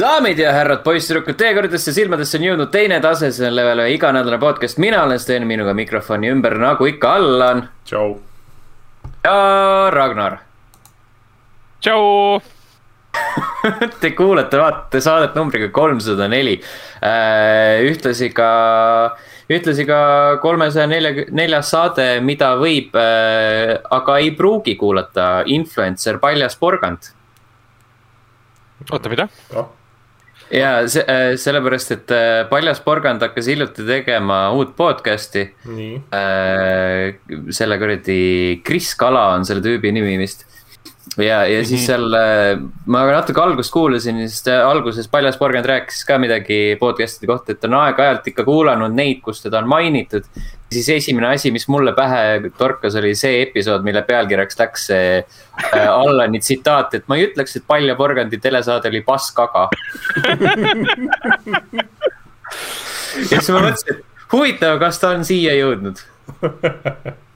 daamid ja härrad, poisssüdrukud, teie kõrgedesse silmadesse on jõudnud teine tase, level ühe iganädalane podcast, mina olen Sten, minuga mikrofoni ümber, nagu ikka, Allan tšau. ja Ragnar. tšau. Te kuulate, vaatate saadet numbriga kolmsada neli. ühtlasi ka, ühtlasi ka kolmesaja nelja, neljas saade, mida võib, aga ei pruugi kuulata, influencer Paljas porgand oota, mida? Ja see, sellepärast, et äh, Paljas porgand hakkas hiljuti tegema uut podcast'i. nii, selle kuradi Kris Kala on selle tüübi nimi vist. ja, ja siis seal äh, ma natuke algust kuulasin ja siis ta alguses Paljas porgand rääkis ka midagi podcast'ide kohta, et on aeg-ajalt ikka kuulanud neid, kus teda on mainitud. siis esimene asi, mis mulle pähe torkas, oli see episood, mille pealkirjaks läks see äh, Allani tsitaat, et ma ei ütleks, et Palja porgandi telesaade oli passkaga. ja siis ma mõtlesin, et huvitav, kas ta on siia jõudnud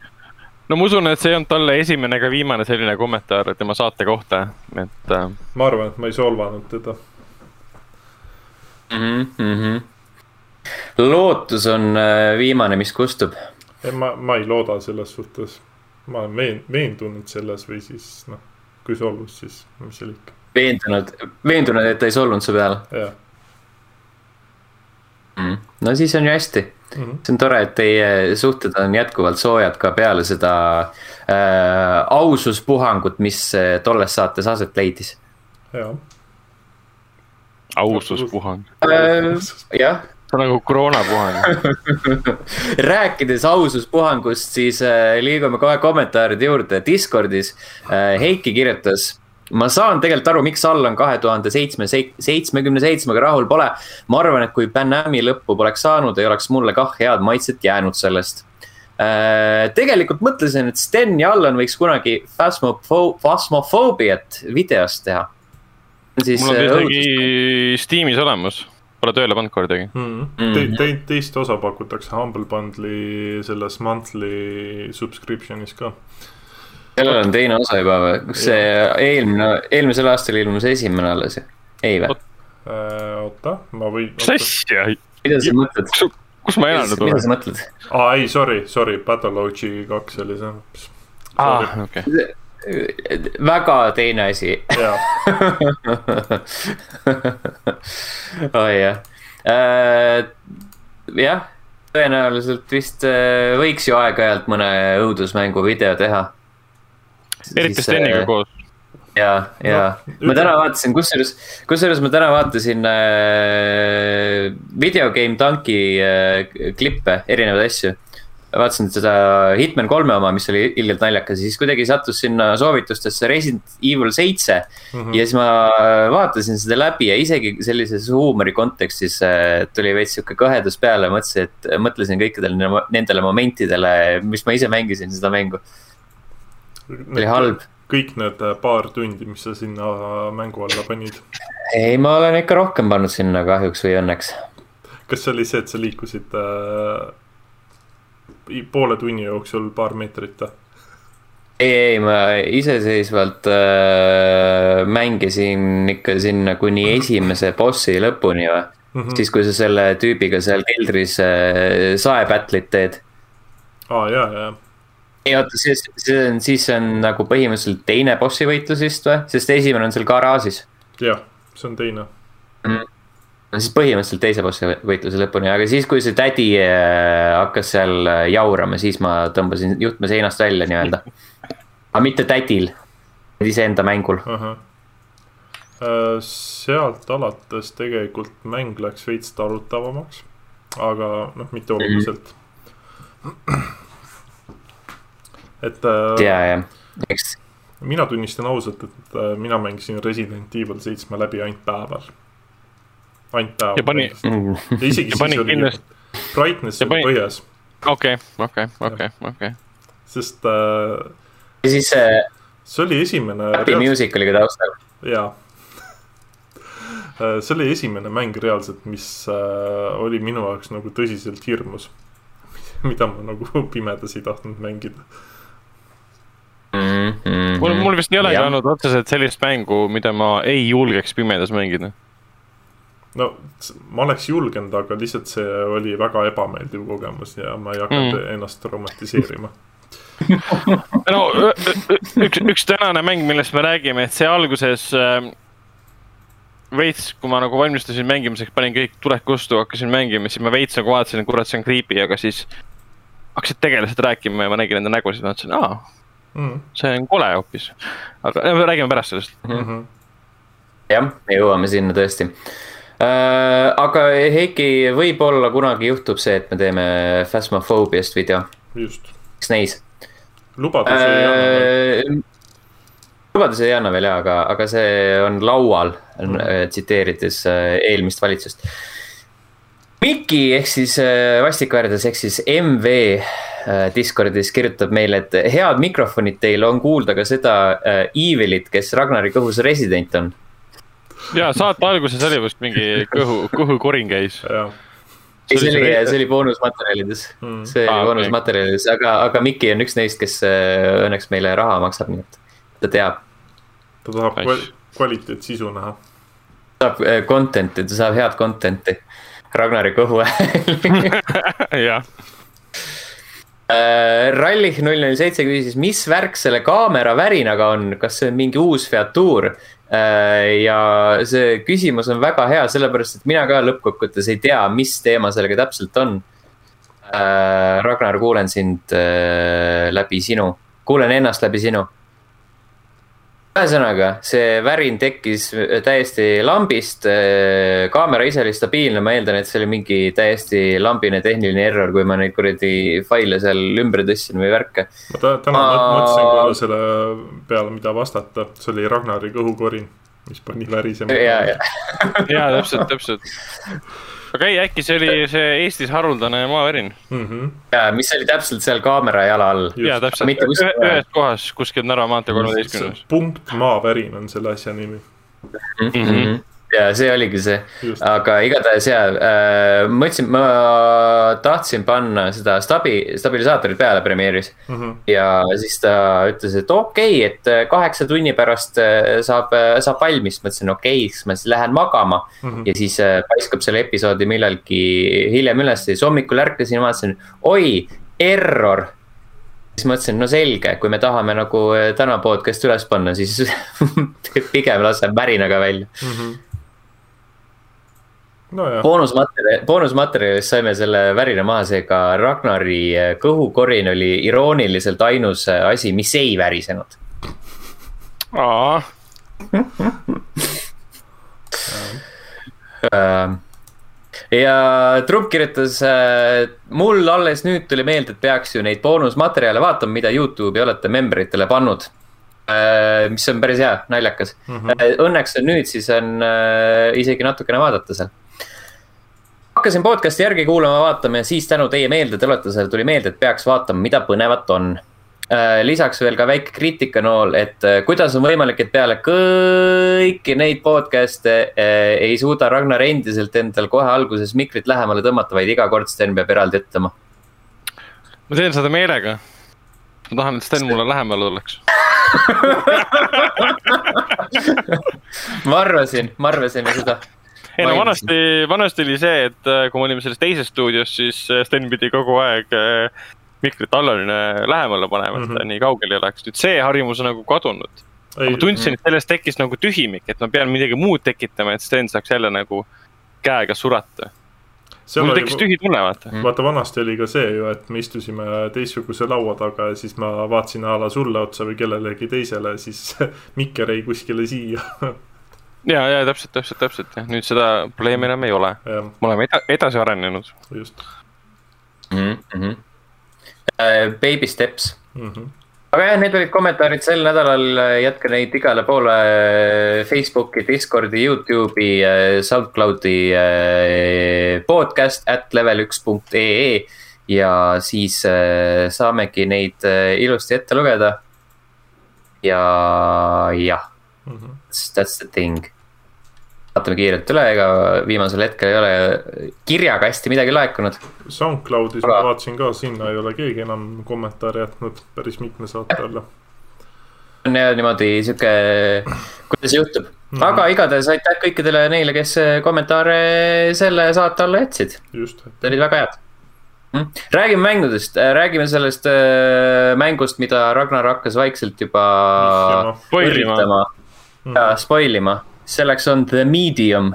no ma usun, et see ei olnud talle esimene ega viimane selline kommentaar tema saate kohta, et äh, ma arvan, et ma ei solvanud teda. mm. -hmm. lootus on äh, viimane, mis kustub. ei, ma, ma ei looda selles suhtes. ma olen veen-, veendunud selles või siis noh, kui solvus, siis mis seal ikka, veendunud, veendunud, et ta ei solvunud su peale jah. No siis on ju hästi, mm -hmm. see on tore, et teie suhted on jätkuvalt soojad ka peale seda äh, aususpuhangut, mis äh, tolles saates aset leidis jah. aususpuhang, äh,. jah see on nagu koroonapuhang. rääkides aususpuhangust, siis äh, liigume kohe kommentaaride juurde Discordis äh,. Heiki kirjutas. Ma saan tegelikult aru, miks Allan kahe tuhande seitsme, seitsmekümne seitsmega rahul pole. ma arvan, et kui Banami lõppu poleks saanud, ei oleks mulle kah head maitset jäänud sellest äh,. tegelikult mõtlesin, et Sten ja Allan võiks kunagi Phasmopho-, Phasmophobiat videost teha. siis mul on äh, õudus- isegi Steamis olemas, pole tööle pannud kordagi. Mm Mhm. -hmm. Te, te, teist osa pakutakse Humble Bundle'i selles monthly subscription'is ka. Sellel on teine osa juba või, kas see eelmine, eelmisel aastal ilmus esimene alles ju? ei või? oota, ma võin. mis asja, mida sa mõtled? kus ma elanud mida olen sa? mõtled? aa, ei, sorry, sorry, Battlelogi kaks oli see. aa, okei. väga teine asi. oi jah, jah, tõenäoliselt vist äh, võiks ju aeg-ajalt mõne õudusmängu video teha. Eriti Steniga koos. ja, ja No, ma täna vaatasin, kusjuures, kusjuures ma täna vaatasin äh, Video Game Tanki äh, klippe, erinevaid asju. vaatasin seda Hitman kolme oma, mis oli ilgelt naljakas ja siis kuidagi sattus sinna soovitustesse Resident Evil seitse mm. -hmm. ja siis ma vaatasin seda läbi ja isegi sellises huumori kontekstis äh, tuli veits sihuke kõhedus peale, mõtlesin, et mõtlesin kõikidele ne- nendele momentidele, mis ma ise mängisin seda mängu, oli halb kõik need äh, paar tundi, mis sa sinna mängu alla panid. ei, ma olen ikka rohkem pannud sinna kahjuks või õnneks. kas see oli see, et sa liikusid äh, poole tunni jooksul paar meetrit või? ei, ei, ma iseseisvalt äh, mängisin ikka sinna kuni esimese bossi lõpuni või mm. -hmm. siis, kui sa selle tüübiga seal keldris äh, saepätlit teed. aa, ja, ja, ei oota, see, see on, siis on nagu põhimõtteliselt teine bossi võitlus vist või, sest esimene on seal garaažis. jah, see on teine. no siis põhimõtteliselt teise bossi võitluse lõpuni, aga siis, kui see tädi äh, hakkas seal äh, jaurama, siis ma tõmbasin juhtme seinast välja nii-öelda. aga mitte tädil, iseenda mängul. ahah. Äh, sealt alates tegelikult mäng läks veits talutavamaks, aga noh, mitte oluliselt. Et äh, ja, ja, eks mina tunnistan ausalt, et äh, mina mängisin Resident Evil seitsme läbi ainult päeval. ainult päeval. Ja pani- mm.. ja isegi ja siis oli kindlasti- brightness ja oli pani- põhjas, okei, okei, okei, okei. sest äh, ja siis see see oli esimene. Happy Music oli ka taustal. jaa. see oli esimene mäng reaalselt, mis äh, oli minu jaoks nagu tõsiselt hirmus. mida ma nagu pimedas ei tahtnud mängida. mm. -hmm. mul, mul vist ei olegi olnud otseselt sellist mängu, mida ma ei julgeks pimedas mängida. no ma oleks julgenud, aga lihtsalt see oli väga ebameeldiv kogemus ja ma ei hakanud Mm. ennast traumatiseerima. no üks, üks tänane mäng, millest me räägime, et see alguses äh, veits, kui ma nagu valmistusin mängimiseks, panin kõik tuled kustu, hakkasin mängima, siis ma veits nagu vaatasin, et kurat, see on creepy, aga siis hakkasid tegelased rääkima ja ma nägin nende nägusid, mõtlesin, aa, Mm. see on kole hoopis. aga äh, me räägime pärast sellest. Mm -hmm. jah, me jõuame sinna tõesti. aga Heiki, võib-olla kunagi juhtub see, et me teeme Phasmophobiast video, just, eks näis. lubadusi ei anna. Äh, lubadusi ei anna veel jaa, aga, aga see on laual, tsiteerides äh, eelmist valitsust. Miki ehk siis äh, vastikväärdes ehk siis MV äh, Discordis kirjutab meile, et head mikrofonid teil on kuulda ka seda äh, Evilit, kes Ragnari kõhus resident on. ja saate alguses oli vist mingi kõhu, kõhukorin käis. ei, see oli see-, oli boonusmaterjalides Mm. see oli okei. boonusmaterjalides, aga, aga Miki on üks neist, kes äh, õnneks meile raha maksab, nii et ta teab. ta tahab kval- kvaliteetsisu näha. saab äh, content'i, ta saab head content'i. Ragnari kõhu hääl. jah, Rallih null null seitse küsis, mis värk selle kaamera värinaga on, kas see on mingi uus featuur? ja see küsimus on väga hea, sellepärast et mina ka lõppkokkuvõttes ei tea, mis teema sellega täpselt on. Ragnar, kuulen sind äh, läbi sinu, kuulen ennast läbi sinu. ühesõnaga, see värin tekkis täiesti lambist. kaamera ise oli stabiilne, ma eeldan, et see oli mingi täiesti lambine tehniline error, kui ma neid kuradi faile seal ümber tõstsin või värke. ma tä- täna Ma- ma... mõtlesin korra selle peale, mida vastata, see oli Ragnari kõhukorin, mis pani värisema. ja, ja, ja täpselt, täpselt. Aga ei, äkki see oli see Eestis haruldane maavärin. mm. -hmm. ja mis oli täpselt seal kaamera jala all. ja täpselt, ühes kohas kuskil Narva maantee kolmeteistkümnes. punkt maavärin on selle asja nimi. Mhm. Ja see oligi see, aga igatahes ja äh,, ma ütlesin, ma tahtsin panna seda stabi, stabilisaatorit peale Premiere'is. Mm -hmm. ja siis ta ütles, et okei okay,, et kaheksa tunni pärast äh, saab, saab valmis, mõtlesin okei okay,, siis ma siis lähen magama mm. -hmm. ja siis äh, paiskab selle episoodi millalgi hiljem üles, siis hommikul ärkasin ja vaatasin, oi, error. siis mõtlesin, no selge, kui me tahame nagu äh, täna podcast'i üles panna, siis pigem laseme värinaga välja. nojah, boonusmaterjal, boonusmaterjalist saime selle värina maha, seega Ragnari äh, kõhukorin oli irooniliselt ainus äh, asi, mis ei värisenud. aa, Äh, ja Trump kirjutas, mul alles nüüd tuli meelde, et peaks ju neid boonusmaterjale vaatama, mida Youtube'i olete membritele pannud. mis on päris hea, naljakas mm. -hmm. Õnneks on nüüd siis on äh, isegi natukene vaadata seal. Hakkasin podcast'i järgi kuulama, vaatama ja siis tänu teie meeldetuletusele tuli meelde, et peaks vaatama, mida põnevat on lisaks veel ka väike kriitikanool, et äh, kuidas on võimalik, et peale kõiki neid podcast'e äh, ei suuda Ragnar endiselt endal kohe alguses mikrit lähemale tõmmata, vaid iga kord Sten peab eraldi ütlema. ma teen seda meelega. ma tahan, et Sten mulle lähemale tuleks. ma arvasin, ma arvasin seda. Ei no vanasti, vanasti oli see, et äh, kui me olime selles teises stuudios, siis äh, Sten pidi kogu aeg äh, mikrit Allarile lähemale panema, et ta Mhm. nii kaugel ei oleks. nüüd see harjumus on nagu kadunud. ma tundsin, et sellest tekkis nagu tühimik, et ma pean midagi muud tekitama, et Sten saaks jälle nagu käega surata. seal mul tekkis, tühi tunne, vaata. vaata vanasti oli ka see ju, et me istusime teistsuguse laua taga ja siis ma vaatasin a la sulle otsa või kellelegi teisele, siis mikker jäi kuskile siia. ja, ja täpselt, täpselt, täpselt jah, nüüd seda probleemi enam ei ole. me oleme eda- edasi arenenud. just mm. -hmm. Uh, baby steps. mm. -hmm. aga jah, need olid kommentaarid sel nädalal, jätke neid igale poole äh, Facebooki, Discordi, Youtube'i, SoundCloudi äh, podcast at level üks punkt ee. ja siis äh, saamegi neid äh, ilusti ette lugeda. ja jah, Mm -hmm. that's the thing. Vaatame kiirelt üle, ega viimasel hetkel ei ole kirjakasti midagi laekunud. SoundCloudis Aga- ma vaatasin ka, sinna ei ole keegi enam kommentaare jätnud päris mitme saate alla. on jah niimoodi sihuke, kuidas juhtub, aga igatahes aitäh kõikidele neile, kes kommentaare selle saate alla jätsid. just. Need olid väga head. räägime mängudest, räägime sellest äh, mängust, mida Ragnar hakkas vaikselt juba üritama ja spoil ima. Selleks on The Medium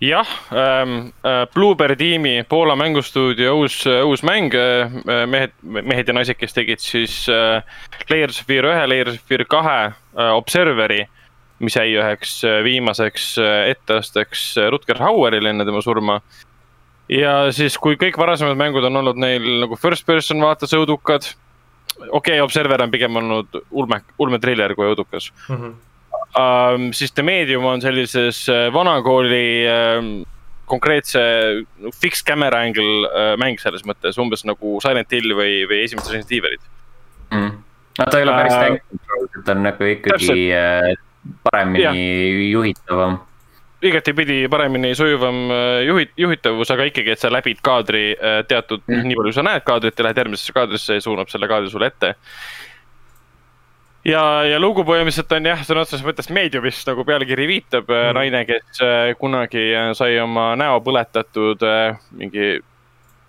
jah ähm,, Blueberry tiimi Poola mängustuudio uus, uus mäng äh,. mehed, mehed ja naised, kes tegid siis äh, Layers of Fear ühe, Layers of Fear kahe äh, Observeri. mis jäi üheks viimaseks etteasteks Rutger Hauerile enne tema surma. ja siis, kui kõik varasemad mängud on olnud neil nagu first person vaates õudukad. okei okay,, Observer on pigem olnud ulme, ulmetriller kui õudukas mm. -hmm um,. siis The Medium on sellises äh, vanakooli um, konkreetse fixed camera angle uh, mäng selles mõttes, umbes nagu Silent Hill või, või esimesed Resident Evilid mm.. no ta ei ole päris tank control, ta on nagu ikkagi täpselt. paremini ja. juhitavam igatepidi paremini sujuvam juhit-, juhitavus, aga ikkagi, et sa läbid kaadri teatud mm., nii palju sa näed kaadrit ja lähed järgmisesse kaadrisse ja suunab selle kaadri sulle ette ja, ja lugu põhimõtteliselt on jah, sõna otseses mõttes meediumist, nagu pealkiri viitab mm., naine, kes äh, kunagi äh, sai oma näo põletatud äh, mingi,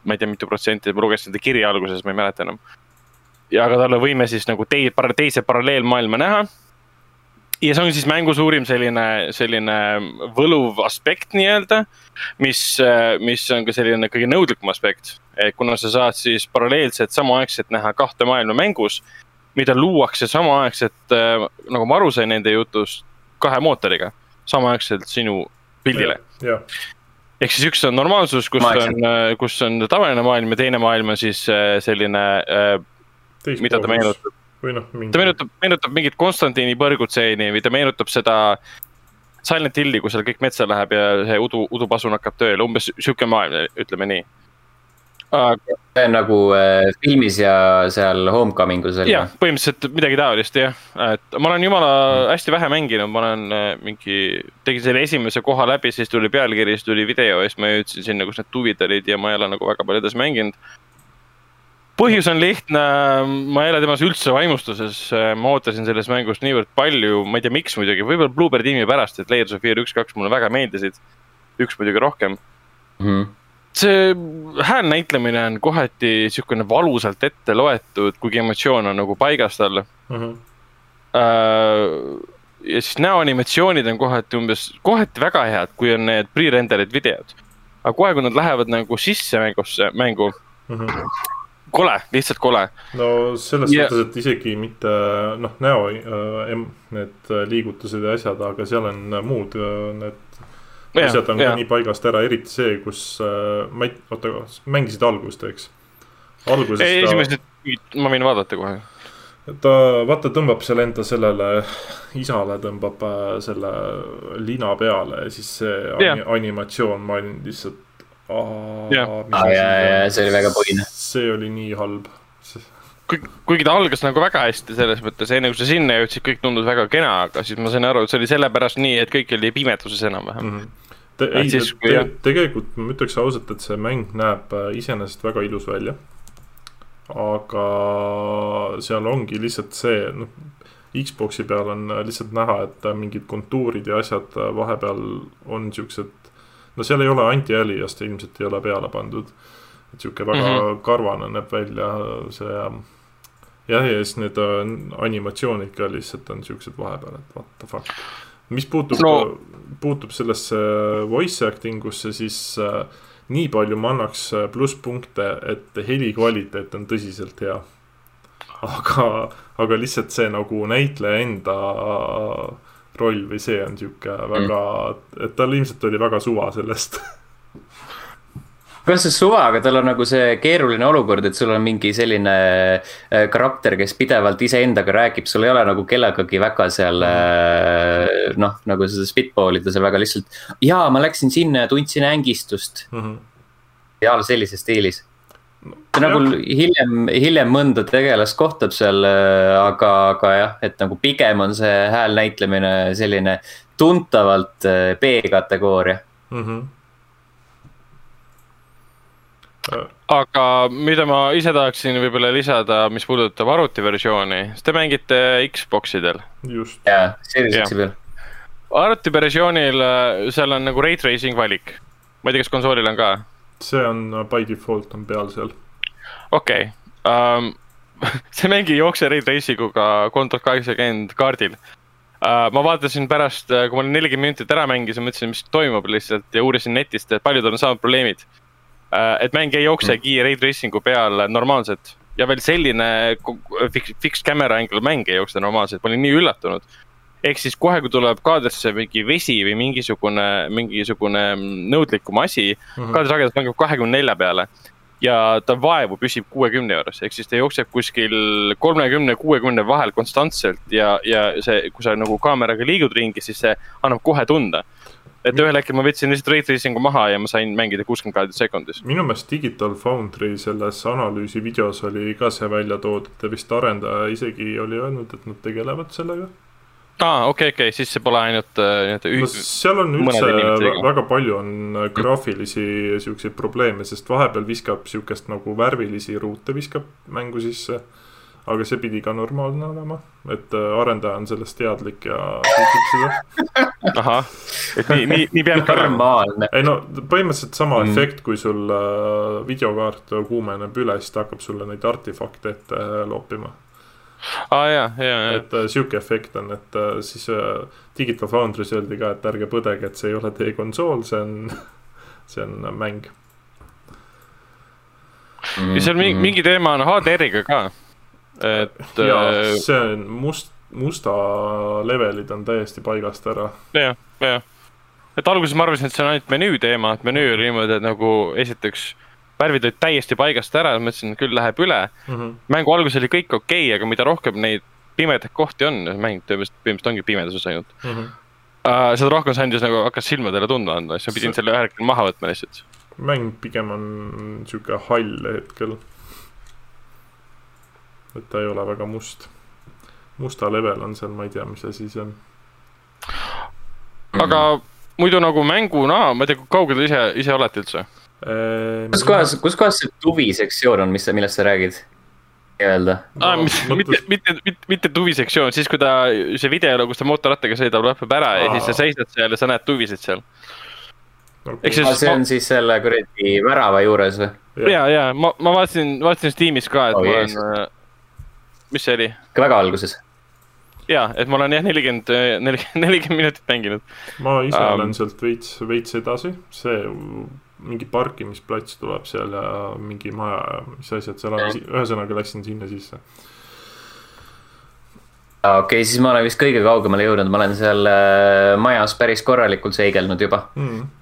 ma ei tea, mitu protsenti, ma lugesin seda kirja alguses, ma ei mäleta enam. ja aga tal on võime siis nagu tei-, teise paralleelmaailma näha. ja see on siis mängu suurim selline, selline võluv aspekt nii-öelda, mis, mis on ka selline kõige nõudlikum aspekt. kuna sa saad siis paralleelselt samaaegselt näha kahte maailma mängus mida luuakse samaaegselt äh,, nagu ma aru sain nende jutust, kahe mootoriga, samaaegselt sinu pildile. ehk siis üks on normaalsus, kus Maekselt. on, äh, kus on tavaline maailm ja teine maailm on siis äh, selline mida ta meenutab. või noh, mingi. ta meenutab, meenutab mingit Konstantini põrgutseeni või ta meenutab seda Silent Hilli, kus seal kõik metsa läheb ja see udu, udupasun hakkab tööle, umbes sihuke maailm, ütleme nii aga. see on nagu äh, filmis ja seal Homecoming us oli. jah, põhimõtteliselt midagi taolist jah, et ma olen jumala hästi vähe mänginud, ma olen äh, mingi, tegin selle esimese koha läbi, siis tuli pealkiri, siis tuli video ja siis ma jõudsin sinna, kus need tuvid olid ja ma ei ole nagu väga palju edasi mänginud. põhjus on lihtne, ma ei ole temas üldse vaimustuses, ma ootasin sellest mängust niivõrd palju, ma ei tea, miks muidugi, võib-olla Bluebird tiimi pärast, et Layers of Fear üks, kaks mulle väga meeldisid. üks muidugi rohkem mm. -hmm see hääl näitlemine on kohati siukene valusalt ette loetud, kuigi emotsioon on nagu paigas tal mm. -hmm. ja siis näoanimatsioonid on kohati umbes, kohati väga head, kui on need pre-rendered videod. aga kohe, kui nad lähevad nagu sisse mängusse, mängu mm. -hmm kole, lihtsalt kole. no selles ja... mõttes, et isegi mitte noh, näo äh,, need liigutused ja asjad, aga seal on muud need asjad on ja. ka nii paigast ära, eriti see, kus äh, ma ei, oota, mängisid algust, eks? alguses ei, ta... esimesed, ma võin vaadata kohe. ta, vaata, tõmbab seal enda sellele, isale tõmbab äh, selle lina peale ja siis see ja. animatsioon, ma olin lihtsalt. see oli väga põine. see oli nii halb kuigi ta algas nagu väga hästi selles mõttes, enne kui sa sinna jõudsid, kõik tundus väga kena, aga siis ma sain aru, et see oli sellepärast nii, et kõik oli pimeduses enam-vähem mm. -hmm Te, ei, siis, te, te, tegelikult ma ütleks ausalt, et see mäng näeb äh, iseenesest väga ilus välja. aga seal ongi lihtsalt see, noh, Xbox'i peal on äh, lihtsalt näha, et äh, mingid kontuurid ja asjad vahepeal on siuksed. no seal ei ole anti-aliast ilmselt ei ole peale pandud. et sihuke väga mm -hmm. karvane näeb välja see jah, ja siis need animatsioonid ka lihtsalt on siuksed vahepeal, et what the fuck mis puutub no., puutub sellesse voice acting usse, siis äh, nii palju ma annaks äh, plusspunkte, et heli kvaliteet on tõsiselt hea. aga, aga lihtsalt see nagu näitleja enda roll või see on sihuke väga mm., et tal ilmselt oli väga suva sellest kas see suva, aga tal on nagu see keeruline olukord, et sul on mingi selline äh, karakter, kes pidevalt iseendaga räägib, sul ei ole nagu kellegagi väga seal äh, noh, nagu seda spitball ida seal väga lihtsalt. jaa, ma läksin sinna ja tundsin ängistust mm. -hmm. ja sellises stiilis ta nagu hiljem, hiljem mõnda tegelast kohtab seal, äh, aga, aga jah, et nagu pigem on see hääl näitlemine selline tuntavalt B-kategooria mm. -hmm aga mida ma ise tahaksin võib-olla lisada, mis puudutab arvutiversiooni, siis te mängite Xbox idel. just. jaa, Series X-i peal. arvutiversioonil äh, seal on nagu rate tracing valik. ma ei tea, kas konsoolil on ka? see on by default on peal seal. okei okay. um,, see mäng ei jookse rate tracing uga kolm tuhat kaheksakümmend kaardil uh,. ma vaatasin pärast, kui ma olin nelikümmend minutit ära mängisin, mõtlesin, mis toimub lihtsalt ja uurisin netist, et paljudel on samad probleemid. Et mäng ei jooksegi mm. rate tracing'u peal normaalselt ja veel selline fixed camera angle mäng ei jookse normaalselt, ma olin nii üllatunud ehk siis kohe, kui tuleb kaadrisse mingi vesi või mingisugune, mingisugune nõudlikum asi mm -hmm., kaadrisagedus langeb kahekümne nelja peale. ja ta vaevu püsib kuuekümne juures, ehk siis ta jookseb kuskil kolmekümne, kuuekümne vahel konstantselt ja, ja see, kui sa nagu kaameraga liigud ringi, siis see annab kohe tunda et ühel hetkel ma võtsin lihtsalt ray tracing'u maha ja ma sain mängida kuuskümmend kaadrit sekundis. minu meelest Digital Foundry selles analüüsi videos oli ka see välja toodud ja vist arendaja isegi oli öelnud, et nad tegelevad sellega aa, okei, okei, siis see pole ainult äh, nii-öelda no, seal on üldse väga palju on äh, graafilisi siukseid probleeme, sest vahepeal viskab siukest nagu värvilisi ruute viskab mängu sisse. Aga see pidi ka normaalne olema, et äh, arendaja on sellest teadlik ja kriitik seda. ahah, et nii, nii, nii peabki olema. ei no põhimõtteliselt sama mm. efekt, kui sul äh, videokaart kuumeneb üle, siis ta hakkab sulle neid artefakte ette loopima aa ah, jaa, jaa, jaa. et äh, sihuke efekt on, et äh, siis äh, Digital Foundry's öeldi ka, et ärge põdege, et see ei ole teie konsool, see on, see on mäng mm. ja seal mingi, mm. mingi teema on HDR-iga ka, et. jaa, see on must, musta levelid on täiesti paigast ära. jah, jah, et alguses ma arvasin, et see on ainult menüü teema, et menüü oli niimoodi, et nagu esiteks värvid olid täiesti paigast ära, mõtlesin, küll läheb üle mm. -hmm. mängu alguses oli kõik okei okay,, aga mida rohkem neid pimedaid kohti on, mäng põhimõtteliselt ongi pimeduses ainult mm. -hmm. Uh, seda rohkem see andis nagu, hakkas silmadele tundma andma, siis ma pidin selle ühel hetkel maha võtma lihtsalt. mäng pigem on sihuke hall hetkel. Et ta ei ole väga must. musta level on seal, ma ei tea, mis asi see on. aga mm -hmm. muidu nagu mänguna, ma ei tea, kui kaugel te ise, ise olete üldse? Ehm, kus kohas, kus kohas see tuvi sektsioon on, mis, millest sa räägid? nii-öelda no,. mitte, mitte, mitte, mitte tuvi sektsioon, siis kui ta, see video, kus ta mootorrattaga sõidab, lõpeb ära Aa. ja siis sa seisad seal ja sa näed tuvisid seal. eks siis. see on siis selle kuradi värava juures või? ja, ja ma, ma vaatasin, vaatasin Steamis ka, et oh, ma olen, äh, mis see oli? väga alguses ja, et ma olen jah, nelikümmend, nelikümmend minutit mänginud. ma ise um, olen sealt veits, veits edasi, see mingi parkimisplats tuleb seal ja mingi maja ja mis asjad seal on, ühesõnaga läksin sinna sisse. okei okay,, siis ma olen vist kõige kaugemale jõudnud, ma olen seal äh, majas päris korralikult seigelnud juba mm..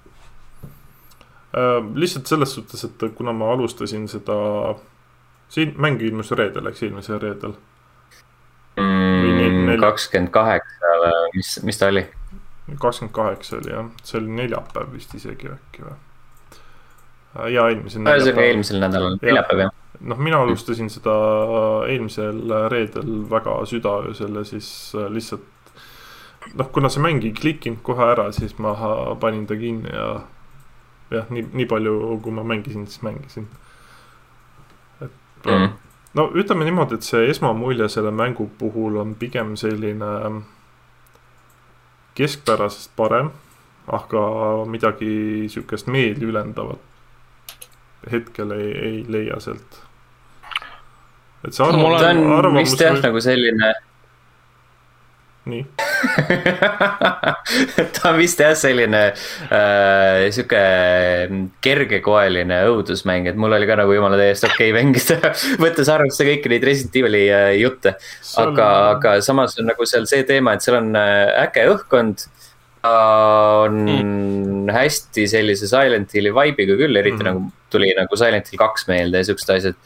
Lihtsalt selles suhtes, et kuna ma alustasin seda, see mäng ilmus reedel, eks eelmisel reedel mm,. kakskümmend kaheksa, mis, mis ta oli? kakskümmend kaheksa oli jah, see oli neljapäev vist isegi äkki või? Ja eelmisel nädalal. ühesõnaga eelmisel nädalal, neljapäev jah. noh, mina alustasin seda eelmisel reedel väga südaöösel ja siis äh, lihtsalt. noh, kuna see mäng ei klikkinud kohe ära, siis ma panin ta kinni ja jah, nii, nii palju, kui ma mängisin, siis mängisin. Mm. -hmm. no ütleme niimoodi, et see esmamulje selle mängu puhul on pigem selline keskpärasest parem, aga midagi sihukest meeliülendavat hetkel ei, ei leia sealt. et see arvamus. ta on arvamus vist jah või... nagu selline. Nii ta on vist jah selline äh, sihuke kergekoeline õudusmäng, et mul oli ka nagu jumala täiesti okei okay mängida võttes arvesse kõiki neid Resident Evil'i äh, jutte. aga on..., aga samas on nagu seal see teema, et seal on äh, äge õhkkond ta on mm. hästi sellise Silent Hilli vibe'iga küll, eriti mm. nagu tuli nagu Silent Hill kaks meelde ja siuksed asjad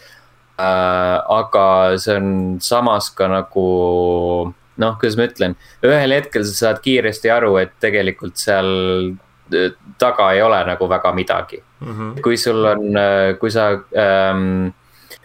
äh,. aga see on samas ka nagu noh, kuidas ma ütlen, ühel hetkel sa saad kiiresti aru, et tegelikult seal äh, taga ei ole nagu väga midagi mm. -hmm. kui sul on, äh, kui sa ähm,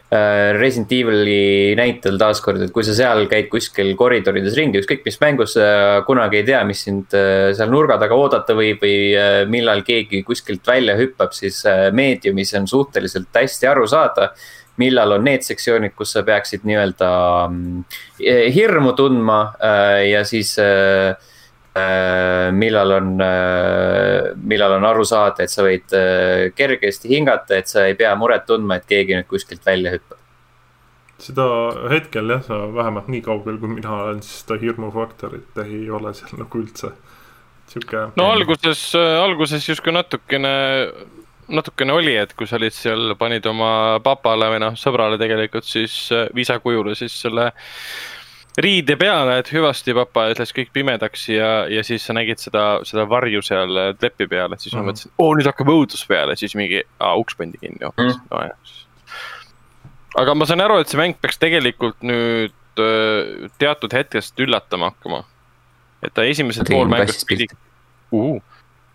Äh, Resident Evil'i näitel taaskord, et kui sa seal käid kuskil koridorides ringi, ükskõik mis mängus sa kunagi ei tea, mis sind äh, seal nurga taga oodata võib või äh, millal keegi kuskilt välja hüppab, siis meediumis on suhteliselt hästi aru saada. Millal on need sektsioonid, kus sa peaksid nii-öelda mm, hirmu tundma ja siis millal on, millal on aru saada, et sa võid kergesti hingata, et sa ei pea muret tundma, et keegi nüüd kuskilt välja hüppab. seda hetkel jah, vähemalt nii kaugel, kui mina olen, siis seda hirmufaktorit ei ole seal nagu üldse. sihuke. no alguses, alguses justkui natukene natukene oli, et kui sa olid seal, panid oma papale või noh, sõbrale tegelikult siis äh, viisakujule siis selle riide peale, et hüvasti papa ütles kõik pimedaks ja, ja siis sa nägid seda, seda varju seal klepi peal, et siis mm -hmm. ma mõtlesin, oo nüüd hakkab õudus peale, siis mingi, aa uks pandi kinni hoopis mm, -hmm. no jah. aga ma saan aru, et see mäng peaks tegelikult nüüd äh, teatud hetkest üllatama hakkama. et ta esimesed pool mängust pidi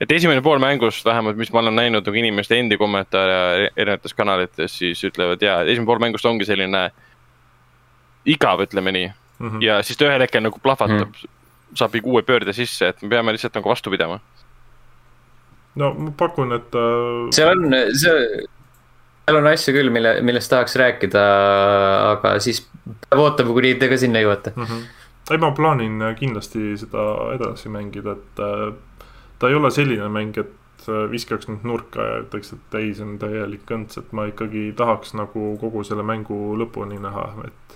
et esimene pool mängust vähemalt, mis ma olen näinud nagu inimeste endi kommentaare erinevates kanalites, siis ütlevad ja, esimene pool mängust ongi selline igav, ütleme nii mm. -hmm. ja siis ta ühel hetkel nagu plahvatab mm, -hmm. saab uue pöörde sisse, et me peame lihtsalt nagu vastu pidama. no ma pakun, et uh.... seal on, see, seal on asju küll, mille, millest tahaks rääkida, aga siis peab ootama, kuni te ka sinna jõuate mm. -hmm. ei, ma plaanin kindlasti seda edasi mängida, et uh ta ei ole selline mäng, et äh, viskaks nüüd nurka ja ütleks, et ei, see on täielik kõnts, et ma ikkagi tahaks nagu kogu selle mängu lõpuni näha, et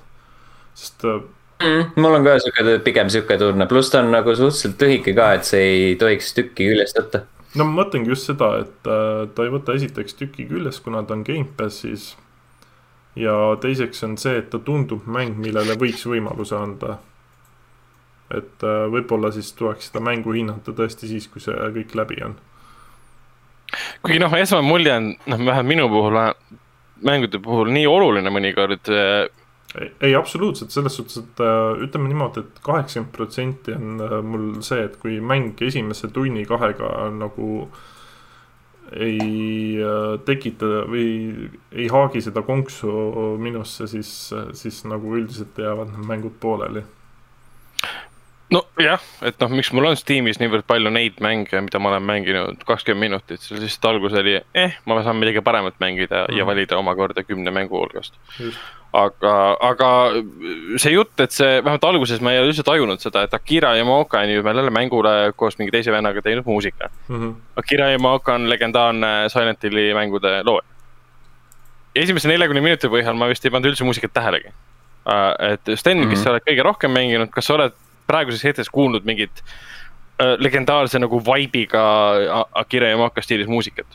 sest äh, mm,. mul on ka sihuke, pigem sihuke tunne, pluss ta on nagu suhteliselt lühike ka, et see ei tohiks tükki küljest võtta. no ma mõtlengi just seda, et äh, ta ei võta esiteks tükki küljest, kuna ta on Gamepassis. ja teiseks on see, et ta tundub mäng, millele võiks võimaluse anda et äh, võib-olla siis tuleks seda mängu hinnata tõesti siis, kui see kõik läbi on. kuigi noh, esmane mulje on, noh, vähemalt minu puhul, mängude puhul nii oluline mõnikord. Äh, ei, ei, absoluutselt, selles suhtes, et äh, ütleme niimoodi et, et kaheksakümmend protsenti on mul see, et kui mäng esimese tunni-kahega nagu ei tekita või ei haagi seda konksu minusse, siis, siis nagu üldiselt jäävad need mängud pooleli nojah, et noh, miks mul on Steamis niivõrd palju neid mänge, mida ma olen mänginud kakskümmend minutit, siis lihtsalt algus oli, eh, ma saan midagi paremat mängida mm. ja mhm. valida omakorda kümne mängu hulgast. aga, aga see jutt, et see, vähemalt alguses ma ei ole üldse tajunud seda, et Akira Yamaoka on ju jälle mängule koos mingi teise vennaga teinud muusika mm. -hmm. Akira Yamaoka on legendaarne Silent Hilli mängude looja. esimese neljakümne minuti põhjal ma vist ei pannud üldse muusikat tähelegi uh,. et Sten mm, -hmm. kes sa oled kõige rohkem mänginud, kas sa oled praeguses hetkes kuulnud mingit äh, legendaarse nagu vibe'iga Akira Yamaka stiilis muusikat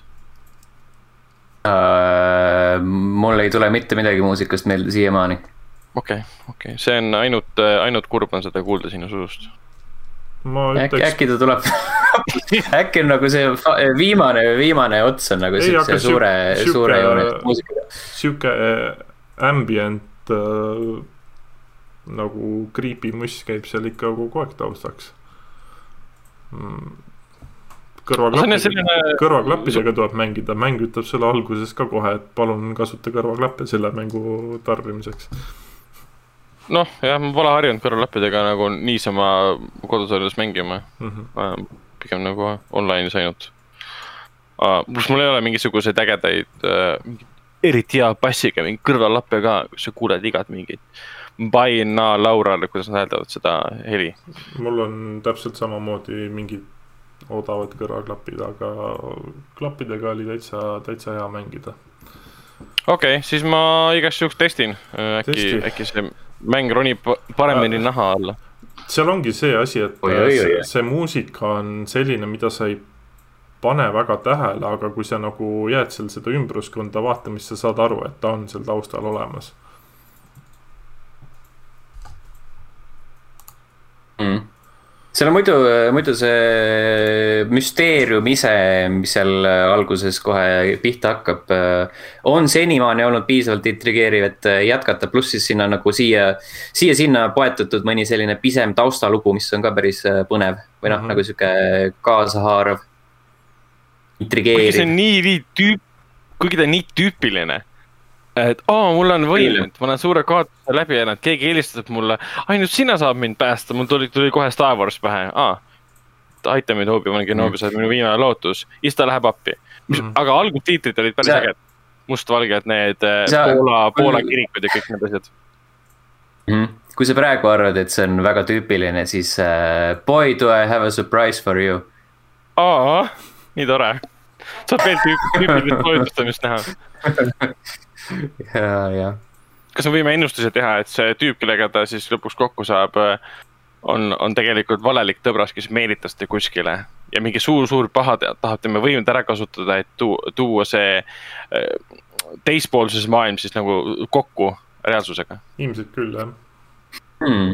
uh,? mul ei tule mitte midagi muusikast meelde siiamaani. okei okay,, okei okay., see on ainult, ainult kurb on seda kuulda sinu suust. Ütleks... äkki, äkki ta tuleb äkki on nagu see viimane, viimane ots on nagu siukse suure, suure joonega muusikaga. sihuke ambient äh, nagu creepy muss käib seal ikka kogu aeg taustaks mm.. kõrvaklappidega kõrvaklappidega tuleb mängida, mäng ütleb sulle alguses ka kohe, et palun kasuta kõrvaklappe selle mängu tarbimiseks. noh, jah, ma pole harjunud kõrvaklappidega nagu niisama kodus olles mängima mm. -hmm. pigem nagu online'is ainult. pluss mul ei ole mingisuguseid ägedaid äh,, eriti hea bassiga mingeid kõrvaklappe ka, kus sa kuuled igat mingit Baina Laurale, kuidas nad hääldavad seda heli? mul on täpselt samamoodi mingid odavad kõrvaklapid, aga klappidega oli täitsa, täitsa hea mängida. okei okay,, siis ma igaks juhuks testin, äkki, äkki see mäng ronib paremini äh, naha alla. seal ongi see asi, et oi, oi, oi. See, see muusika on selline, mida sa ei pane väga tähele, aga kui sa nagu jääd seal seda ümbruskonda vaatama, siis sa saad aru, et ta on seal taustal olemas mm.. seal on muidu, muidu see müsteerium ise, mis seal alguses kohe pihta hakkab, on senimaani olnud piisavalt intrigeeriv, et jätkata, pluss siis sinna nagu siia, siia-sinna poetatud mõni selline pisem taustalugu, mis on ka päris põnev või noh mm -hmm., nagu sihuke kaasahaarav. intrigeeriv. kuigi see on nii, nii tüüp, kuigi ta on nii tüüpiline et aa oh,, mul on võim nüüd, ma olen suure kaotuse läbi elanud, keegi helistab mulle, ainult sina saad mind päästa, mul tuli, tuli kohe Star Wars pähe, aa. aita mind olen Kenobi mm., sa oled minu viimane lootus, siis ta läheb appi. mm., aga algustiitrid olid päris ägedad, mustvalged need äh, sa... Poola, Poola kirikud ja kõik need asjad mm.. kui sa praegu arvad, et see on väga tüüpiline, siis uh, boy, do I have a surprise for you. aa, nii tore. saab veel tüüp, tüüpilist toitlustamist näha. ja, ja. kas me võime ennustuse teha, et see tüüp, kellega ta siis lõpuks kokku saab, on, on tegelikult valelik tõbras, kes meelitas ta kuskile ja mingi suur-suur paha tahab tema võimet ära kasutada, et tuua, tuua see teispoolses maailm siis nagu kokku reaalsusega? ilmselt küll, jah hmm..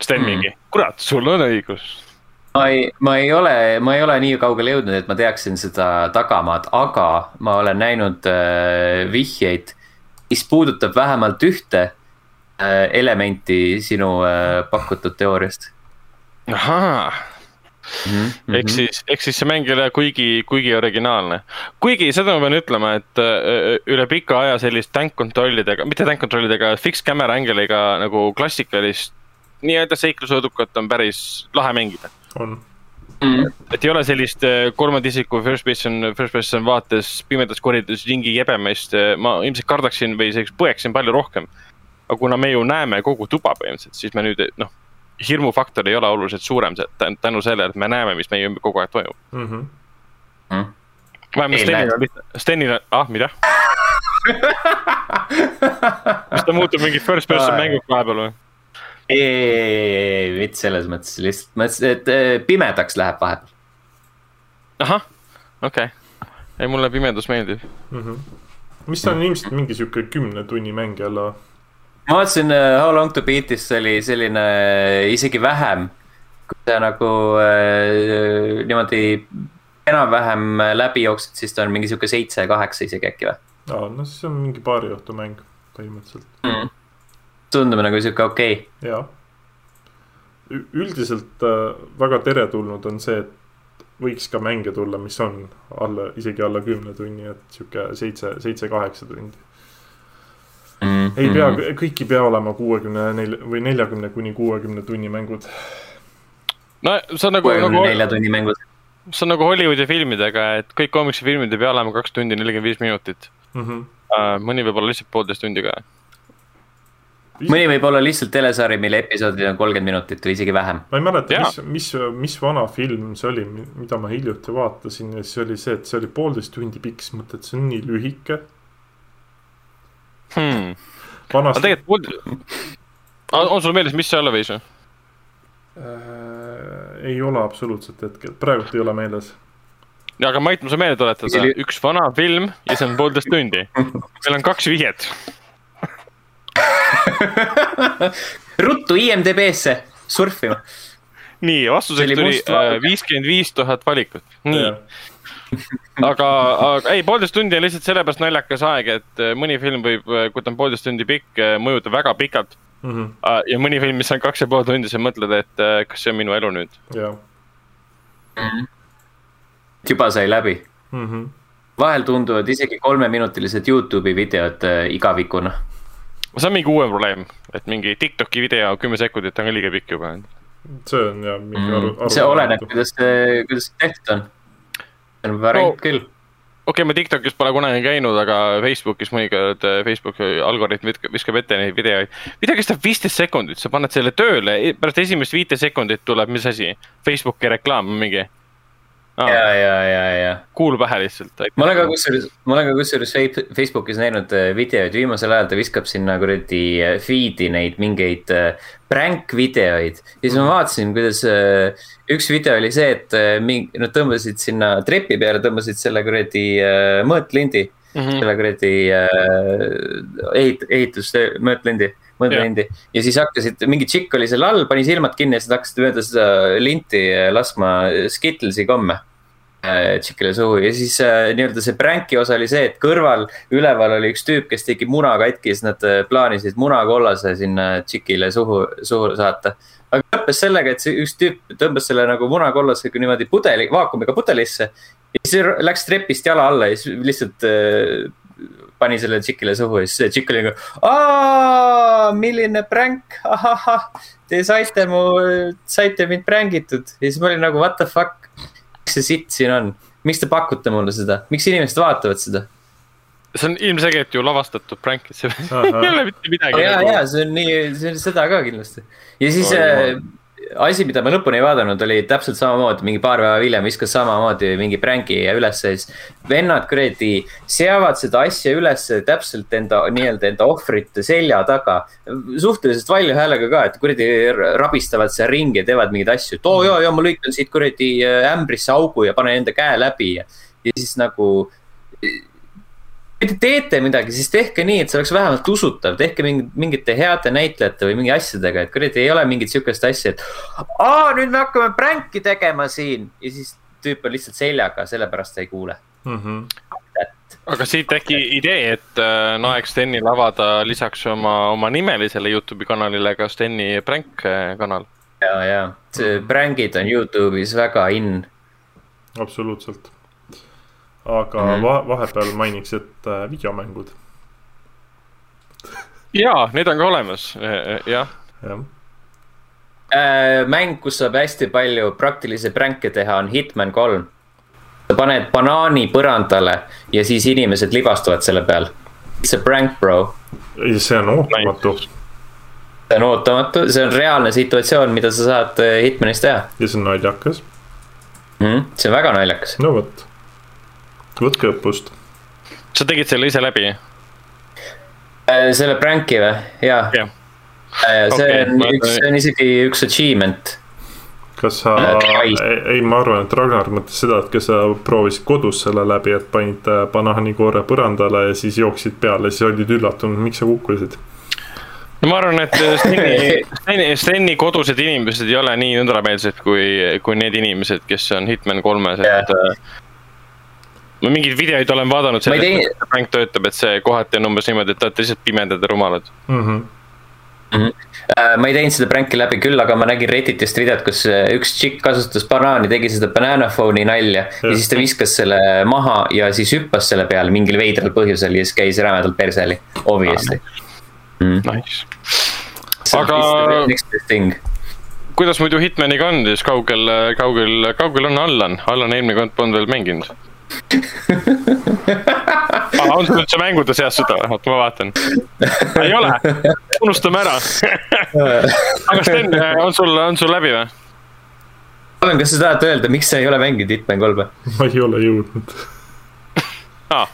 Sten hmm. mingi, kurat, sul on õigus. Ma ei, ma ei ole, ma ei ole nii kaugele jõudnud, et ma teaksin seda tagamaad, aga ma olen näinud äh, vihjeid, mis puudutab vähemalt ühte äh, elementi sinu äh, pakutud teooriast. ahaa Mm -hmm. ehk siis, ehk siis see mäng ei ole kuigi, kuigi originaalne. kuigi seda ma pean ütlema, et äh, üle pika aja sellist tank control'idega, mitte tank control'idega, fixed camera angle'iga nagu klassikalist nii-öelda seiklusõidukat on päris lahe mängida. On mm.. et ei ole sellist äh, kolmanda isiku first person, first person vaates pimedas koridorides ringi jebemist, äh, ma ilmselt kardaksin või selleks põeksin palju rohkem. aga kuna me ju näeme kogu tuba põhimõtteliselt, siis me nüüd noh hirmufaktor ei ole oluliselt suurem tänu sellele, et me näeme, mis meie ümber kogu aeg toimub mm. -hmm. Mm. vähemalt Stenil on lihtsalt, Stenil on, ah, mida kas ta muutub mingi first person mänguks vahepeal või? Ei, mitte selles mõttes, lihtsalt mõtlesin, et äh, pimedaks läheb vahepeal. ahah, okei okay., ei mulle pimedus meeldib mm. -hmm. mis on ilmselt mingi sihuke kümne tunni mäng jälle ma vaatasin uh, How long to beat'ist oli selline uh, isegi vähem. kui sa nagu uh, niimoodi enam-vähem läbi jooksed, siis ta on mingi sihuke seitse, kaheksa isegi äkki või? aa, no siis on mingi paari õhtu mäng põhimõtteliselt mm.. Tundub nagu sihuke okei okay.. jaa. üldiselt äh, väga teretulnud on see, et võiks ka mänge tulla, mis on alla, isegi alla kümne tunni, et sihuke seitse, seitse-kaheksa tundi mm,. ei pea mm., kõik ei pea olema kuuekümne nelja või neljakümne kuni kuuekümne tunni mängud. no see on nagu. kuuekümne nagu, nelja tunni mängud. see on nagu Hollywoodi filmidega, et kõik komiksifilmid ei pea olema kaks tundi nelikümmend viis minutit mm. -hmm. Mõni võib olla lihtsalt poolteist tundi ka. Mõni võib olla lihtsalt telesari, mille episoodid on kolmkümmend minutit või isegi vähem. ma ei mäleta, mis, mis, mis vana film see oli, mida ma hiljuti vaatasin ja siis oli see, et see oli poolteist tundi pikk, siis mõtled, see on nii lühike hmm.. aga tegelikult, on sul meeles, mis see olla võis või äh,? ei ole absoluutselt hetkel, praegult ei ole meeles. ja aga Mait, ma saan meelde tuletada üks vana film ja see on poolteist tundi. meil on kaks vihjet ruttu IMDB-sse surfima. nii, vastuseks tuli äh, viiskümmend viis tuhat valikut, nii aga, aga ei, poolteist tundi on lihtsalt sellepärast naljakas aeg, et äh, mõni film võib, äh, kui ta on poolteist tundi pikk, mõjuda väga pikalt mm. -hmm. ja mõni film, mis on kaks ja pool tundi, sa mõtled, et kas see on minu elu nüüd. jah. Mhm. juba sai läbi mm. -hmm. vahel tunduvad isegi kolmeminutilised Youtube'i videod igavikuna. See on mingi uuem probleem, et mingi Tiktoki video kümme sekundit on ka liiga pikk juba. see on jah mingi mm. aru, aru. see oleneb, kuidas, kuidas see tehtud on see on variant no, küll. okei okay,, ma Tiktokis pole kunagi käinud, aga Facebookis mõnikord äh, Facebooki algoritm viskab ette neid videoid. video kestab viisteist sekundit, sa paned selle tööle, pärast esimest viite sekundit tuleb, mis asi, Facebooki reklaam mingi ah.. ja, ja, ja, ja. kuul pähe lihtsalt. ma olen ka kusjuures, ma olen ka kusjuures Facebookis näinud äh, videoid, viimasel ajal ta viskab sinna kuradi äh, feed'i neid mingeid äh, prank videoid. ja siis ma vaatasin, kuidas üks video oli see, et mingi, nad tõmbasid sinna trepi peale, tõmbasid selle kuradi mõõtlindi mm. -hmm. selle kuradi ehit-, ehitustöö mõõtlindi mõõtlindi yeah. ja siis hakkasid, mingi tšikk oli seal all, pani silmad kinni ja siis hakkasid mööda seda linti laskma Skittlesi komme äh, tšikile suhu ja siis äh, nii-öelda see pränk'i osa oli see, et kõrval, üleval oli üks tüüp, kes tegi muna katki, siis nad äh, plaanisid munakollase sinna tšikile suhu, suhu saata. aga lõppes sellega, et see üks tüüp tõmbas selle nagu munakollasega niimoodi pudeli, vaakumiga pudelisse. ja siis läks trepist jala alla ja siis lihtsalt pani selle tšikile suhu ja siis see tšikk oli nagu. milline pränk, ahahah, te saite mu, saite mind prängitud ja siis ma olin nagu what the fuck. mis see sitt siin on, miks te pakute mulle seda, miks inimesed vaatavad seda? see on ilmselgelt ju lavastatud prank, et see ei ole mitte midagi ja, ja see on nii, see on seda ka kindlasti. ja siis äh, jumal. asi, mida ma lõpuni ei vaadanud, oli täpselt samamoodi, mingi paar päeva hiljem viskas samamoodi mingi prängi ülesse, siis vennad kuradi seavad seda asja ülesse täpselt enda nii-öelda enda ohvrite selja taga. suhteliselt valju häälega ka, et kuradi rabistavad seal ringi ja teevad mingeid asju, et oo ja, ja ma lõikan siit kuradi äh, ämbrisse augu ja panen enda käe läbi ja, ja siis nagu kui te teete midagi, siis tehke nii, et see oleks vähemalt usutav, tehke mingi, mingite heade näitlejate või mingi asjadega, et kuradi ei ole mingit sihukest asja, et. aa, nüüd me hakkame pränki tegema siin ja siis tüüp on lihtsalt seljaga, sellepärast ta ei kuule. Mhm. aga siit äkki idee, et äh, on aeg Stenil avada lisaks oma, oma nimelisele Youtube'i kanalile ka Steni pränk äh, kanal. ja, ja see prängid on Youtube'is väga in. absoluutselt. Aga Mhm. va vahepeal mainiks, et äh, videomängud, jaa, need on ka olemas, jah. jah. Äh, mäng, kus saab hästi palju praktilisi pränke teha, on Hitman kolm. sa paned banaani põrandale ja siis inimesed libastuvad selle peal. It's a prank, bro. ei, see on ootamatu see on ootamatu, see on reaalne situatsioon, mida sa saad äh, Hitmanis teha ja see on naljakas. mm,. see on väga naljakas. no vot, võtke õppust. sa tegid selle ise läbi? selle pranki või, jaa. jah. see Okei, on ma- üks, see on isegi üks achievement. kas sa Äh,, ei, ma arvan, et Ragnar mõtles seda, et kas sa proovisid kodus selle läbi, et panid äh, banaanikoore põrandale ja siis jooksid peale, siis olid üllatunud, miks sa kukkusid. no ma arvan, et Steni, Steni, Steni kodused inimesed ei ole nii nõndrameelsed kui, kui need inimesed, kes on Hitman kolmes, et Jah. Ma mingeid videoid olen vaadanud sellest, tei- kuidas see prank töötab, et see kohati on umbes niimoodi, et te olete lihtsalt pimedad ja rumalad. Mhm. Äh, ma ei teinud seda pranki läbi küll, aga ma nägin Redditist videot, kus äh, üks tšikk kasutas banaani, tegi seda banana phone'i nalja. ja siis ta viskas selle maha ja siis hüppas selle peale mingil veidral põhjusel ja siis käis rämedalt perseli, obviously mm.. Nice. Aga- kuidas muidu Hitmaniga on siis, kaugel, kaugel, kaugel on Allan? Allan eelmine kord polnud veel mänginud. Ah, on sul üldse mängude seas seda, oot ma vaatan. ei ole, unustame ära. aga Sten, on sul, on sul läbi või? Alan, kas sa tahad öelda, miks sa ei ole mänginud Hitman kolme? ma ei ole jõudnud. aa.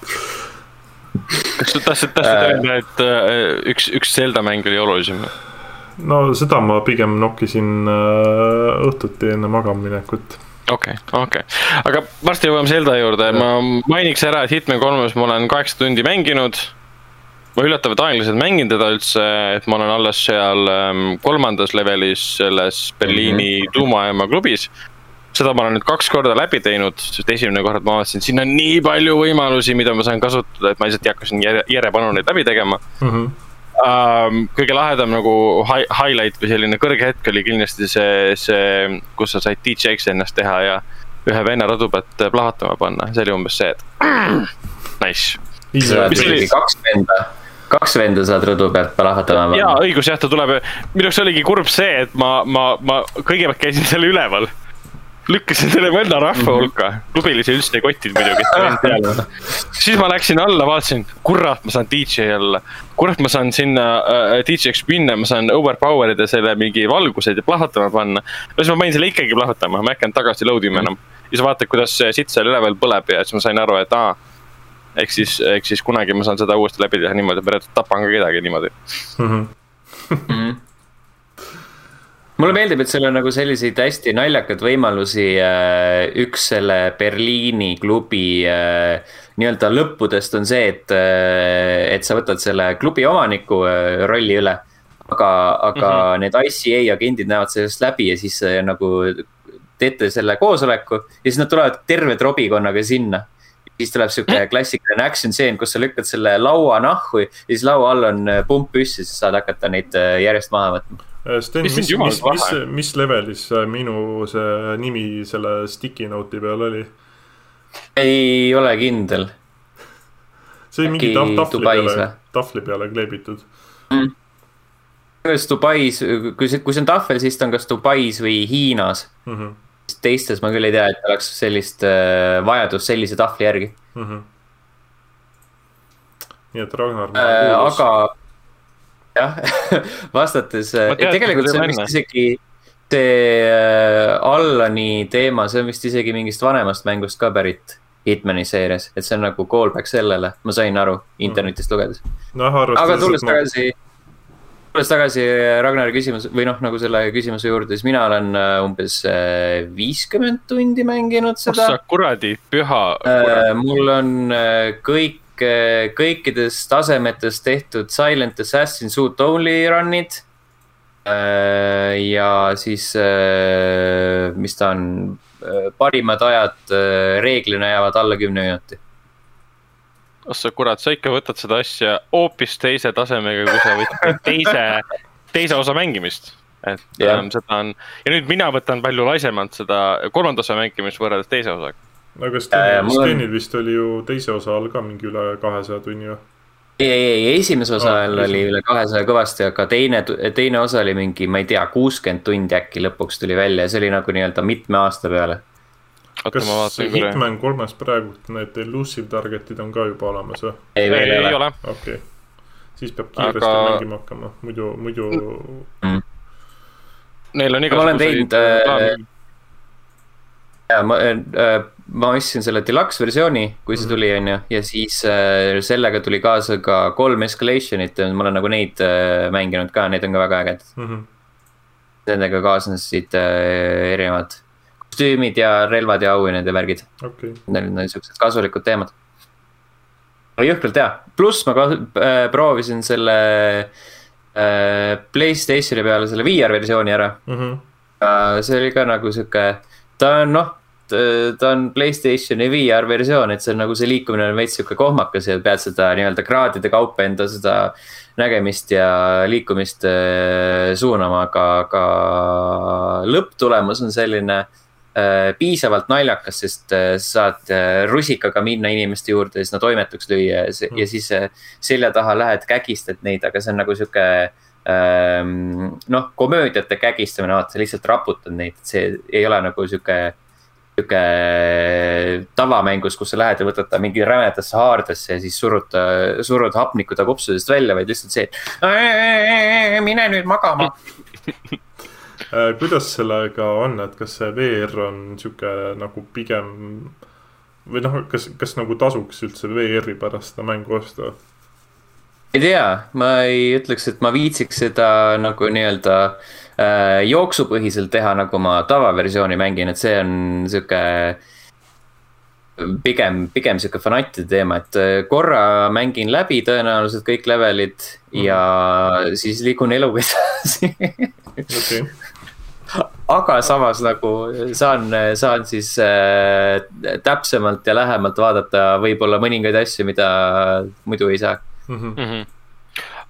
kas sa tahtsid, tahtsid Äh. öelda, et äh, üks, üks Zelda mäng oli olulisem? no seda ma pigem nokkisin äh, õhtuti enne magamaminekut. okei, okei, aga varsti jõuame Zelda juurde, ma mainiks ära, et Hitman kolmes ma olen kaheksa tundi mänginud. ma üllatavalt aeglaselt mängin teda üldse, et ma olen alles seal ähm, kolmandas levelis selles Berliini mm -hmm. tuumajaama klubis. seda ma olen nüüd kaks korda läbi teinud, sest esimene kord ma vaatasin, siin on nii palju võimalusi, mida ma saan kasutada, et ma lihtsalt ei hakka siin järje, järjepanu neid läbi tegema Mhm. um,. kõige lahedam nagu hi highlight või selline kõrge hetk oli kindlasti see, see, kus sa said DJ-ks ennast teha ja ühe venna rõdu pealt plahvatama panna, see oli umbes see, et nice. kaks venda, kaks venda saad rõdu pealt plahvatama jaa, panna. õigus jah, ta tuleb, minu jaoks oligi kurb see, et ma, ma, ma kõigepealt käisin seal üleval. Lükkasin selle venna rahva hulka, klubilisi üldse ei kottinud muidugi, siis ma läksin alla, vaatasin, kurat, ma saan DJ alla. kurat, ma saan sinna äh, DJ-ks minna, ma saan overpower ida selle mingi valgused ja plahvatama panna. no siis ma panin selle ikkagi plahvatama, ma ei hakanud tagasi load ima enam. ja siis vaatad, kuidas see sitt seal üleval põleb ja siis ma sain aru, et aa. ehk siis, ehk siis kunagi ma saan seda uuesti läbi teha niimoodi, et ma tapan ka kedagi niimoodi. Mhm. Mulle meeldib, et seal on nagu selliseid hästi naljakaid võimalusi. üks selle Berliini klubi äh, nii-öelda lõppudest on see, et, et sa võtad selle klubi omaniku äh, rolli üle. aga, aga mm -hmm. need ICA agendid näevad sellest läbi ja siis äh, nagu teete selle koosoleku ja siis nad tulevad terve trobikonnaga sinna siis tuleb sihuke klassikaline action stseen, kus sa lükkad selle laua nahku ja siis laua all on äh, pump püssi, siis saad hakata neid äh, järjest maha võtma. Äh, Sten, mis, mis, mis vahe., mis levelis äh, minu see nimi selle sticky note'i peal oli? ei ole kindel. see oli mingi tahvli Dubais peale tahvli peale kleebitud. kas Dubais, kui see, kui see on tahvel, siis ta on kas Dubais või Hiinas. Mhm, teistes ma küll ei tea, et oleks sellist äh, vajadust sellise tahvli järgi. mhm. nii et Ragnar äh,. aga jah vastates, tegelikult see on vist isegi see äh, Allani teema, see on vist isegi mingist vanemast mängust ka pärit. Hitmani seerias, et see on nagu callback sellele, ma sain aru internetist lugedes no,. aga tulles tagasi ma..., tulles tagasi Ragnari küsimuse või noh, nagu selle küsimuse juurde, siis mina olen äh, umbes äh, viiskümmend tundi mänginud seda. oh sa kuradi püha mul on kõik, kõikides tasemetes tehtud Silent Assassin suit only run'id Äh, ja siis, äh, mis ta on, parimad ajad reeglina jäävad alla kümne minuti. oh sa kurat, sa ikka võtad seda asja hoopis teise tasemega, kui sa võtad teise, teise osa mängimist. et yeah. ähm, seda on ja nüüd mina võtan palju laisemalt seda kolmanda osa mängimist võrreldes teise osaga. No aga Stenil, Stenil vist oli ju teise osa all ka mingi üle kahesaja tunni või? ei, ei, ei, esimese osa ajal oh, oli üle kahesaja kõvasti, aga teine, teine osa oli mingi, ma ei tea, kuuskümmend tundi äkki lõpuks tuli välja ja see oli nagu nii-öelda mitme aasta peale. kas Hitman kolmes praegu need elusive target'id on ka juba olemas või? ei, veel ei ole. okei okay., siis peab kiiresti aga... mängima hakkama, muidu, muidu mm.. Neil on igasuguseid äh, ja ma äh,, ma ostsin selle deluxe versiooni, kui see mhm. tuli, on ju, ja siis äh, sellega tuli kaasa ka kolm escalation'it ja ma olen nagu neid äh, mänginud ka, need on ka väga ägedad mm. -hmm. Nendega kaasnesid äh, erinevad kostüümid ja relvad ja auhinnad ja värgid okay.. Need on siuksed kasulikud teemad. jõhkralt hea, pluss ma ka, äh, proovisin selle äh, Playstationi peale selle VR versiooni ära mm. -hmm. See oli ka nagu sihuke, ta on noh Äh, ta on Playstationi VR versioon, et see on nagu see liikumine on veits sihuke kohmakas ja pead seda nii-öelda kraadide kaupa enda seda nägemist ja liikumist äh, suunama, aga, aga lõpptulemus on selline äh, piisavalt naljakas, sest äh, saad äh, rusikaga minna inimeste juurde ja sinna toimetuks lüüa ja, ja siis äh, selja taha lähed, kägistad neid, aga see on nagu sihuke ähm, noh, komöödiate kägistamine, vaata, sa lihtsalt raputad neid, see ei ole nagu sihuke sihuke tavamängus, kus sa lähed ja võtad ta mingi rämedasse haardesse ja siis surud, surud hapniku ta kopsudest välja, vaid lihtsalt see, et mine nüüd magama äh, kuidas sellega on, et kas see VR on sihuke nagu pigem või noh, kas, kas nagu tasuks üldse VR-i pärast seda mängu osta? ei tea, ma ei ütleks, et ma viitsiks seda nagu nii-öelda Äh, jooksupõhiselt teha, nagu ma tavaversiooni mängin, et see on sihuke pigem, pigem sihuke fanattide teema, et äh, korra mängin läbi tõenäoliselt kõik levelid mm. ja siis liigun eluga edasi okay. aga samas nagu saan, saan siis äh, täpsemalt ja lähemalt vaadata võib-olla mõningaid asju, mida muidu ei saa mm. -hmm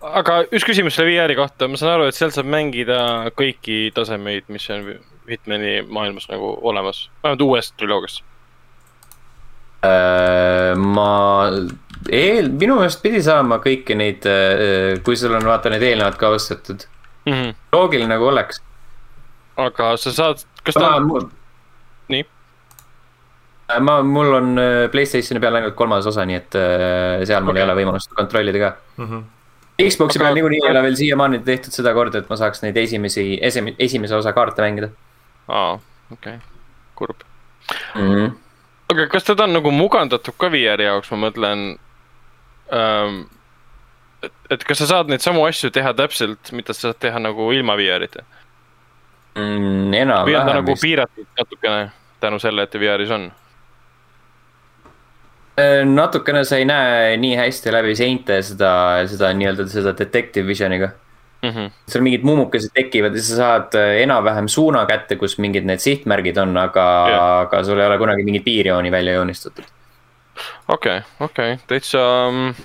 aga üks küsimus selle VR-i kohta, ma saan aru, et seal saab mängida kõiki tasemeid, mis on Hitmani maailmas nagu olemas, vähemalt uues triloogias äh,. ma eel, minu meelest pidi saama kõiki neid, äh, kui sul on vaata need eelnevad ka ostetud mm. -hmm. loogiline nagu oleks. aga sa saad, kas ta on? nii äh, ma, mul on äh, Playstationi peal ainult kolmas osa, nii et seal mul okay. ei ole võimalust kontrollida ka mm. -hmm Xbox'i peal niikuinii ei ole veel siiamaani tehtud seda korda, et ma saaks neid esimesi, esim-, esimese osa kaarte mängida. aa, okei okay., kurb mm. -hmm. aga kas teda on nagu mugandatud ka VR-i jaoks, ma mõtlen ähm,. et, et kas sa saad neid samu asju teha täpselt, mida sa saad teha nagu ilma VR-ita mm,? enam-vähem. või on ta nagu piiratud natukene tänu sellele, et ta VR-is on? Äh, natukene sa ei näe nii hästi läbi seinte seda, seda nii-öelda seda detective vision'iga mm. -hmm. seal mingid mummukesed tekivad ja sa saad äh, enam-vähem suuna kätte, kus mingid need sihtmärgid on, aga yeah., aga sul ei ole kunagi mingit piirjooni välja joonistatud. okei okay,, okei okay., täitsa,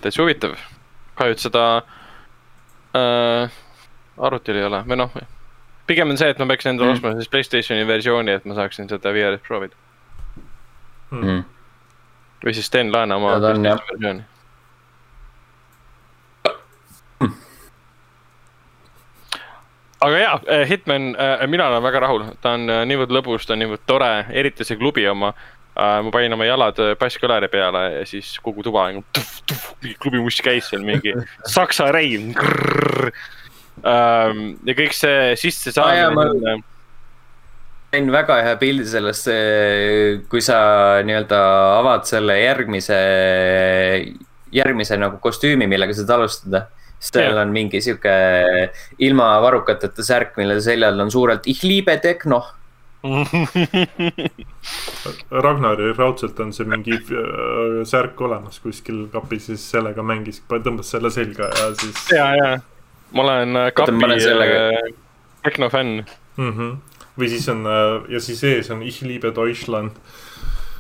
täitsa huvitav. kahju, et seda äh, arvutil ei ole või noh, pigem on see, et ma peaksin endale mm. ostma siis Playstationi versiooni, et ma saaksin seda VR-is proovida mm. -hmm või siis teen laena oma versiooni. aga jaa, eh, Hitman, eh, mina olen väga rahul, ta on eh, niivõrd lõbus, ta on niivõrd tore, eriti see klubi oma. ma panin oma jalad basskõlari peale ja siis kogu tuba nagu mingi klubimuss käis seal mingi saksa reim. Um, ja kõik see sisse saamine ah, sain väga hea pildi sellest, kui sa nii-öelda avad selle järgmise, järgmise nagu kostüümi, millega saad alustada. siis tal on mingi sihuke ilma varrukateta särk, mille seljal on suurelt ihliibe tehno Ragnaril raudselt on see mingi äh, särk olemas kuskil kapis, siis sellega mängis, tõmbas selle selga ja siis. ja, ja ma olen äh, kapi äh, tehnofänn mm. -hmm või siis on äh, ja siis ees on Ich liebe Deutschland.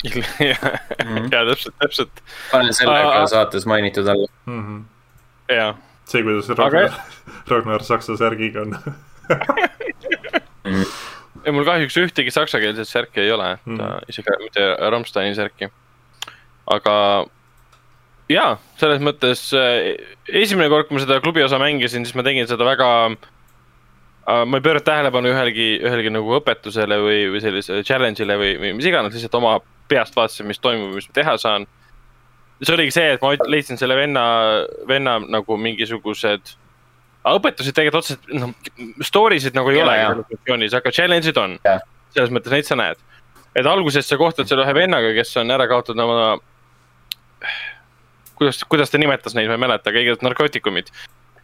Mhm. ja täpselt, täpselt. panen selle ka saates mainitud alla mm. -hmm. ja. see, kuidas Ragnar Aga..., Ragnar saksa särgiga on mm. ja mul kahjuks ühtegi saksakeelset särki ei ole mm., isegi mitte Rammsteini särki. aga jaa, selles mõttes äh, esimene kord, kui ma seda klubi osa mängisin, siis ma tegin seda väga ma ei pööranud tähelepanu ühelgi, ühelgi nagu õpetusele või, või sellisele challenge'ile või, või mis iganes, lihtsalt oma peast vaatasin, mis toimub, mis ma teha saan. see oligi see, et ma leidsin selle venna, venna nagu mingisugused. õpetused tegelikult otseselt, noh, story sid nagu ei ja, ole situatsioonis, aga challenge'id on. selles mõttes neid sa näed. et alguses sa kohtud seal ühe vennaga, kes on ära kaotanud oma. kuidas, kuidas ta nimetas neid, ma ei mäleta, aga igatahes narkootikumid.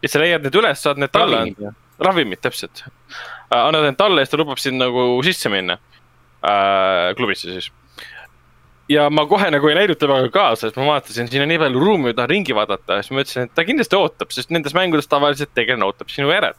ja sa leiad need üles, saad need talle anda ravimid, täpselt uh,. annad need talle ja siis ta lubab sind nagu sisse minna uh,, klubisse siis. ja ma kohe nagu ei läinud temaga kaasa, sest ma vaatasin, siin on nii palju ruumi, ma tahan ringi vaadata, siis ma ütlesin, et ta kindlasti ootab, sest nendes mängudes tavaliselt tegelane ootab sinu järel.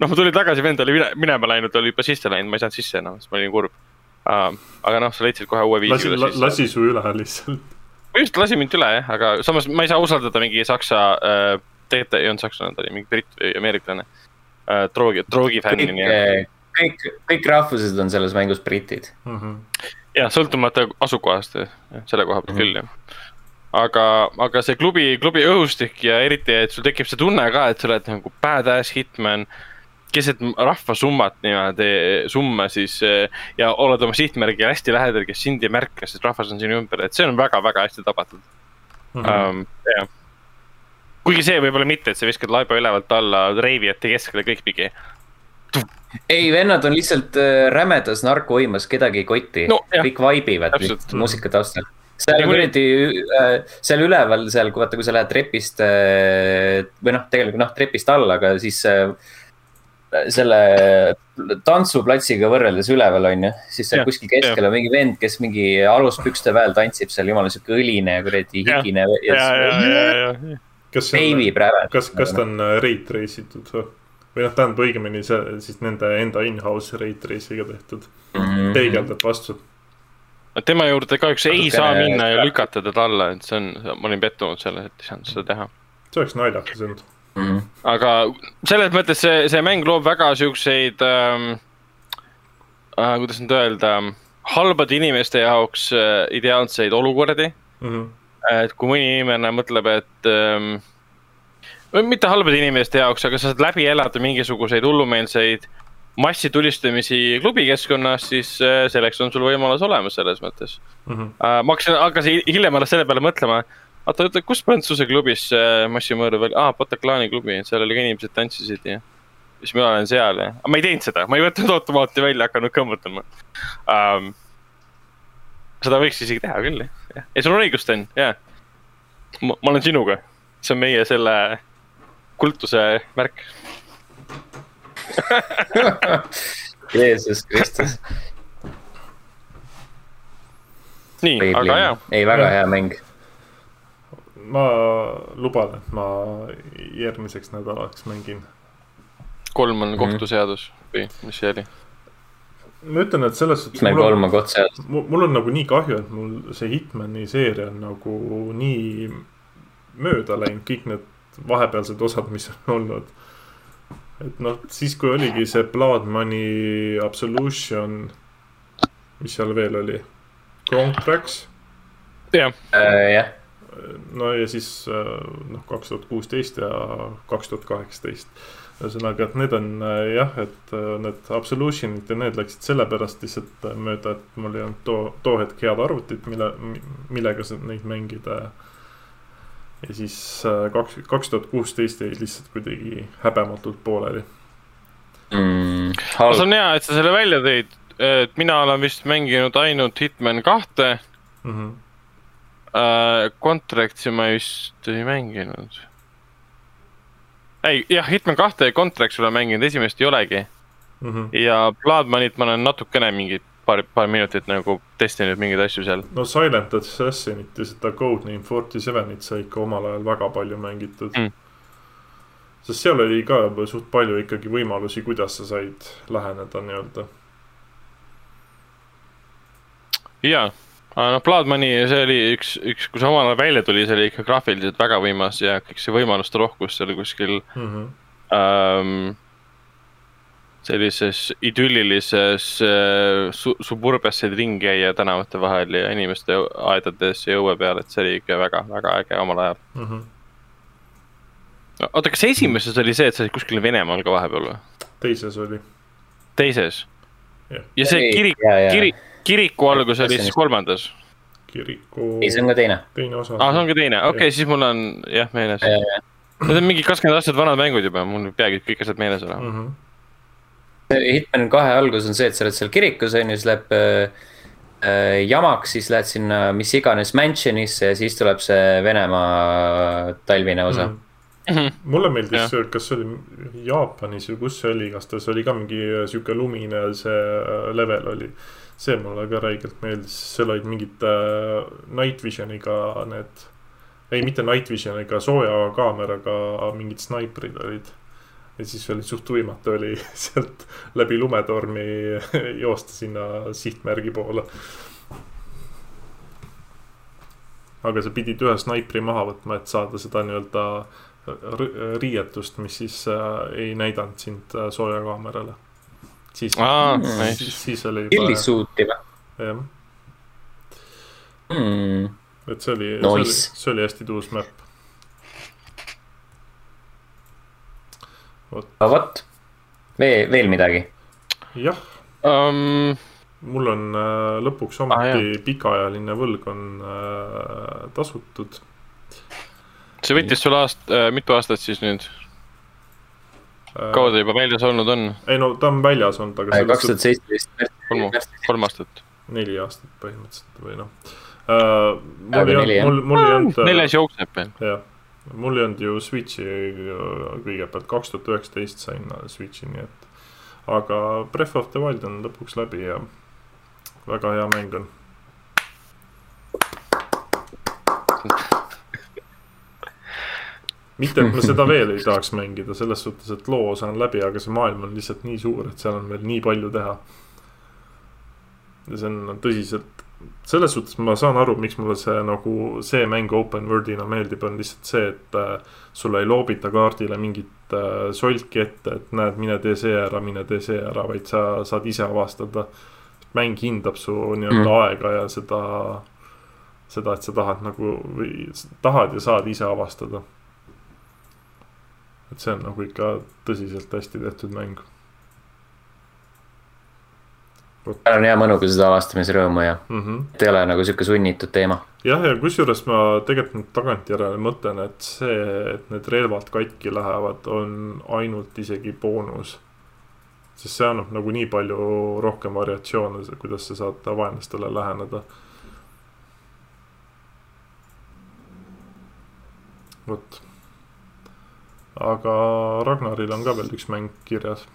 noh, ma tulin tagasi, vend oli minema läinud, oli juba sisse läinud, ma ei saanud sisse enam, siis ma olin kurb uh,. aga noh, sa leidsid kohe uue viisi. lasi, lasi su üle lihtsalt. just, lasi mind üle jah, aga samas ma ei saa usaldada mingi saksa uh,, tegelikult ei olnud sakslane, ta oli mingi britt või ameeriklane uh, äh, droogi, droogifänni. kõik, kõik, kõik rahvused on selles mängus britid mm. -hmm. jah, sõltumata asukohast, selle koha pealt mm -hmm. küll, jah aga, aga see klubi, klubi õhustik ja eriti, et sul tekib see tunne ka, et sa oled nagu badass hitman. keset rahvasummat niimoodi, summa siis ja oled oma sihtmärgi hästi lähedal, kes sind ei märka, sest rahvas on sinu ümber, et see on väga-väga hästi tabatud mm. -hmm. Um, jah kuigi see võib-olla mitte, et sa viskad laiba ülevalt alla reivijate keskele kõikpidi. ei, vennad on lihtsalt äh, rämedas narkouimas, kedagi ei koti no,. kõik vaibivad muusika taustal. seal kuradi, äh, seal üleval, seal, vaata, kui sa lähed trepist äh, või noh, tegelikult noh, trepist alla, aga siis selle tantsuplatsiga võrreldes üleval on ju, siis seal kuskil keskel on mingi vend, kes mingi aluspükste väel tantsib seal, jumala sihuke õline kuradi higine. ja, ja, ja, ja, ja kas see on, kas, kas ta on äh, rate race itud või? või noh, tähendab õigemini see siis nende enda in-house rate race'iga tehtud mm -hmm., peegeldab vastu. tema juurde kahjuks ei okay. saa minna ja lükata teda alla, et see on, ma olin pettunud selles, et ei saanud seda teha. see oleks naljakas olnud mm. -hmm. aga selles mõttes see, see mäng loob väga siukseid ähm,, äh, kuidas nüüd öelda, halbade inimeste jaoks äh, ideaalseid olukordi mm. -hmm et kui mõni inimene mõtleb, et ähm,. mitte halbade inimeste jaoks, aga sa saad läbi elada mingisuguseid hullumeelseid massitulistamisi klubikeskkonnas, siis äh, selleks on sul võimalus olemas selles mõttes mm. -hmm. Ma hakkasin, hakkasin hiljem alles selle peale mõtlema. oota, oota, kus Prantsuse klubis äh, massimõrv oli? aa, Bataclani klubi, seal oli ka inimesed tantsisid ja siis mina olen seal ja, aga ma ei teinud seda, ma ei võtnud automaati välja, hakanud kõmmutama um, seda võiks isegi teha küll, jah. Ei, sul on õigus, Sten, jaa. ma olen sinuga. see on meie selle kultuse märk Jeesus Kristus. nii, aga jaa. ei, väga hea mäng. ma luban, et ma järgmiseks nädalaks mängin. kolm on kohtuseadus või mis see oli? Ma ütlen, et selles suhtes. mängu olema kotse all. mul on nagu nii kahju, et mul see Hitmani seeria on nagu nii mööda läinud, kõik need vahepealsed osad, mis on olnud. et noh, siis kui oligi see Blood Money Absolution, mis seal veel oli, Contracts. jah äh,, jah. no ja siis äh, noh, kaks tuhat kuusteist ja kaks tuhat kaheksateist ühesõnaga, et need on äh, jah, et äh, need Absolutionid ja need läksid sellepärast lihtsalt mööda, et mul ei olnud too, too hetk head arvutit, mille, millega neid mängida. ja siis kaks, kaks tuhat kuusteist jäi lihtsalt kuidagi häbematult pooleli mm,. see on hea, et sa selle välja tõid, et mina olen vist mänginud ainult Hitman kahte mm. -hmm. Contractsi ma vist ei mänginud ei, jah, Hitman kahte Contracts olen mänginud, esimest ei olegi mm. -hmm. ja Bloodmoney't ma olen natukene mingi paar, paar minutit nagu testinud mingeid asju seal. no Silent Assassinit ja seda Codename Forty Sevenit sai ikka omal ajal väga palju mängitud mm.. sest seal oli ka suht palju ikkagi võimalusi, kuidas sa said läheneda nii-öelda. jaa aga noh, Blood Money, see oli üks, üks, kui see omal ajal välja tuli, see oli ikka graafiliselt väga võimas ja kõik see võimaluste rohkus seal kuskil mm. -hmm. Ähm, sellises idüllilises äh, su suburbias said ringi käia tänavate vahel ja inimeste aedades ja õue peal, et see oli ikka väga-väga äge omal ajal mm. -hmm. oota, kas esimeses oli see, et sa olid kuskil Venemaal ka vahepeal või? teises oli. teises? ja see kirik, kirik kiriku algus oli siis kolmandas? kiriku. ei, see on ka teine. teine osa. aa, see on ka teine, okei okay,, siis mul on jah meeles. Need on mingi kakskümmend aastat vanad mängud juba, mul peagi kõik asjad meeles enam mm. -hmm. Hitman kahe algus on see, et sa oled seal kirikus on ju, siis läheb äh, äh, jamaks, siis lähed sinna mis iganes mansion'isse ja siis tuleb see Venemaa talvine osa mm. -hmm Mm -hmm. mulle meeldis, kas see oli Jaapanis või kus see oli, kas ta, see oli ka mingi sihuke lumine see äh, level oli see mulle ka räigelt meeldis, seal olid mingid äh, night vision'iga need, ei mitte night vision'iga, sooja kaameraga mingid snaiprid olid. ja siis oli suht võimatu oli sealt läbi lumetormi joosta sinna sihtmärgi poole. aga sa pidid ühe snaipri maha võtma, et saada seda nii-öelda riietust, mis siis äh, ei näidanud sind äh, sooja kaamerale siis ah,, nice. siis, siis oli juba. Illisuuti või? jah mm.. et see oli nice., see oli, see oli hästi tuus map. vot. vot, veel, veel midagi? jah um.... mul on äh, lõpuks ometi ah, pikaajaline võlg on äh, tasutud. see võttis sul aast- äh,, mitu aastat siis nüüd? Kaua ta juba väljas olnud on? ei no ta on väljas olnud, aga. kaks tuhat seitseteist. kolm, kolm aastat. neli aastat põhimõtteliselt või noh uh,. mul ei olnud, mul, mul ei olnud. neljas jookseb veel. jah, mul ei olnud ju Switch'i kõigepealt, kaks tuhat üheksateist sain Switch'i, nii et. aga Breath of the Wild on lõpuks läbi ja väga hea mäng on mitte, et ma seda veel ei tahaks mängida, selles suhtes, et loo saan läbi, aga see maailm on lihtsalt nii suur, et seal on veel nii palju teha. ja see on tõsiselt, selles suhtes ma saan aru, miks mulle see nagu, see mäng open world'ina meeldib, on lihtsalt see, et äh, sulle ei loobita kaardile mingit äh, solki ette, et näed, mine tee see ära, mine tee see ära, vaid sa saad ise avastada. mäng hindab su nii-öelda mm. aega ja seda, seda, et sa tahad nagu või tahad ja saad ise avastada et see on nagu ikka tõsiselt hästi tehtud mäng. seal on hea mõnu, kui seda avastamisrõõmu ja mm -hmm. et ei ole nagu sihuke sunnitud teema. jah, ja kusjuures ma tegelikult nüüd tagantjärele mõtlen, et see, et need relvad katki lähevad, on ainult isegi boonus. sest see annab nagu nii palju rohkem variatsioone, kuidas sa saad vaenlastele läheneda vot aga Ragnaril on ka veel üks mäng kirjas.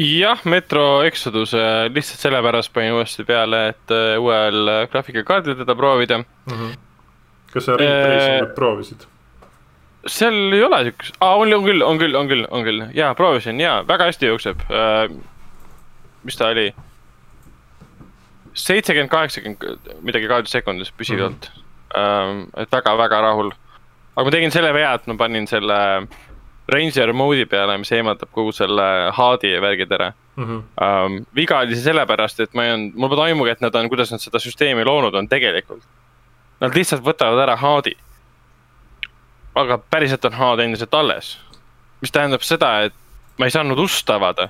jah, Metro Exodus lihtsalt sellepärast panin uuesti peale, et äh, uuel äh, graafikakaardil teda proovida mm. -hmm. kas sa Ray Tracingut proovisid? seal ei ole siukest, aa on, on küll, on küll, on küll, on küll, jaa, proovisin ja väga hästi jookseb äh,. mis ta oli? seitsekümmend, kaheksakümmend, midagi kaheksakümmend sekundis püsivalt mm. -hmm. äh, et väga-väga rahul aga ma tegin selle vea, et ma panin selle Ranger mode'i peale, mis eemaldab kogu selle HUD-i ja värgid ära mm. -hmm. Um, viga oli see sellepärast, et ma ei olnud, mul pole aimugi, et nad on, kuidas nad seda süsteemi loonud on tegelikult. Nad lihtsalt võtavad ära HUD-i. aga päriselt on HUD endiselt alles. mis tähendab seda, et ma ei saanud ust avada.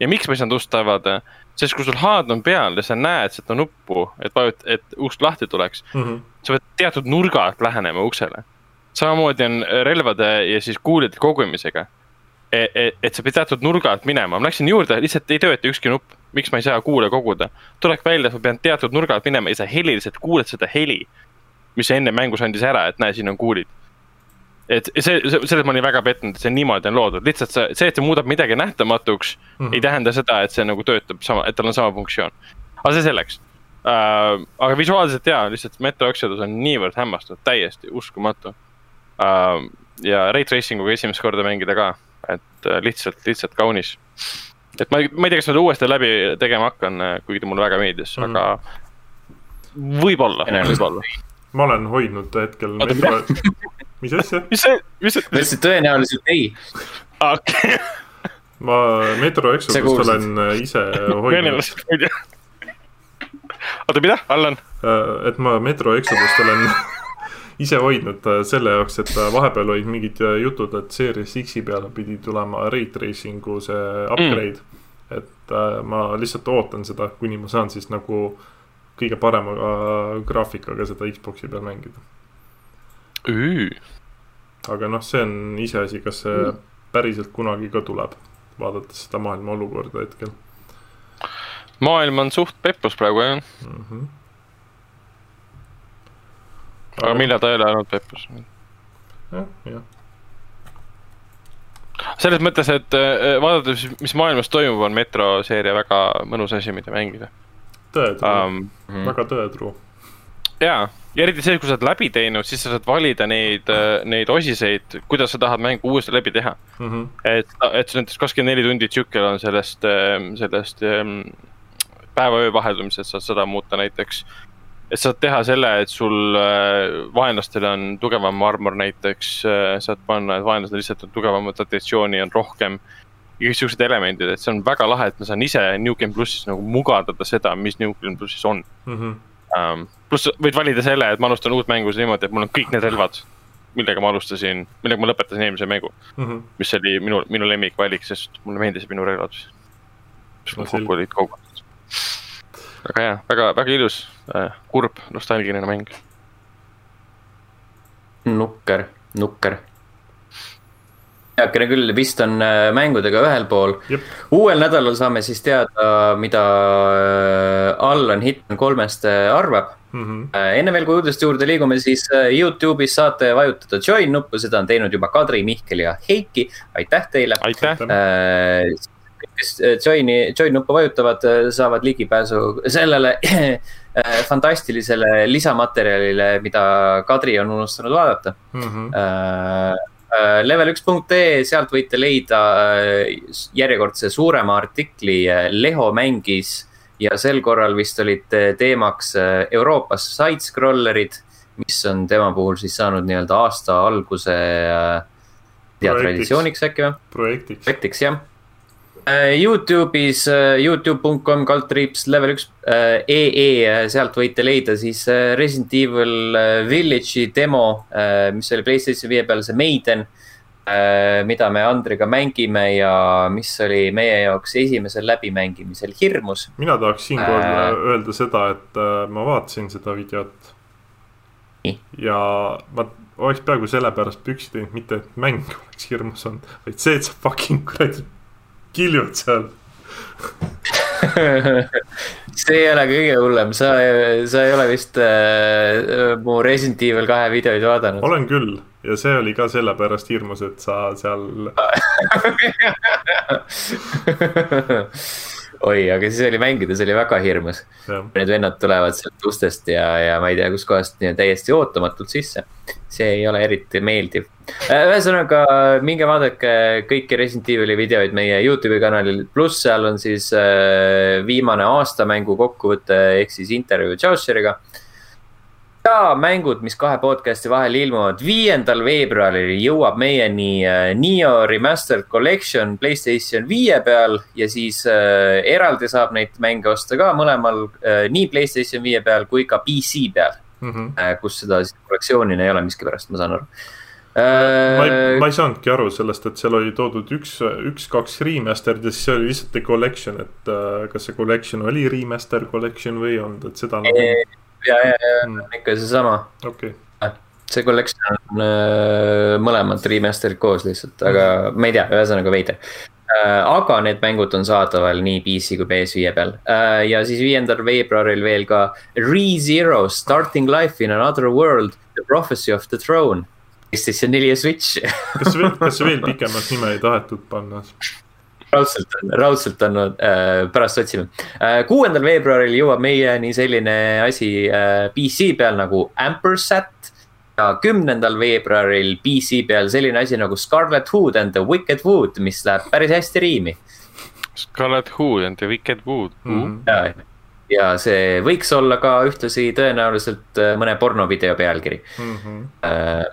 ja miks ma ei saanud ust avada? sest kui sul haad on peal ja sa näed seda nuppu, et vajut-, et usk lahti tuleks mm, -hmm. sa pead teatud nurga alt lähenema uksele. Samamoodi on relvade ja siis kuulide kogumisega. Et, et, et sa pead teatud nurga alt minema, ma läksin juurde, lihtsalt ei tööta ükski nupp, miks ma ei saa kuule koguda. tuleb välja, et ma pean teatud nurga alt minema ja sa heliliselt kuuled seda heli, mis enne mängus andis ära, et näe, siin on kuulid et see, selles ma olin väga pettunud, et see niimoodi on loodud, lihtsalt see, see, et see muudab midagi nähtamatuks mm, -hmm. ei tähenda seda, et see nagu töötab sama, et tal on sama funktsioon. aga see selleks uh,. aga visuaalselt jaa, lihtsalt Metro Exodus on niivõrd hämmastav, täiesti uskumatu. Ja Ray Tracing uga esimest korda mängida ka, et uh, lihtsalt, lihtsalt kaunis. et ma, ma ei tea, kas ma seda uuesti läbi tegema hakkan, kuigi ta mulle väga meeldis mm, aga võib-olla, võib-olla. ma olen hoidnud hetkel mis asja? mis see, mis see? ma ütlesin tõenäoliselt ei. okei. ma Metro Exodust olen äh, ise hoidnud. oota, mida, Allan? Äh, et ma Metro Exodust olen ise hoidnud äh, selle jaoks, et vahepeal olid mingid jutud, et Series X-i peale pidi tulema Ray Tracing'u see upgrade mm.. et ma lihtsalt ootan seda, kuni ma saan siis nagu kõige parema graafikaga seda Xbox'i peal mängida aga noh, see on iseasi, kas see päriselt kunagi ka tuleb, vaadates seda maailma olukorda hetkel. maailm on suht peppus praegu jah mm. -hmm. Aga millal ta ei ole olnud peppus? jah, jah selles mõttes, et äh, vaadates, mis maailmas toimub, on Metro seeria väga mõnus asi, mida mängida. tõetruu um,, väga tõetruu. jaa ja eriti see, kui sa oled läbi teinud, siis sa saad valida neid, äh, neid osiseid, kuidas sa tahad mängu uuesti läbi teha mm. -hmm. et, et näiteks kakskümmend neli tundi tsükkel on sellest, ähm, sellest ähm, päeva-öö vaheldumisest saad seda muuta näiteks. Et saad teha selle, et sul äh, vaenlastel on tugevam armor näiteks, äh, saad panna, et vaenlastel lihtsalt on tugevamat atratsiooni on rohkem igasugused elemendid, et see on väga lahe, et ma saan ise New Game plussis nagu mugandada seda, mis New Game plussis on mm. -hmm um,. pluss võid valida selle, et ma alustan uut mängu niimoodi, et mul on kõik need relvad, millega ma alustasin, millega ma lõpetasin eelmise mängu mm. -hmm. mis oli minu, minu lemmikvalik, sest mulle meeldisid minu relvad. mis mul kokku olid kogutud. Väga hea, väga, väga ilus äh,, kurb, nostalgiline mäng. nukker, nukker heakene küll, vist on äh, mängudega ühel pool. uuel nädalal saame siis teada, mida äh, Allan Hitman kolmest arvab mm. -hmm. enne veel, kui uudiste juurde liigume, siis Youtube'is saate vajutada join nuppu, seda on teinud juba Kadri, Mihkel ja Heiki, aitäh teile. aitäh äh,. Kes join'i, join nuppu vajutavad, saavad ligipääsu sellele fantastilisele lisamaterjalile, mida Kadri on unustanud vaadata mm. -hmm. Äh, Äh, level1.ee, sealt võite leida äh, järjekordse suurema artikli. Äh, Leho mängis ja sel korral vist olid teemaks Euroopas side-scrollerid, mis on tema puhul siis saanud nii-öelda aasta alguse. tea traditsiooniks äkki või? projektiks. projektiks jah Äh, Youtube'is äh, Youtube.com kaldtriips level üks ee, äh, sealt võite leida siis Resident Evil Village'i demo, mis oli Playstation viie peal, see Maiden. mida me Andriga mängime ja mis oli meie jaoks esimesel läbimängimisel hirmus. mina tahaks siinkohal äh, öelda seda, et ma vaatasin seda videot. ja ma oleks peaaegu sellepärast püksi teinud, mitte et mäng oleks hirmus olnud, vaid see, et sa fucking kuradi kiljud seal see ei ole kõige hullem, sa, sa ei ole vist äh, mu Resident Evil kahe videoid vaadanud. olen küll ja see oli ka sellepärast hirmus, et sa seal oi, aga siis oli mängides oli väga hirmus. Need vennad tulevad sealt ustest ja, ja ma ei tea, kuskohast täiesti ootamatult sisse. see ei ole eriti meeldiv. Äh, ühesõnaga, minge vaadake kõiki Resident Evil'i videoid meie Youtube'i kanalil, pluss seal on siis äh, viimane aastamängu kokkuvõte ehk siis intervjuu Chauceriga ja mängud, mis kahe podcast'i vahel ilmuvad, viiendal veebruaril jõuab meieni äh, Neo Remastered Collection Playstation viie peal ja siis eraldi saab neid mänge osta ka mõlemal nii Playstation viie peal kui ka PC peal mm. -hmm. Kus seda siis kollektsioonina ei ole miskipärast, ma saan aru ma ei, Äh, ma ei saanudki aru sellest, et seal oli toodud üks, üks-kaks remaster'd ja siis see oli lihtsalt the collection, et äh, kas see collection oli remaster collection või ei olnud, et seda nagu, ja, ja, ja Mm. ikka seesama, okei. see collection on äh, mõlemad remaster'id koos lihtsalt, aga ma ei tea, ühesõnaga veider. aga need mängud on saadaval nii PC kui PS5 peal Äh, ja siis viiendal veebruaril veel ka ReZero Starting Life in Another World, The Prophecy of the Throne. PlayStation neli ja Switch kas veel, kas veel pikemat nime ei tahetud panna? raudselt on, raudselt on äh,, pärast otsime äh,. kuuendal veebruaril jõuab meieni selline asi äh, PC peal nagu Ampersat. ja kümnendal veebruaril PC peal selline asi nagu Scarlet Hood and the Wicked Wood, mis läheb päris hästi riimi. Scarlet Hood and the Wicked Wood mm. -hmm. ja, ja see võiks olla ka ühtlasi tõenäoliselt äh, mõne pornovideo pealkiri Mhm. äh,.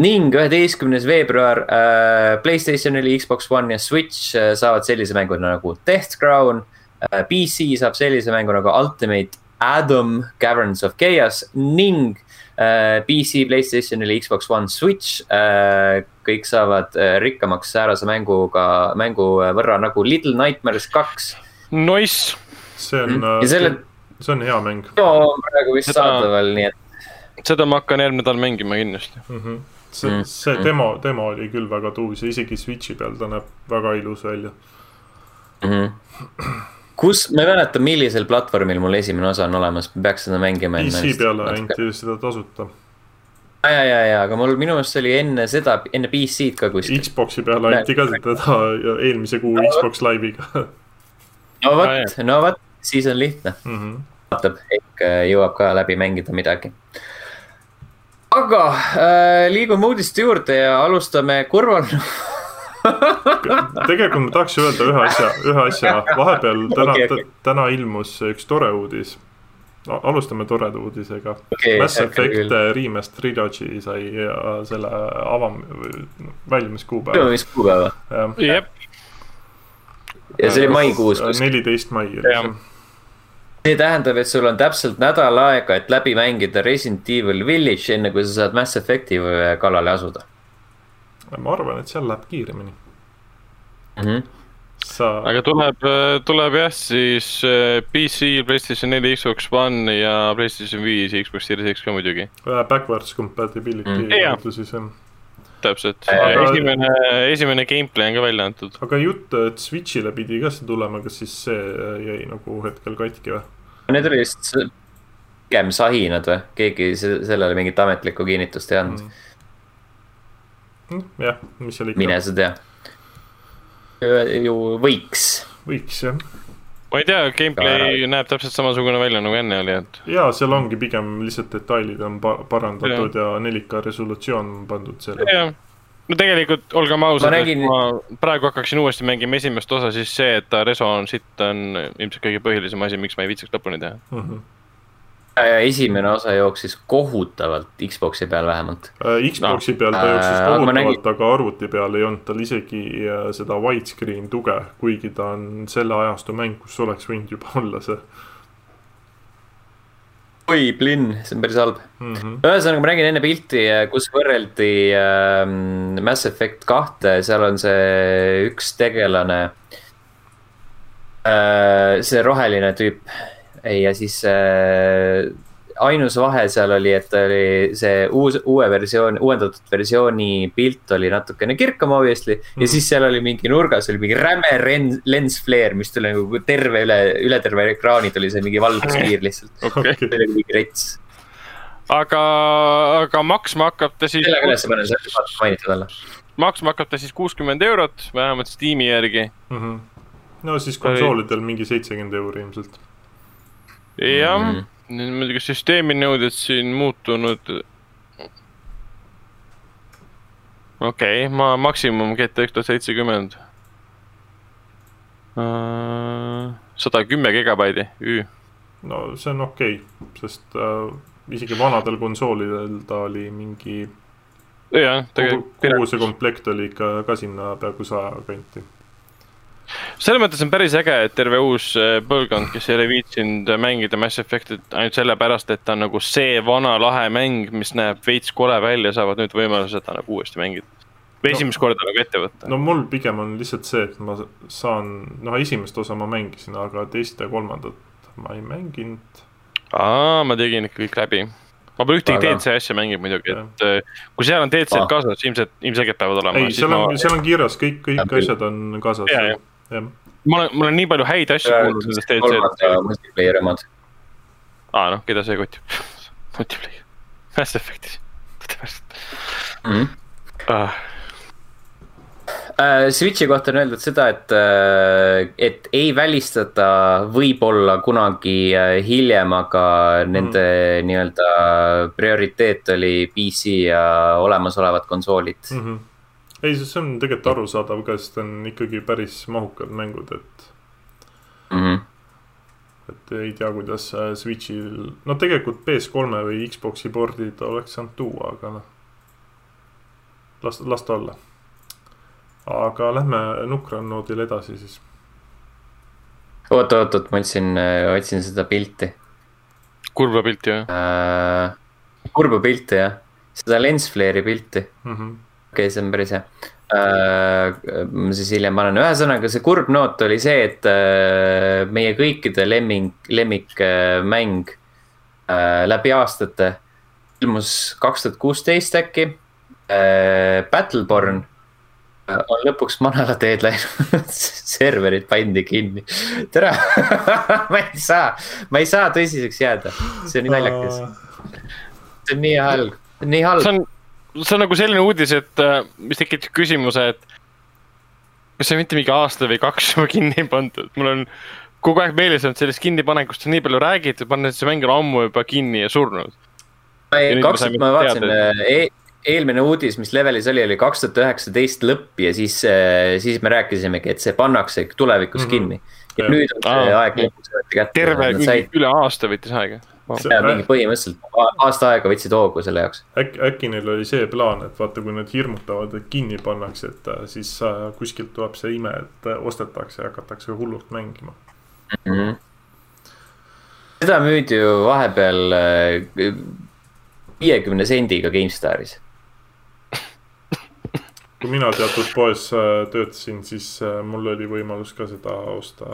Ning üheteistkümnes veebruar äh, Playstationil, Xbox One ja Switch äh, saavad sellise mängu nagu Death Crown äh,. PC saab sellise mängu nagu Ultimate Adam Caverns of Chaos ning äh, PC, Playstationil, Xbox One, Switch äh,. kõik saavad äh, rikkamaks säärase mänguga, mängu võrra nagu Little Nightmares kaks. Nice, see on ja, selle see on hea mäng on praegu vist Seda- saadaval, nii et seda ma hakkan järgmine nädal mängima kindlasti. mm. -hmm. See Mm., see demo, demo oli küll väga tuus ja isegi Switch'i peal ta näeb väga ilus välja. mm. -hmm. kus, ma ei mäleta, millisel platvormil mul esimene osa on olemas, ma peaks seda mängima. PC peale anti seda tasuta. ja, ja, ja, aga mul minu meelest see oli enne seda, enne PC-d ka kuskil. Xbox'i peale anti ka teda ja eelmise kuu Xbox Live'iga no Ah, vot, no vot, siis on lihtne, mm. -hmm. vaatab, ehk äh, jõuab ka läbi mängida midagi. Aga äh, liigume uudiste juurde ja alustame kurval tegelikult ma tahaks öelda ühe asja, ühe asja, vahepeal täna Okei, okei. täna ilmus üks tore uudis. alustame toreda uudisega Okei, Mass Effect küll. Remaster Trilogy sai ja selle avam-, väljumiskuupäeva. ilmumiskuupäeva jep, ja see oli maikuus kuskil. neliteist mai oli Jah. see. tähendab, et sul on täpselt nädal aega, et läbi mängida Resident Evil Village, enne kui sa saad Mass Effect'i kallale asuda ma arvan, et seal läheb kiiremini. mm. -hmm. sa, aga tuleb, tuleb jah, siis äh, PC, Playstation neli, Xbox One ja Playstation viis Xbox Series X ka muidugi. backwards compatibility Mm. mm. Jah. siis on. täpselt, Aga- esimene, esimene gameplay on ka välja antud. aga jutt, et Switch'ile pidi ka see tulema, kas siis see jäi nagu hetkel katki või? Need olid vist pigem sahinad või, keegi se- sellele mingit ametlikku kinnitust ei andnud mm., Mm, jah, mis seal ikka mine sa tea. ju võiks, võiks jah. Ma ei tea, gameplay näeb täpselt samasugune välja nagu enne oli, et ja seal ongi pigem lihtsalt detailid on pa parandatud ja, ja 4K resolutsioon on pandud selle. no tegelikult olgem ausad Ma, et nägin- kui ma praegu hakkaksin uuesti mängima esimest osa, siis see, et ta reso on sitt, on ilmselt kõige põhilisem asi, miks ma ei viitsiks lõpuni teha. Mhm. esimene osa jooksis kohutavalt Xbox'i peal vähemalt. Äh, Xbox'i peal ta Äh, jooksis aga ma kohutavalt nägin-, aga arvuti peal ei olnud tal isegi äh, seda widescreen tuge, kuigi ta on selle ajastu mäng, kus oleks võinud juba olla see oi, plinn, see on päris halb. mm. -hmm. ühesõnaga, ma nägin enne pilti, kus võrreldi äh, Mass Effect kahte, seal on see üks tegelane äh,. see roheline tüüp ja siis äh, ainus vahe seal oli, et oli see uus, uue versioon, uuendatud versiooni pilt oli natukene kirkam obviously mm. -hmm. ja siis seal oli mingi nurgas oli mingi räme ren- lens flare, mis tuli nagu terve üle, üle terve ekraani tuli see mingi valguskiir lihtsalt. okei, see oli mingi rets. aga, aga maksma hakkab ta siis, sellega üles panen, saab mainitud olla. maksma hakkab ta siis kuuskümmend eurot, vähemalt Steam'i järgi. Mm -hmm. no siis konsoolidel mingi seitsekümmend euri ilmselt. Jah mm., nüüd muidugi süsteemi nõuded siin muutunud. okei okay,, ma maksimum GTX tuhat seitsekümmend. sada kümme gigabaidi, Ü. no see on okei okay,, sest äh, isegi vanadel konsoolidel ta oli mingi, jah, tegelikult kogu see komplekt oli ikka ka sinna peaaegu saja kanti. Selles mõttes on päris äge, et terve uus äh, põlvkond, kes ei ole viitsinud mängida Mass Effect'it ainult sellepärast, et ta on nagu see vana lahe mäng, mis näeb veits kole välja, saavad nüüd võimaluse seda nagu uuesti mängida. või esimest no, korda nagu ette võtta. no mul pigem on lihtsalt see, et ma saan, noh, esimest osa ma mängisin, aga teist ja kolmandat ma ei mänginud. aa, ma tegin ikka kõik läbi ma pole ühtegi aga... DC asja mänginud muidugi, et äh, kui seal on DC-d ah. kaasas, ilmselt, ilmselgelt peavad olema. ei, seal on ma..., seal on kirjas kõik, kõik ja, asjad on kaasas. Ma olen, mul on nii palju häid asju kuulnud nendest DC-dest. multiplayer omad. aa, noh, keda see kotib multiplayer, Mass Effect'is, tõepoolest mm. -hmm. Ah Äh, Switchi kohta on öeldud seda, et, äh, et ei välistata võib-olla kunagi äh, hiljem, aga nende mm. nii-öelda prioriteet oli PC ja olemasolevad konsoolid mm. -hmm. Ei, see on tegelikult arusaadav ka, sest on ikkagi päris mahukad mängud, et mm. -hmm. et ei tea, kuidas Switchil, no tegelikult PS3-e või Xbox'i pordid oleks saanud tuua, aga noh. las, las ta olla aga lähme nukral noodil edasi siis. oot, oot, oot, ma otsin, otsin seda pilti. kurba pilti, jah äh,? kurba pilti, jah. seda lensflare'i pilti mm -hmm.. Okei okay,, see on päris hea äh,. ma siis hiljem panen, ühesõnaga see kurb noot oli see, et äh, meie kõikide lemming, lemmikmäng äh, läbi aastate ilmus kaks tuhat kuusteist äkki äh,. Battleborn on lõpuks manala teed läinud serverid pandi kinni. tere ma ei saa, ma ei saa tõsiseks jääda, see on nii naljakas. see on nii halb, nii halb. See on, nagu selline uudis, et äh, mis tekitab küsimuse, et. kas see mitte mingi aasta või kaks juba kinni ei pandud, mul on kogu aeg meeles olnud sellest kinnipanekust on nii palju räägitud, ma arvan, et see mäng on ammu juba kinni ja surnud. kaks tuhat, ma vaatasin e eelmine uudis, mis levelis oli, oli kaks tuhat üheksateist lõpp ja siis, äh, siis me rääkisimegi, et see pannakse tulevikus mm -hmm. kinni. Ja nüüd on see aeg lõpuks võeti kätte. terve, üle aasta võttis aega wow.. ja mingi põhimõtteliselt aasta aega võtsid hoogu selle jaoks. äkki, äkki neil oli see plaan, et vaata, kui nad hirmutavad, et kinni pannakse, et äh, siis äh, kuskilt tuleb see ime, et ostetakse ja hakatakse hullult mängima mm. -hmm. seda müüdi ju vahepeal viiekümne sendiga GameStaris kui mina teatud poes äh, töötasin, siis äh, mul oli võimalus ka seda osta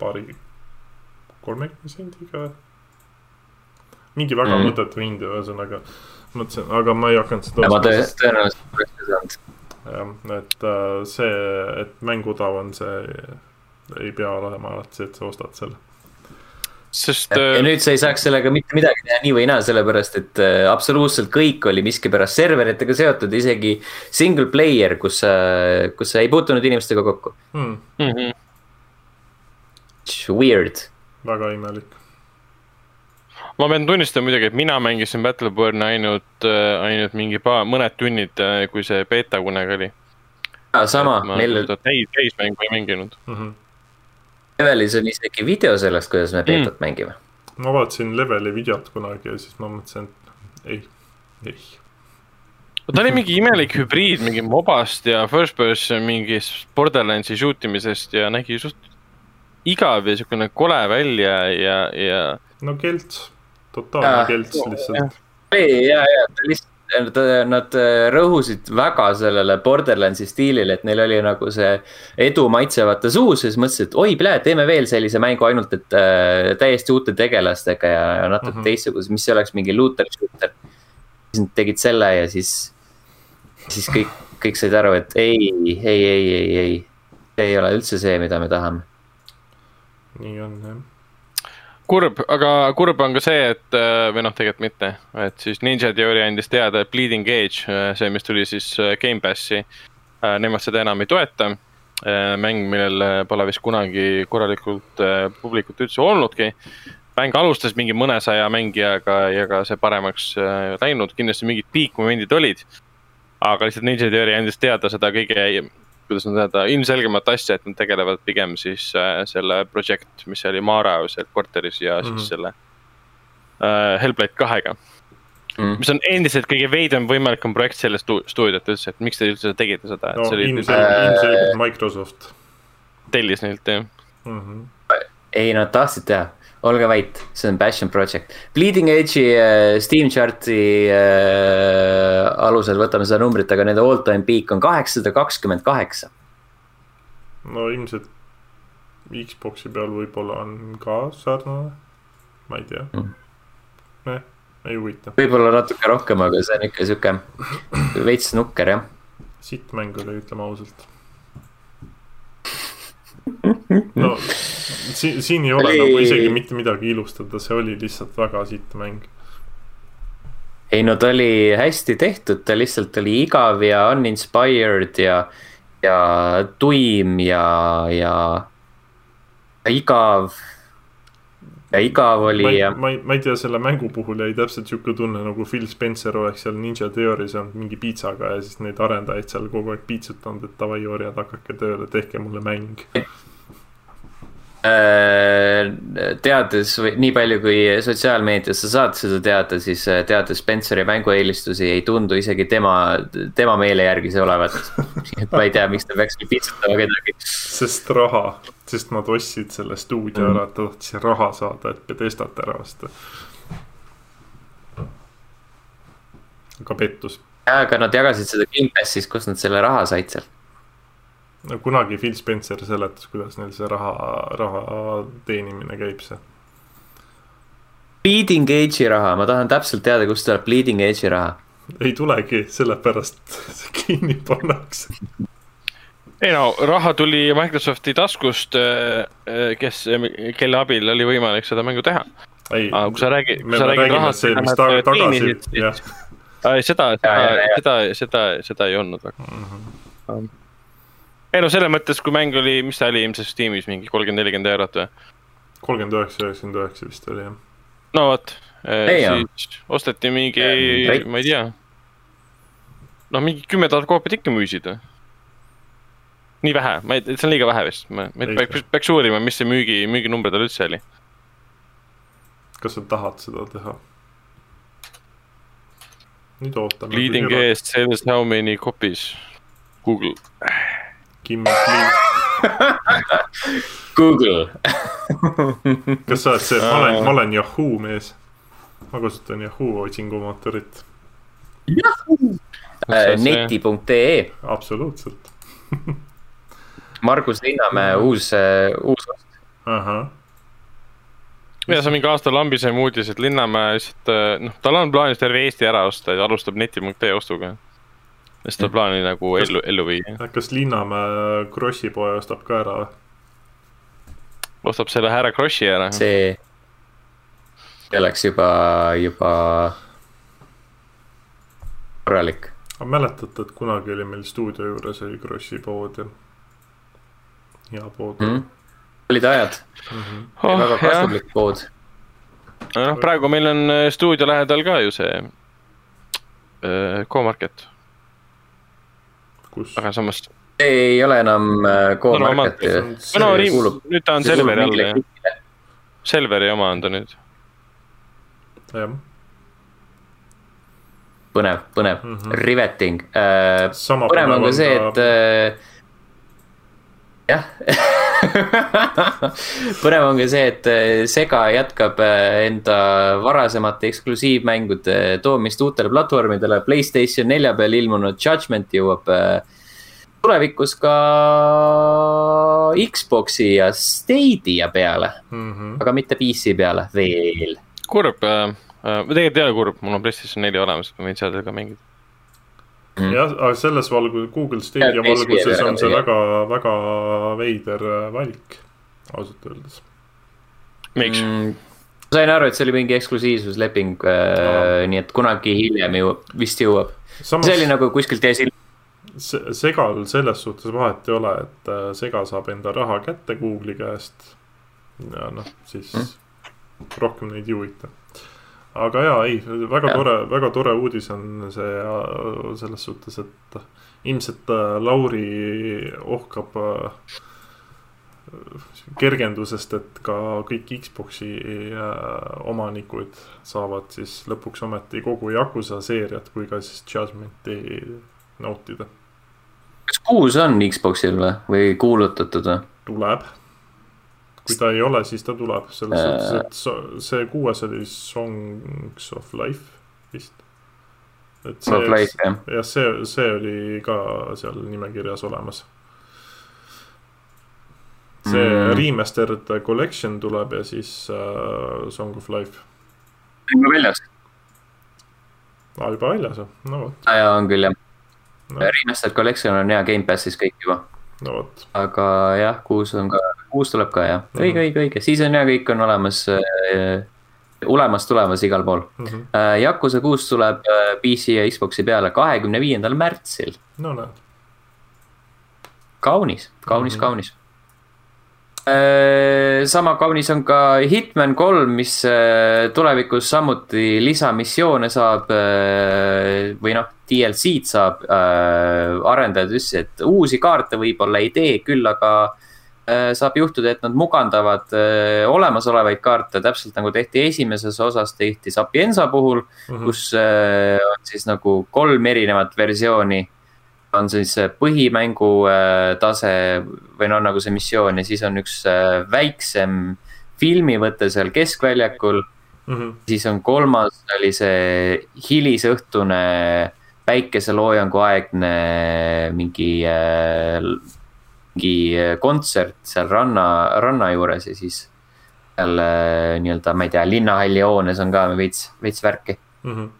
paari, kolmekümne sendiga. mingi väga mm. mõttetu hind, ühesõnaga mõtlesin, aga ma ei hakanud seda. ma tõenäoliselt poleks ka saanud. jah, et äh, see, et mäng odav on, see ei pea olema alati see, et sa ostad selle sest. ja äh, nüüd sa ei saaks sellega mitte midagi teha nii või naa, sellepärast et äh, absoluutselt kõik oli miskipärast serveritega seotud, isegi single player, kus sa, kus sa ei puutunud inimestega kokku hmm.. Mm -hmm. Weird. väga imelik. ma pean tunnistama muidugi, et mina mängisin Battleborni ainult, äh, ainult mingi paar, mõned tunnid, kui see beeta kunagi oli. sama, meil. täis, täismängu ei mänginud mm. -hmm Levelis on isegi video sellest, kuidas me beetot mm. mängime. ma vaatasin Leveli videot kunagi ja siis ma mõtlesin, et ei, ei. ta oli mingi imelik hübriid mingi mobast ja first person mingist Borderlandsi shoot imisest ja nägi suht igav ja siukene kole välja ja, ja. no kelts, totaalne kelts lihtsalt. ei, ja, ja ta lihtsalt nad äh, rõhusid väga sellele Borderlandsi stiilile, et neil oli nagu see edu maitsevaata suus ja siis mõtlesid, et oi, plee, teeme veel sellise mängu ainult, et äh, täiesti uute tegelastega ja, ja natuke mm -hmm. teistsuguse, mis oleks mingi looter shooter. siis nad tegid selle ja siis, siis kõik, kõik said aru, et ei, ei, ei, ei, ei. see ei ole üldse see, mida me tahame. nii on jah kurb, aga kurb on ka see, et äh, või noh, tegelikult mitte, et siis Ninja Theory andis teada, et Bleeding Edge, äh, see, mis tuli siis äh, Gamepassi, nemad seda enam ei toeta. mäng, millel pole vist kunagi korralikult publikut üldse olnudki. mäng alustas mingi mõnesaja mängijaga ja ka see paremaks läinud, kindlasti mingid piikmomendid olid. aga lihtsalt Ninja Theory andis teada seda kõige kuidas nüüd öelda, ilmselgemat asja, et nad tegelevad pigem siis äh, selle project, mis oli Maarjaos korteris ja mm -hmm. siis mhm. selle äh, Hellblade kahega mm.. mis on endiselt kõige veidem võimalikum projekt sellest stuudiot üldse, et miks te üldse tegite seda, et no, see oli. ilmselgelt Microsoft tellis neilt jah mm. -hmm. ei, nad tahtsid teha, olge vait, see on passion project. Bleeding Edge'i äh, Steam chart'i äh, alusel võtame seda numbrit, aga nende all time peak on kaheksasada kakskümmend kaheksa. no ilmselt Xbox'i peal võib-olla on ka sarnane, ma ei tea mm., eh, ei huvita. võib-olla natuke rohkem, aga see on ikka sihuke veits nukker jah. sitt mäng oli, ütleme ausalt no siin, siin ei ole oli... nagu isegi mitte midagi ilustada, see oli lihtsalt väga sitt mäng. ei no ta oli hästi tehtud, ta lihtsalt oli igav ja uninspired ja, ja tuim ja, ja igav. Ja igav oli ma ei, ja. ma ei, ma ei tea, selle mängu puhul jäi täpselt sihuke tunne nagu Phil Spencer oleks seal Ninja Theory's olnud mingi piitsaga ja siis neid arendajaid seal kogu aeg piitsutanud, et davai, orjad, hakake tööle, tehke mulle mäng teades või nii palju, kui sotsiaalmeedias sa saad seda teada, siis äh, teades Spenceri mängueelistusi ei tundu isegi tema, tema meele järgi see olevat. et ma ei tea, miks ta peaks pitsutama kedagi. sest raha, sest nad ostsid selle stuudio ära, et ta tahtis raha saada, et Bedestat ära osta. aga pettus. jaa, aga nad jagasid seda Gamepassis, kust nad selle raha said sealt kunagi Phil Spencer seletas, kuidas neil see raha, raha teenimine käib see. Bleeding Edge'i raha, ma tahan täpselt teada, kust tuleb Bleeding Edge'i raha. ei tulegi, sellepärast see kinni pannakse. ei no raha tuli Microsofti taskust, äh, äh, kes, kelle abil oli võimalik seda mängu teha. aga kui sa räägid, kui sa räägid rahast, see, mis ta, tagasi, jah. seda, seda, seda, seda, seda ei olnud väga mm. -hmm ei no selles mõttes, kui mäng oli, mis ta oli ilmselt Steamis mingi kolmkümmend, nelikümmend eurot või? kolmkümmend üheksa, üheksakümmend üheksa vist oli jah. no vot, siis osteti mingi, ma ei tea. noh, mingi kümme tuhat koopiat ikka müüsid või? nii vähe, ma ei, see on liiga vähe vist, ma, ma peaks, peaks uurima, mis see müügi, müüginumber tal üldse oli. kas sa tahad seda teha? nüüd ootame. Leading eest sells how many copies, Google Kim McLean Google kas sa oled see, ma olen, ma olen Yahoo mees. ma kasutan Yahoo otsingumootorit. Äh, neti.ee. absoluutselt Margus Linnamäe uus, äh, uus ost. ahah ja see mingi aasta lambisem uudis, et Linnamäe lihtsalt, äh, noh, tal on plaanis terve Eesti ära osta ja alustab neti.ee ostuga seda plaani nagu kas, ellu, ellu viia. kas Linnamäe Krossi poe ostab ka ära või? ostab selle härra Krossi ära. see, see oleks juba, juba korralik. aga mäletate, et kunagi oli meil stuudio juures oli Krossi pood ja hea pood mm. -hmm. olid ajad mm. -hmm. Oh, väga kasumlik pood. noh, praegu meil on äh, stuudio lähedal ka ju see äh, Co-Market kus. aga samas. ei ole enam Go-Market no,. no, no kuulub, nüüd ta on Selveri all jah. Selveri oma on ta nüüd. jah. põnev, põnev mm, -hmm. riveting äh,. põnev on ka see, et äh, jah põnev on ka see, et äh, Sega jätkab äh, enda varasemate eksklusiivmängude toomist uutele platvormidele. Playstation nelja peal ilmunud Judgment jõuab tulevikus ka Xbox'i ja Stadia peale mm, -hmm. aga mitte PC peale veel. kurb äh,, tegelikult ei ole kurb, mul on PlayStation neli olemas, ma võin seal ka mängida mm.. jah, aga selles valgu-, Google Stadia valguses on see väga, väga veider äh, valik, ausalt öeldes. miks mm.? sain aru, et see oli mingi eksklusiivsusleping äh,, nii et kunagi hiljem jõuab, vist jõuab Samas.... see oli nagu kuskilt jäi silma segal selles suhtes vahet ei ole, et äh, Sega saab enda raha kätte Google'i käest. ja noh, siis mm. rohkem neid ei huvita aga jaa, ei, väga ja. tore, väga tore uudis on see selles suhtes, et ilmselt äh, Lauri ohkab äh, kergendusest, et ka kõik Xbox'i äh, omanikud saavad siis lõpuks ometi kogu Yakuza seeriat kui ka siis Judgmenti nautida. kas kuus on Xbox'il või, või kuulutatud või? tuleb kui ta ei ole, siis ta tuleb, selles äh... suhtes, et so, see kuues oli Songs of Life vist. et see, jah ja, see, see oli ka seal nimekirjas olemas. see mm. Remastered Collection tuleb ja siis uh, Song of Life. juba väljas? aa, juba väljas või, no vot. aa jaa, on küll jah no.. Remastered Collection on hea Gamepassis kõik juba no vot. aga jah, kuus on ka, kuus tuleb ka jah, õige mm, -hmm. õige, õige, siis on ja kõik on olemas äh,. olemas tulemas igal pool mm. -hmm. Äh, Yakuza kuus tuleb äh, PC ja Xbox'i peale kahekümne viiendal märtsil. no näed. kaunis, kaunis mm, -hmm. kaunis äh, sama kaunis on ka Hitman kolm, mis äh, tulevikus samuti lisamissioone saab äh, või noh DLC-d saab arendajad ütlesid, et uusi kaarte võib-olla ei tee, küll aga saab juhtuda, et nad mugandavad äh, olemasolevaid kaarte, täpselt nagu tehti esimeses osas, tehti Sapienza puhul mm, -hmm. kus äh, on siis nagu kolm erinevat versiooni on siis põhimängu äh, tase või noh, nagu see missioon ja siis on üks äh, väiksem filmivõte seal keskväljakul mm. -hmm. siis on kolmas oli see hilisõhtune päikeseloojangu aegne mingi äh,, mingi kontsert seal ranna, ranna juures ja siis seal nii-öelda, ma ei tea, linnahalli hoones on ka veits, veits värki mm. -hmm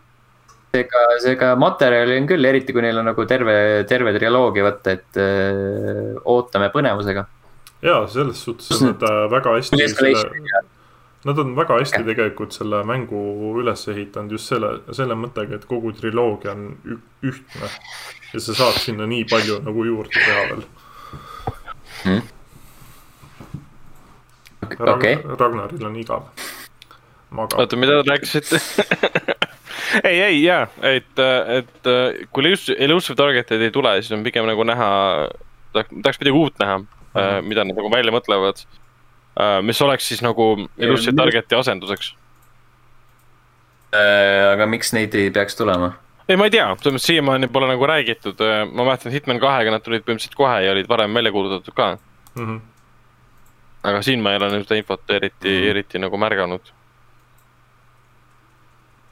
seega, seega materjali on küll, eriti kui neil on nagu terve, terve triloogia võtta, et öö, äh, ootame põnevusega. ja selles suhtes on nad äh, väga hästi selle, Nad on väga hästi ja. tegelikult selle mängu üles ehitanud just selle, selle mõttega, et kogu triloogia on ühtne. ja sa saad sinna nii palju nagu juurde teha veel hmm.. Ragn okay. Ragnaril on igav. oota, mida te rääkisite ei, ei ja, et, et kui elusive target'id ei tule, siis on pigem nagu näha, tahaks midagi uut näha mm, -hmm. mida nad nagu välja mõtlevad Äh, mis oleks siis nagu Illusion Targeti asenduseks. Äh, aga miks neid ei peaks tulema? Ei, ma ei tea, selles mõttes siiamaani pole nagu räägitud, äh, ma mäletan Hitman kahega nad tulid põhimõtteliselt kohe ja olid varem välja kuulutatud ka mm. -hmm. aga siin ma ei ole seda infot eriti mm, -hmm. eriti nagu märganud.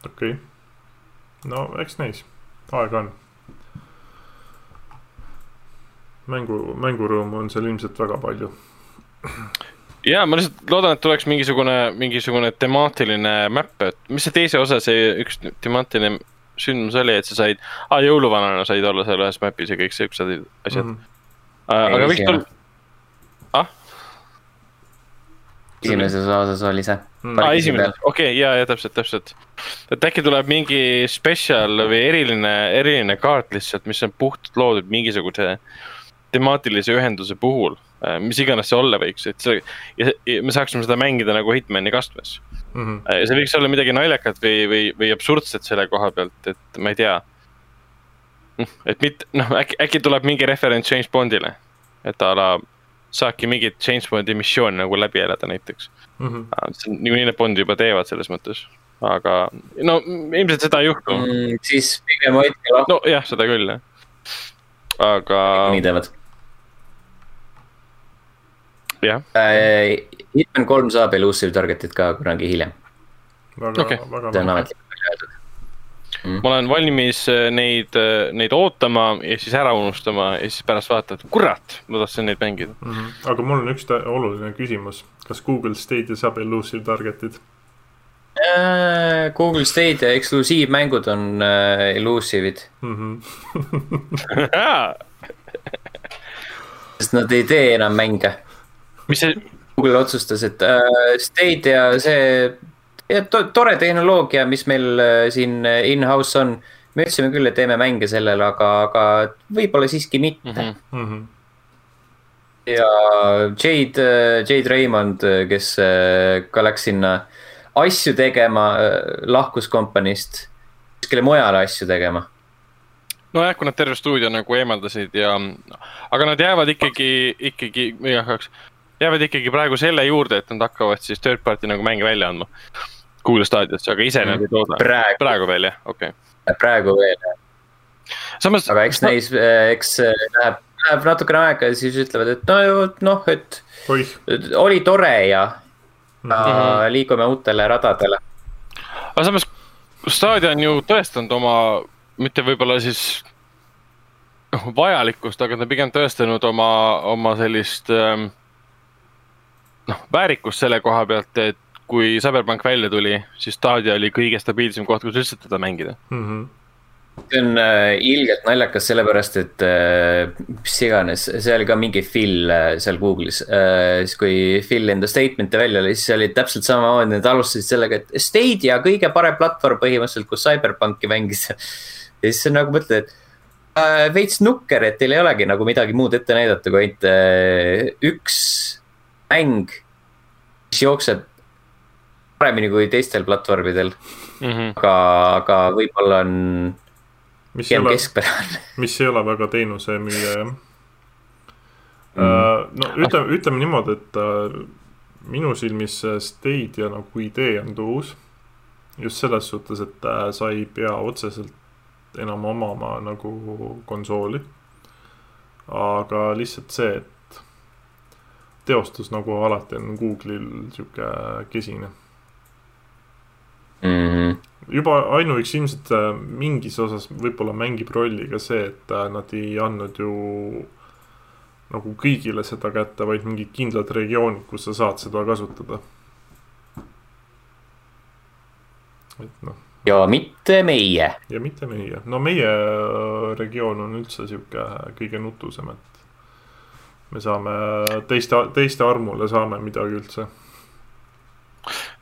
okei okay., no eks näis, aega on. mängu, mängurõõmu on seal ilmselt väga palju ja ma lihtsalt loodan, et tuleks mingisugune, mingisugune temaatiline map, et mis see teise osa, see üks temaatiline sündmus oli, et sa said ah,, jõuluvanana said olla seal ühes map'is ja kõik siuksed asjad mm. -hmm. aga miks tul-, ah? esimeses osas oli see mm.. aa, esimeses, okei okay,, ja, ja täpselt, täpselt. et äkki tuleb mingi spetsial või eriline, eriline kaart lihtsalt, mis on puhtalt loodud mingisuguse temaatilise ühenduse puhul Äh, mis iganes see olla võiks, et see, ja, ja me saaksime seda mängida nagu Hitmani kastmes mm. -hmm. see võiks olla midagi naljakat või, või, või absurdset selle koha pealt, et ma ei tea. Noh, et mitte, noh äkki, äkki tuleb mingi referents James Bondile, et a la saabki mingit James Bondi missiooni nagu läbi elada näiteks mm. -hmm. niikuinii need Bondi juba teevad selles mõttes, aga no ilmselt seda ei juhtu mm,. siis pigem hoidke lahti. nojah, seda küll jah, aga. nii teevad jah äh,. Hitman kolm saab elusive target'it ka kunagi hiljem. Okay. see on ametlikult välja öeldud mm.. ma olen valmis äh, neid, äh, neid ootama ja siis ära unustama ja siis pärast vaatad, kurat, ma tahtsin neid mängida mm. -hmm. aga mul on üks oluline küsimus, kas Google Stadia saab elusive target'id? Google Stadia eksklusiivmängud on äh, elusive'id mm. -hmm. sest nad ei tee enam mänge mis see? Google otsustas, et äh, Stadia, see ja, to, tore tehnoloogia, mis meil äh, siin äh, in-house on. me ütlesime küll, et teeme mänge sellele, aga, aga võib-olla siiski mitte mm. -hmm. ja Jade, äh, Jade Raymond, kes ka läks sinna asju tegema, lahkus kompaniist kuskile mujale asju tegema nojah, kui nad terve stuudio nagu eemaldasid ja, aga nad jäävad ikkagi, ikkagi, jah, jäävad ikkagi praegu selle juurde, et nad hakkavad siis third party nagu mänge välja andma. Google Stadiasse, aga ise mm. nad ei tooda. praegu veel jah, okei okay.. praegu veel jah. Samas, aga eks neis, eks läheb läheb natukene aega ja siis ütlevad, et no noh, et et oli tore ja, ja Mhm. liigume uutele radadele. aga samas staadion ju tõestanud oma, mitte võib-olla siis noh, vajalikkust, aga ta pigem tõestanud oma, oma sellist ähm, noh, väärikust selle koha pealt, et kui Cyberpunk välja tuli, siis Stadia oli kõige stabiilsem koht, kus üldse teda mängida. Mhm. see on äh, ilgelt naljakas, sellepärast et äh, mis iganes, see oli ka mingi Phil äh, seal Google'is äh,. siis kui Phil enda statement'i välja oli, siis oli täpselt samamoodi, nad alustasid sellega, et Stadia kõige parem platvorm põhimõtteliselt, kus Cyberpunki mängida. ja siis sa nagu mõtled, et äh, veits nukker, et teil ei olegi nagu midagi muud ette näidata, kui ainult äh, üks mäng, mis jookseb paremini kui teistel platvormidel, Mm -hmm. aga, aga võib-olla on mis ei pigem ole, keskpärane. mis ei ole väga teenusemüüja jah mm.. no ütleme, ütleme niimoodi, et äh, minu silmis see Stadia nagu idee on tuus. just selles suhtes, et äh, sa ei pea otseselt enam omama nagu konsooli. aga lihtsalt see, et teostus nagu alati on Google'il sihuke kesine Mhm. juba ainuüksi ilmselt äh, mingis osas võib-olla mängib rolli ka see, et äh, nad ei andnud ju nagu kõigile seda kätte, vaid mingid kindlad regioonid, kus sa saad seda kasutada. et noh, ja mitte meie. ja mitte meie, no meie äh, regioon on üldse sihuke kõige nutusem, et me saame teiste, teiste armule saame midagi üldse.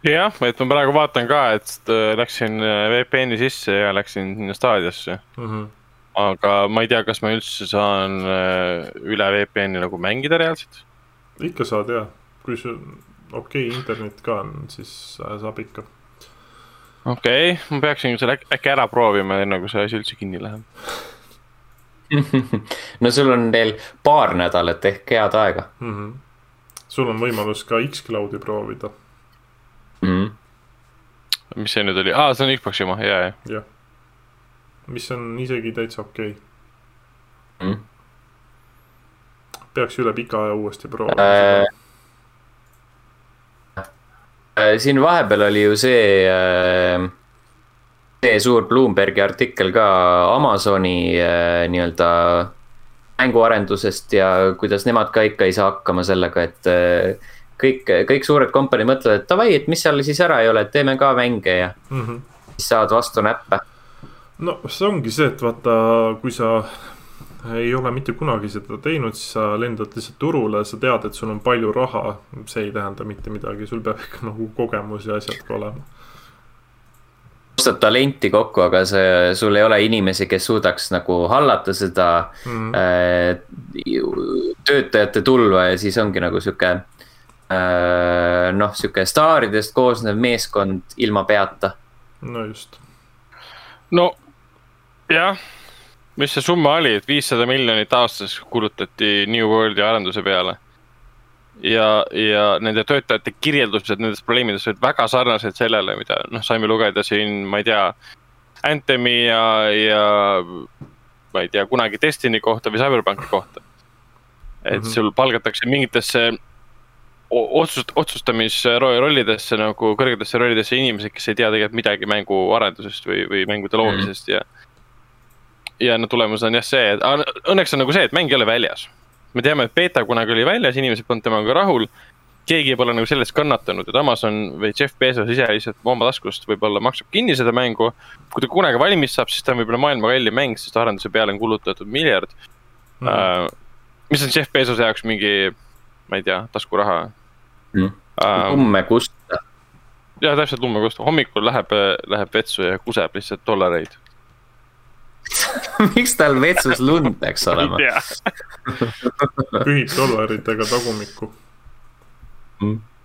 jah, et ma praegu vaatan ka, et äh, läksin äh, VPN-i sisse ja läksin sinna staadiosse. Mm -hmm. aga ma ei tea, kas ma üldse saan äh, üle VPN-i nagu mängida reaalselt. ikka saad ja, kui sul okei okay, internet ka on, siis saab ikka okei okay,, ma peaksin selle äk- äkki ära proovima, enne kui see asi üldse kinni läheb. no sul on veel paar nädalat ehk head aega mm. -hmm. sul on võimalus ka X-Cloudi proovida, mm.. mis see nüüd oli, aa, see on Xbox'i oma, ja, ja. jah. mis on isegi täitsa okei okay.. Mm. peaks üle pika aja uuesti proovima Äh. Äh, siin vahepeal oli ju see, see suur Bloombergi artikkel ka Amazoni äh, nii-öelda mänguarendusest ja kuidas nemad ka ikka ei saa hakkama sellega, et äh, kõik, kõik suured kompaniid mõtlevad, et davai, et mis seal siis ära ei ole, et teeme ka mänge ja Mm -hmm. siis saavad vastu näppe. no see ongi see, et vaata, kui sa ei ole mitte kunagi seda teinud, siis sa lendad lihtsalt turule, sa tead, et sul on palju raha, see ei tähenda mitte midagi, sul peab ikka nagu kogemus ja asjad ka olema. Ostad talenti kokku, aga see, sul ei ole inimesi, kes suudaks nagu hallata seda Mm. äh, töötajate tulva ja siis ongi nagu sihuke äh, noh, sihuke staaridest koosnev meeskond ilma peata. no just, no jah, mis see summa oli, et viissada miljonit aastas kulutati New Worldi arenduse peale. ja, ja nende töötajate kirjeldused nendest probleemidest olid väga sarnased sellele, mida noh, saime lugeda siin, ma ei tea. Anthemi ja, ja ma ei tea, kunagi Destiny kohta või Cyberpunki kohta. et mm Mhm. -hmm. sul palgatakse mingitesse otsust, otsustamisrollidesse nagu kõrgetesse rollidesse inimesed, kes ei tea tegelikult midagi mänguarendusest või, või mängude loomisest ja. ja no tulemus on jah see, et õnneks on nagu see, et mäng ei ole väljas. Me teame, et beeta kunagi oli väljas, inimesed polnud temaga rahul. keegi pole nagu sellest kannatanud, et Amazon või Jeff Bezos ise lihtsalt oma taskust võib-olla maksab kinni seda mängu. kui ta kunagi valmis saab, siis ta on võib-olla maailma kallim mäng, sest arenduse peale on kulutatud miljard mm.. Uh, mis on Jeff Bezose jaoks mingi, ma ei tea, taskuraha Mm. uh,. umme kustuda. ja täpselt lummekost, hommikul läheb, läheb vetsu ja kuseb lihtsalt dollareid. miks tal vetsus lund peaks olema? ei tea, pühib dollaritega tagumikku.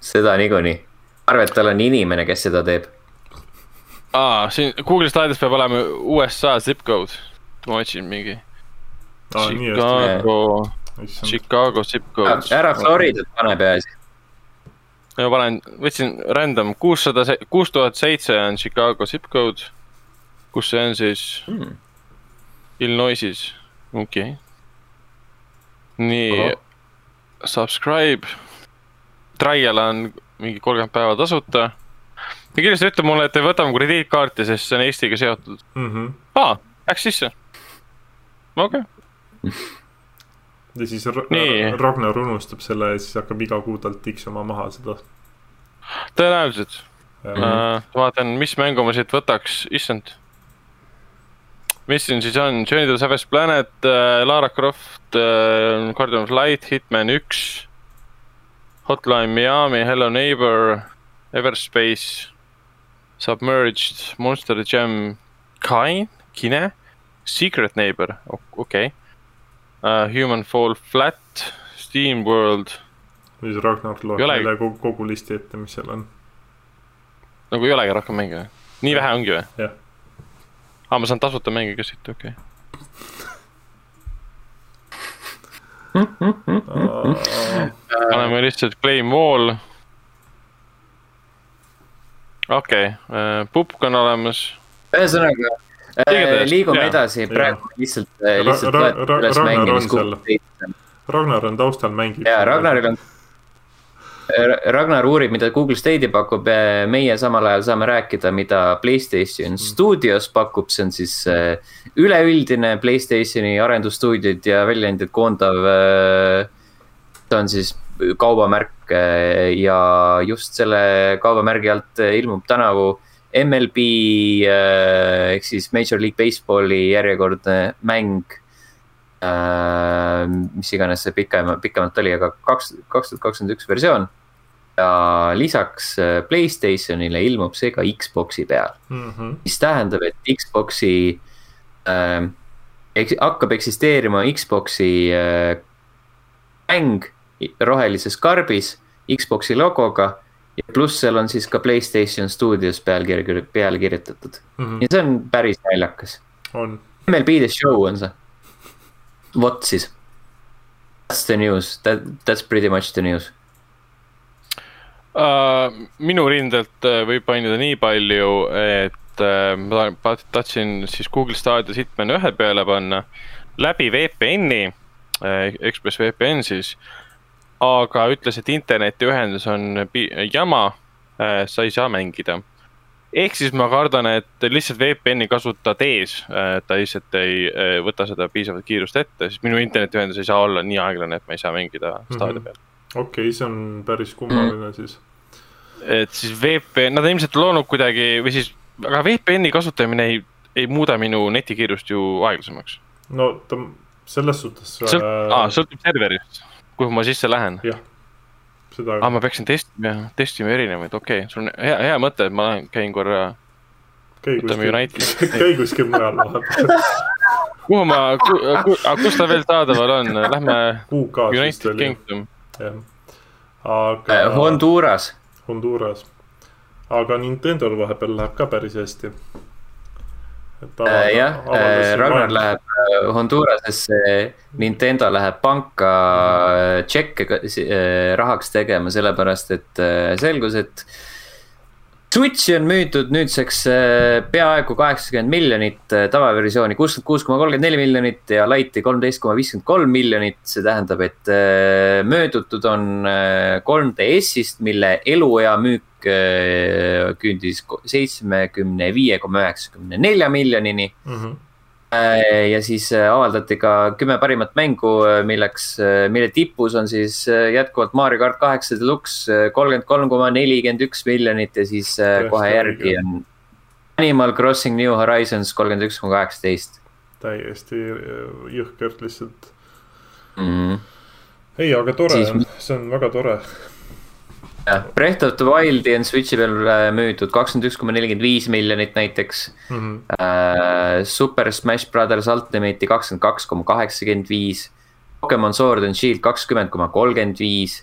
seda niikuinii. arva, et tal on inimene, kes seda teeb. aa, siin Google slaidis peab olema USA zip code, ma otsin mingi. aa, nii Chicago. Chicago zip code. ära Floridat pane peaasi. ma panen, võtsin random kuussada, kuus tuhat seitse on Chicago zip code. kus see on siis Hmm. Illinoisis, okei okay.. nii, subscribe, trial on mingi kolmkümmend päeva tasuta. ja kindlasti ütle mulle, et ei võta mu krediitkaarti, sest see on Eestiga seotud mm. -hmm. aa, läks sisse. okei okay. ja siis Nii. Ragnar unustab selle ja siis hakkab iga kuu talt tiksuma maha seda. tõenäoliselt uh,. vaatan, mis mängu ma siit võtaks, issand. Mis siin siis on, Journey to the Savage Planet uh,, Lara Croft uh,, Guardian of Light, Hitman üks. Hotline Miami, Hello Neighbor, Everspace, Submerged, Monster Jam, Kain, Kine, Secret Neighbor, okei okay. uh,. Human Fall Flat, Steam World siis Ragnar loeb meile kogu, kogu listi ette, mis seal on. nagu ei olegi rohkem mänge nii vähe ongi või? jah, aa, ma saan tasuta mänge ka siit, okei okay.. paneme lihtsalt claim wall. okei okay., pupk on olemas. ühesõnaga äh, liigume jaa. edasi, praegu lihtsalt, lihtsalt Ra- loed Ra- üles. Google Ragnar on taustal, mängib. ja Ragnaril on. Ragnar uurib, mida Google Stadia pakub, meie samal ajal saame rääkida, mida Playstation Studios pakub, see on siis äh, üleüldine Playstationi arendusstuudioid ja väljaandjaid koondav. see on siis kaubamärk äh, ja just selle kaubamärgi alt äh, ilmub tänavu MLB äh, ehk siis Major League Baseballi järjekordne mäng äh, mis iganes see pikem, pikemalt oli, aga kaks, kaks tuhat kakskümmend üks versioon. ja lisaks äh, Playstationile ilmub see ka Xbox'i peal, mm. -hmm. mis tähendab, et Xbox'i äh,. Eks, hakkab eksisteerima Xbox'i äh, mäng rohelises karbis Xbox'i logoga. ja pluss seal on siis ka Playstation Studios peal kirja, peale kirjutatud Mm -hmm. ja see on päris naljakas. on, MLB The Show on see. Vot siis. That's the news, that, that's pretty much the news. Uh, minu rindelt uh, võib mainida nii palju, et uh, ma ta- tahtsin siis Google Stadia Hitman ühe peale panna läbi VPN-i uh,, Express VPN siis. aga ütles, et internetiühendus on jama uh,, sa ei saa mängida. Ehk siis ma kardan, et lihtsalt VPN-i kasutades uh, ta lihtsalt ei uh, võta seda piisavat kiirust ette, siis minu internetiühendus ei saa olla nii aeglane, et ma ei saa mängida Mhm. peal. okei see on päris kummaline mm. siis. et siis VPN, nad ilmselt loonud kuidagi või siis, aga VPN-i kasutamine ei, ei muuda minu netikiirust ju aeglasemaks. no ta selles suhtes sõlt-, äh, sõltub serverist, kuhu ma sisse lähen. jah, seda aa, ma peaksin testima, testima erinevaid, okei okay., sul on hea, hea mõte, et ma lähen- käin korra, käi kuskil, käi kuskil mujal vahepeal. kuhu ma, kus ta veel saadaval on, lähme United Kingdom. jah. aga Äh, Honduras, Honduras, aga Nintendo'l vahepeal läheb ka päris hästi. Äh, jah, Ragnar läheb äh, Hondurasesse, Nintendo läheb panka äh, tšekke äh, rahaks tegema, sellepärast et äh, selgus, et. Switchi on müüdud nüüdseks äh, peaaegu kaheksakümmend miljonit, tavaversiooni kuuskümmend kuus koma kolmkümmend neli miljonit ja Lite'i kolmteist koma viiskümmend kolm miljonit. see tähendab, et äh, möödutud on äh, 3DS-ist, mille eluea müük äh, küündis seitsmekümne viie koma üheksakümne nelja miljonini. Mhm. Äh, ja siis äh, avaldati ka kümme parimat mängu, milleks, mille tipus on siis äh, jätkuvalt Mario kart kaheksa deluxe kolmkümmend kolm koma nelikümmend üks miljonit ja siis äh, Tõesti kohe järgi on. Animal Crossing New Horizons kolmkümmend üks koma kaheksateist. täiesti äh, jõhkert lihtsalt. Mhm. ei, aga tore Siis- on, see on väga tore. jah, Breath of the Wildi on Switchi peal äh, müüdud kakskümmend üks koma nelikümmend viis miljonit näiteks. Mhm. Äh, Super Smash Brothers Ultimate'i kakskümmend kaks koma kaheksakümmend viis. Pokemon Sword and Shield kakskümmend koma kolmkümmend viis.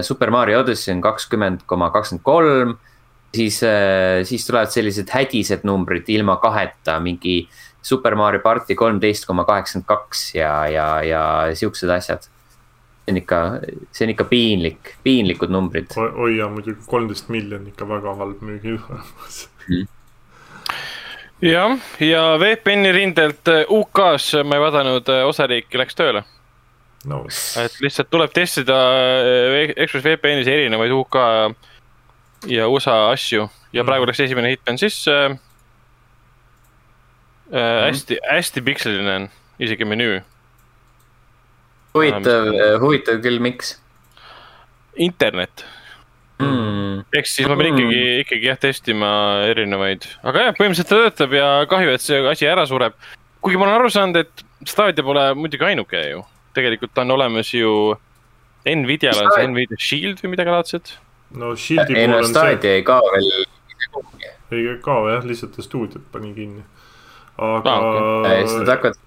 Super Mario Odyssey on kakskümmend koma kakskümmend kolm. siis, siis tulevad sellised hädised numbrid ilma kaheta, mingi Super Mario party kolmteist koma kaheksakümmend kaks ja, ja, ja siuksed asjad. See on ikka, see on ikka piinlik, piinlikud numbrid. oi ja muidugi kolmteist miljonit ikka väga halb müügitulemus. jah, ja VPN-i rindelt äh, UK-s ma ei vaadanud, osariik läks tööle. no et lihtsalt tuleb testida äh, ExpressVPN-is erinevaid UK ja USA asju ja Mm. praegu läks esimene Hitman sisse äh,. Mhm. hästi, hästi pikseliline on isegi menüü. huvitav, huvitav küll, miks internet, mm.? ehk siis ma pean ikkagi, ikkagi jah testima erinevaid, aga jah, põhimõtteliselt ta töötab ja kahju, et see asi ära sureb. kuigi ma olen aru saanud, et Stadia pole muidugi ainuke ju, tegelikult on olemas ju Nvidial on see Nvidia Shield või midagi laadset. no Shieldi ei puhul no on see, Stadia ei kao veel ei kao jah, lihtsalt ta stuudiot pani kinni. aga Aa, Äh, siis nad hakkavad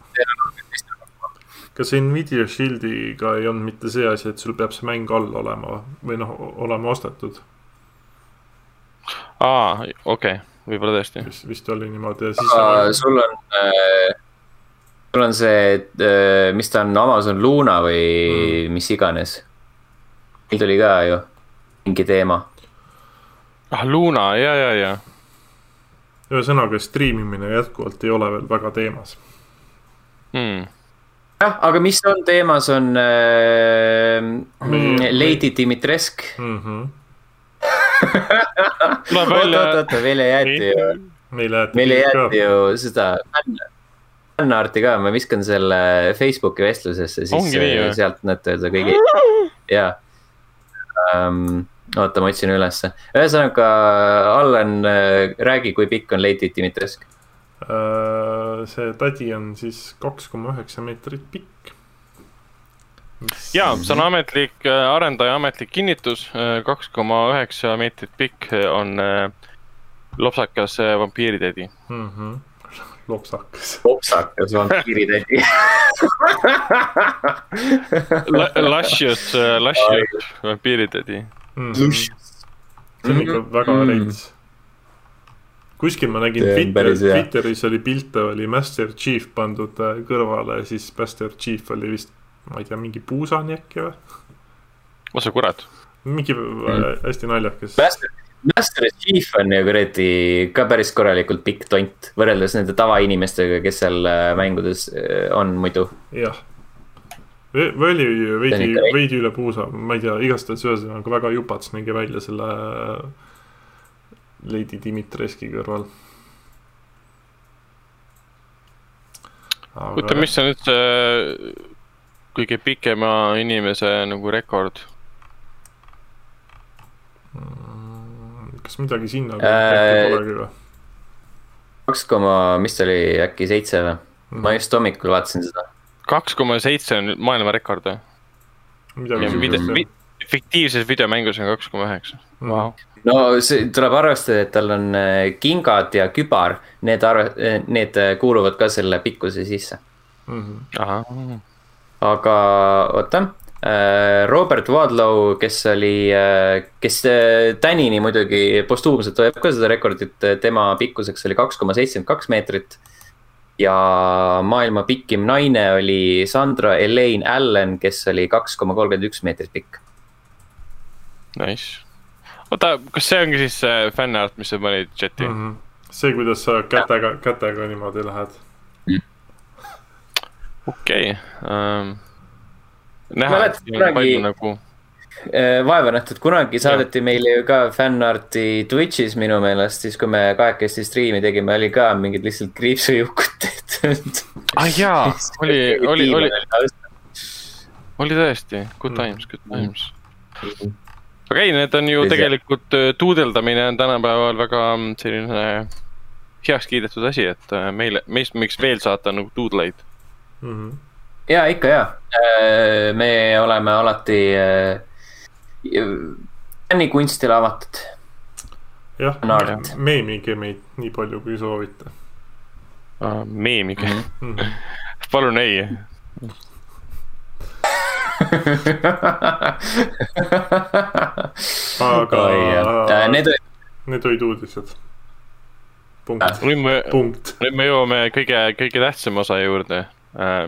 kas Nvidia Shieldiga ei olnud mitte see asi, et sul peab see mäng all olema või noh, olema ostetud, aa, okei okay., võib-olla tõesti. vist, vist oli niimoodi ja siis sul on äh,, sul on see äh,, mis ta on, Amazon Luna või mm. mis iganes. meil tuli ka ju mingi teema. ah, Luna, ja, ja, ja. ühesõnaga striimimine jätkuvalt ei ole veel väga teemas. Hmm. jah, aga mis on teemas, on äh, Me- Lady Dimitresk. Mm -hmm. tuleb välja oota, oota, meile jäeti ju, meile jäeti meile jäeti ju seda fänn, fännarti ka, ma viskan selle Facebooki vestlusesse, siis nii, äh, sealt näete seda kõigi, jaa um,. oota, ma otsin ülesse, ühesõnaga Allan, räägi, kui pikk on Lady Dimitresk. Äh, see tädi on siis kaks koma üheksa meetrit pikk. ja see on ametlik äh, arendaja ametlik kinnitus, kaks koma üheksa meetrit pikk on äh, lopsakas äh, vampiiritädi. mm. -hmm. lopsakas. popsakas vampiiritädi. Luscious, luscious vampiiritädi. Mm -hmm. see on ikka väga Mm. reits. Kuskil ma nägin Twitter. Twitteris oli pilte, oli Master Chief pandud äh, kõrvale ja siis Master Chief oli vist, ma ei tea, mingi puusani äkki või? oh sa kurat. mingi mm. hästi naljakas. Master, Master Chief on ju kuradi ka päris korralikult pikk tont võrreldes nende tavainimestega, kes seal äh, mängudes äh, on muidu. jah. või oli veidi veidi. üle puusa, ma ei tea, igastahes ühesõnaga väga jupats nägi välja selle Lady Dimitreski kõrval. oota, mis on üldse äh, kõige pikema inimese nagu rekord? Mm, kas midagi sinna Äh, polegi või? kaks koma, mis ta oli, äkki seitse või? ma just hommikul vaatasin seda. kaks koma seitse on maailmarekord või? midagi ja video siukest, vi, fiktiivses videomängus on kaks koma üheksa. No see tuleb arvestada, et tal on äh, kingad ja kübar, need arve-, need äh, kuuluvad ka selle pikkuse sisse. Mhm. ahah, aga oota, Robert Wadlow, kes oli, kes äh, tänini muidugi postuumselt hoiab ka seda rekordit, tema pikkuseks oli kaks koma seitsekümmend kaks meetrit. ja maailma pikim naine oli Sandra Elaine Allen, kes oli kaks koma kolmkümmend üks meetrit pikk. nice. oota, kas see ongi siis see fännart, mis sa panid chati mm? Mhm. see, kuidas sa kätega, kätega niimoodi lähed. okei um,. näha, et Mäletad siin on kunagi- palju nagu, Äh, vaeva nähtud, kunagi saadeti meile ju ka fännarti Twitch'is minu meelest, siis kui me kahekesti striimi tegime, oli ka mingid lihtsalt kriipsujukud tehtud. ah jaa, oli, oli, oli, oli tõesti, good Mm. times, good times. Aga ei, need on ju Tõsi. tegelikult, tuudeldamine on tänapäeval väga mm, selline heaks kiidetud asi, et äh, meile, meist võiks veel saata nagu tuudleid. Mhm. ja ikka ja, me oleme alati äh, fännikunstile avatud. jah meemige meid nii palju, kui soovite. meemige, Mhm. palun ei. Aga Need olid, need olid uudised. punkt, nüüd me, nüüd me jõuame kõige, kõige tähtsama osa juurde äh,,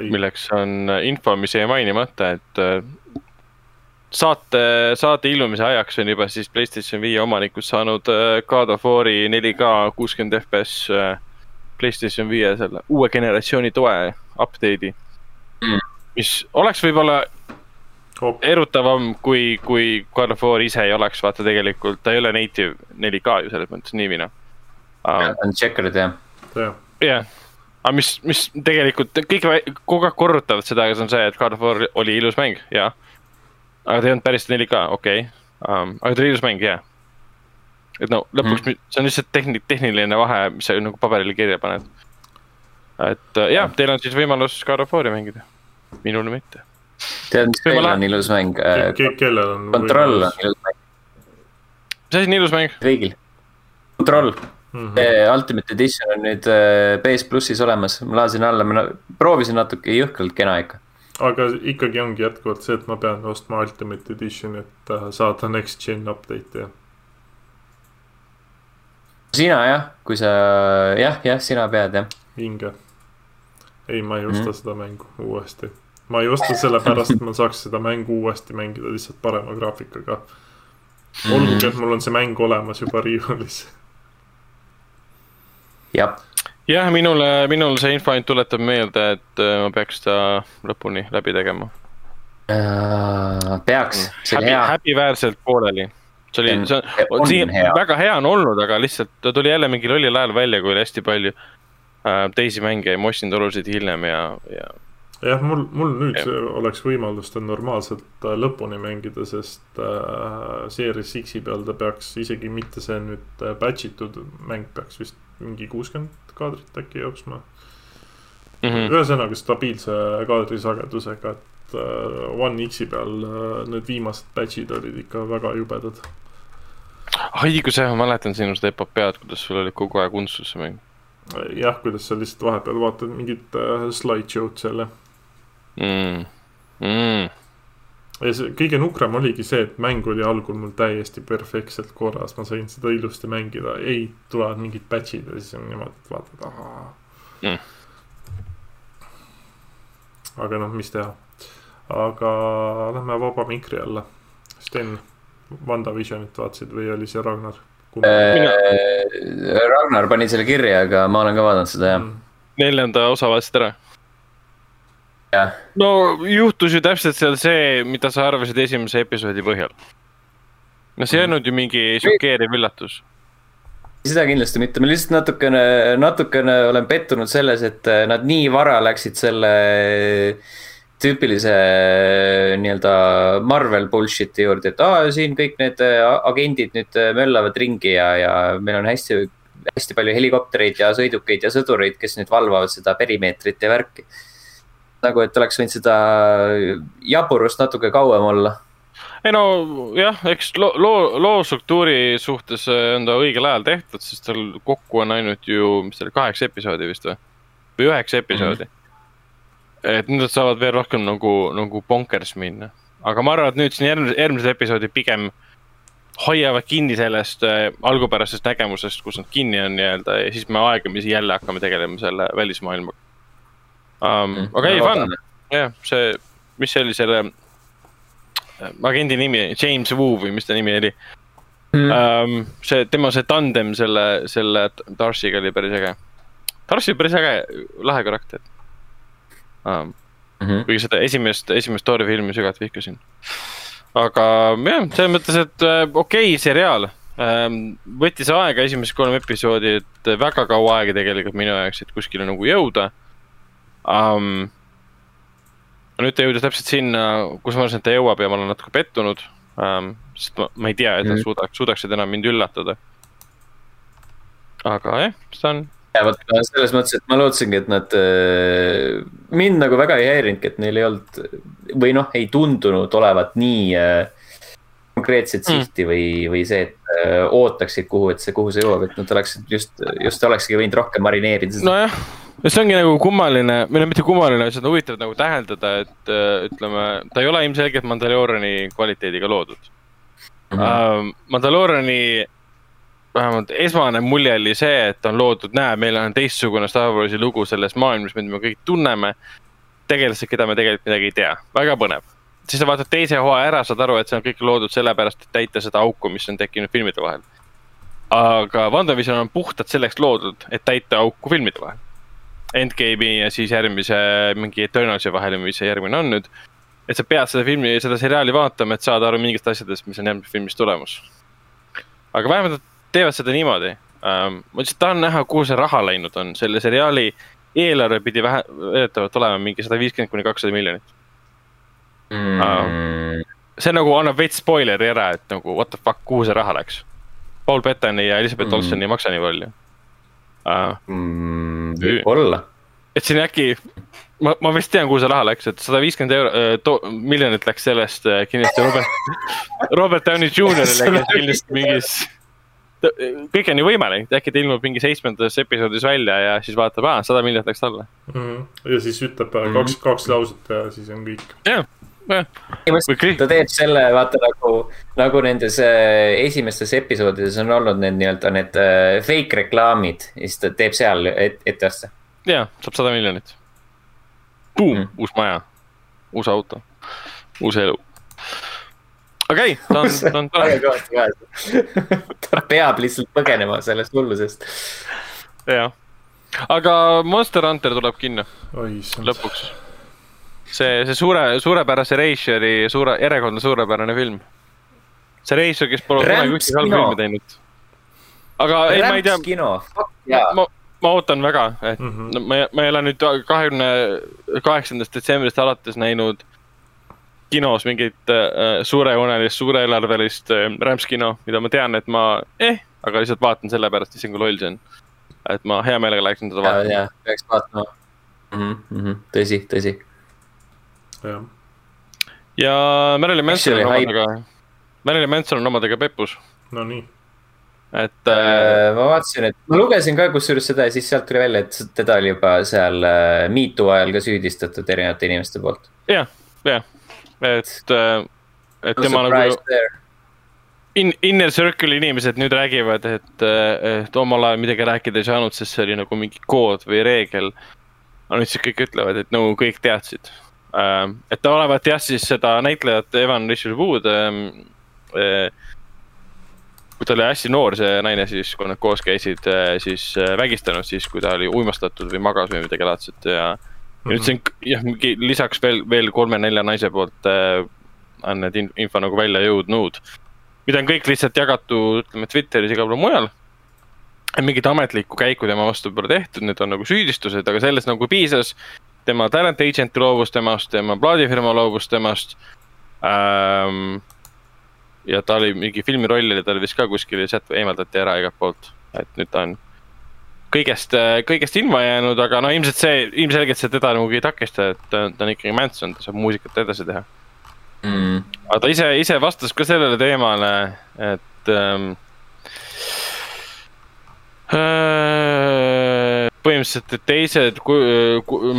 milleks on info, mis jäi mainimata, et äh, saate, saate ilmumise ajaks on juba siis Playstation viie omanikud saanud äh, God of War'i 4K kuuskümmend FPS äh, Playstation viie selle uue generatsiooni toe update'i. Mm. Mis oleks võib-olla Oh. erutavam, kui, kui God of War ise ei oleks, vaata tegelikult ta ei ole native 4K ju selles mõttes nii või naa um,. on checkerid jah. jah, jah, aga mis, mis tegelikult kõik kogu aeg korrutavad seda, see on see, et God of War oli ilus mäng, jaa. aga ta ei olnud päris 4K, okei okay. um,, aga ta oli ilus mäng, jaa. et no lõpuks mm. see on lihtsalt tehni-, tehniline vahe, mis sa nagu paberile kirja paned. et äh, jah, teil on siis võimalus God of War'i mängida, minul mitte. tead, mis veel on ilus mäng? kellel on kontroll on ilus mäng, mis asi on ilus mäng? kõigil. kontroll, mm. Ultimate Edition on nüüd äh, PS plussis olemas, ma lasin alla, ma proovisin natuke, jõhkralt kena ikka. aga ikkagi ongi jätkuvalt see, et ma pean ostma Ultimate Edition, et äh, saada next gen update'i ja. sina jah, kui sa jah, jah, sina pead jah. vinge. ei, ma ei osta mm. seda mängu uuesti. Ma ei osta sellepärast, et ma saaks seda mängu uuesti mängida lihtsalt parema graafikaga. olgugi, et mul on see mäng olemas juba riiulis. jah, jah, minule, minul see info ainult tuletab meelde, et äh, ma peaks ta lõpuni läbi tegema. Äh, peaks, see oli häbi, hea. häbiväärselt pooleli. see oli, see On on, siin hea. väga hea on olnud, aga lihtsalt ta tuli jälle mingil lollil ajal välja, kui oli hästi palju äh, teisi mänge ja ma ostsin ta oluliselt hiljem ja, ja jah, mul, mul nüüd see oleks võimalus ta normaalselt äh, lõpuni mängida, sest äh, Series X-i peal ta peaks isegi mitte see nüüd äh, batch itud mäng peaks vist mingi kuuskümmend kaadrit äkki jooksma mm. -hmm. ühesõnaga stabiilse kaadrisagedusega, et äh, One X-i peal äh, need viimased batch'id olid ikka väga jubedad. õigus jah, ma mäletan sinu seda epopead, kuidas sul oli kogu aeg unistus see mäng jah, kuidas sa lihtsalt vahepeal vaatad mingit äh, slideshow'd seal ja mm.. Mm. ja see kõige nukram oligi see, et mäng oli algul mul täiesti perfektselt korras, ma sain seda ilusti mängida, ei, tulevad mingid batch'id ja siis on niimoodi, et vaatad, ahaa Mm. aga noh, mis teha. aga lähme vaba mikri alla. Sten, WandaVisionit vaatasid või oli see Ragnar? Äh, Ragnar pani selle kirja, aga ma olen ka vaadanud seda jah. neljanda osa vaatasid ära? No juhtus ju täpselt seal see, mida sa arvasid esimese episoodi põhjal. no see ei olnud ju mingi šokeeriv üllatus. seda kindlasti mitte, ma lihtsalt natukene, natukene olen pettunud selles, et äh, nad nii vara läksid selle tüüpilise äh, nii-öelda Marvel bullshit'i juurde, et aa, siin kõik need agendid nüüd möllavad ringi ja, ja meil on hästi, hästi palju helikoptereid ja sõidukeid ja sõdureid, kes nüüd valvavad seda perimeetrit ja värki. nagu, et oleks võinud seda jaburust natuke kauem olla ei no jah, eks loo, loo, loo struktuuri suhtes äh, on ta õigel ajal tehtud, sest tal kokku on ainult ju, mis ta oli, kaheksa episoodi vist või? või üheksa episoodi mm. -hmm. et nüüd nad saavad veel rohkem nagu, nagu bonkers minna. aga ma arvan, et nüüd siin järgmised, järgmised episoodid pigem hoiavad kinni sellest äh, algupärasest nägemusest, kus nad kinni on nii-öelda ja siis me aegamisi jälle hakkame tegelema selle välismaailmaga um,. aga ei, fun, jah, see, mis see oli selle äh, agendi nimi, James Wu või mis ta nimi oli mm.. um,. see, tema see tandem selle, selle Darcy'ga oli päris äge. Darcy oli päris äge, lahe karakter um,. Mm -hmm. kuigi seda esimest, esimest Tori filmi sügavalt vihkasin. aga jah, selles mõttes, et äh, okei okay, seriaal ähm,. võttis aega esimesed kolm episoodi, et väga kaua aega tegelikult minu jaoks, et kuskile nagu jõuda um,. nüüd ta jõudis täpselt sinna, kus ma arvasin, et ta jõuab ja ma olen natuke pettunud um,. sest ma, ma ei tea, et nad Mhm. suudaks, suudaksid enam mind üllatada. aga jah, seda on, ja vot selles mõttes, et ma lootsingi, et nad äh, mind nagu väga ei häirinudki, et neil ei olnud või noh, ei tundunud olevat nii äh, konkreetset Mm. sihti või, või see, et äh, ootaksid, kuhu, et see, kuhu see jõuab, et nad oleksid just, just olekski võinud rohkem marineerida seda no.. see ongi nagu kummaline, või no mitte kummaline, seda huvitav nagu täheldada, et äh, ütleme, ta ei ole ilmselgelt Mandalooriani kvaliteediga loodud mm. -hmm. Mandalooriani vähemalt esmane mulje oli see, et on loodud, näe, meil on teistsugune Star Warsi lugu selles maailmas, mida me kõik tunneme. tegelased, keda me tegelikult midagi ei tea, väga põnev. siis sa vaatad teise hooaja ära, saad aru, et see on kõik loodud sellepärast, et täita seda auku, mis on tekkinud filmide vahel. aga WandaVision on puhtalt selleks loodud, et täita auku filmide vahel. Endgame'i ja siis järgmise mingi Eternalsi vahel, mis see järgmine on nüüd. et sa pead seda filmi, seda seriaali vaatama, et saada aru mingitest asjadest, mis on järgmises filmis tulemas. aga vähemalt nad teevad seda niimoodi um,. ma lihtsalt tahan näha, kuhu see raha läinud on, selle seriaali eelarve pidi vähe, väidetavalt olema mingi sada viiskümmend kuni kakssada miljonit mm. um, see nagu annab veits spoileri ära, et nagu what the fuck, kuhu see raha läks. Paul Bettani ja Elizabeth mm. Olsen ei maksa nii palju uh,. Mm, võib-olla. et siin äkki, ma, ma vist tean, kuhu see raha läks, et sada viiskümmend euro äh,, miljonit läks sellest äh, kindlasti Robert Robert Downey Jr.'ile, kes kindlasti mingis kõik on ju võimalik, äkki ta ilmub mingi seitsmendas episoodis välja ja siis vaatab, aa, sada miljonit läks talle mm. -hmm. ja siis ütleb mm -hmm. kaks, kaks lauset ja siis on kõik. jah, põhimõtteliselt ta teeb selle, vaata nagu, nagu nendes äh, esimestes episoodides on olnud need nii-öelda need äh, fake reklaamid ja siis ta teeb seal et, ette osta. ja, saab sada miljonit. Boom mm., uus maja, uus auto, uus elu. okei okay,, ta on, ta on tore. ta peab lihtsalt põgenema sellest hullusest. jah, aga Monster Hunter tuleb kinno lõpuks see, see suure, suurepärase Reisjeri suure, järjekordne suurepärane film. see Reisjer, kes pole kunagi ühtegi halba filmi teinud. aga Rämps ei, ma ei tea. kino, ma, ma ootan väga, et mm -hmm. ma, ma ei ole nüüd kahekümne kaheksandast detsembrist alates näinud kinos mingit äh, suurejoonelist, suureelarvelist äh, rämpskino, mida ma tean, et ma eh, aga lihtsalt vaatan sellepärast, issand kui loll see on. et ma hea meelega läheksin teda vaatama. peaks vaatama mm. -hmm. tõsi, tõsi ja Marilyn Manson on omadega, Marilyn Manson on omadega pepus. Nonii. et äh,. ma vaatasin, et ma lugesin ka kusjuures seda ja siis sealt tuli välja, et teda oli juba seal äh, MeToo ajal ka süüdistatud erinevate inimeste poolt. jah, jah, et äh,, et no tema nagu. In, inner circle'i inimesed nüüd räägivad, et, äh, et omal ajal midagi rääkida ei saanud, sest see oli nagu mingi kood või reegel. aga nüüd siis kõik ütlevad, et no kõik teadsid Äh, et ta olevat jah, siis seda näitlejat Evan Rachel Wood ähm, äh, kui ta oli hästi noor, see naine siis, kui nad koos käisid, äh, siis vägistanud siis, kui ta oli uimastatud või magas või midagi laadset ja. -hmm. nüüd see on jah, mingi lisaks veel, veel kolme-nelja naise poolt äh, on need info nagu välja jõudnud. mida on kõik lihtsalt jagatud, ütleme Twitteris, igal pool mujal. mingit ametlikku käiku tema vastu pole tehtud, need on nagu süüdistused, aga sellest nagu piisas tema talent agent loobus temast, tema plaadifirma loobus temast ähm,. ja ta oli mingi filmiroll oli tal vist ka kuskil ja sealt eemaldati ära igalt poolt, et nüüd ta on kõigest, kõigest ilma jäänud, aga no ilmselt see, ilmselgelt see teda nagu ei takista, et ta, ta on ikkagi Manson, ta saab muusikat edasi teha mm.. aga ta ise, ise vastas ka sellele teemale, et ähm, äh, põhimõtteliselt, teised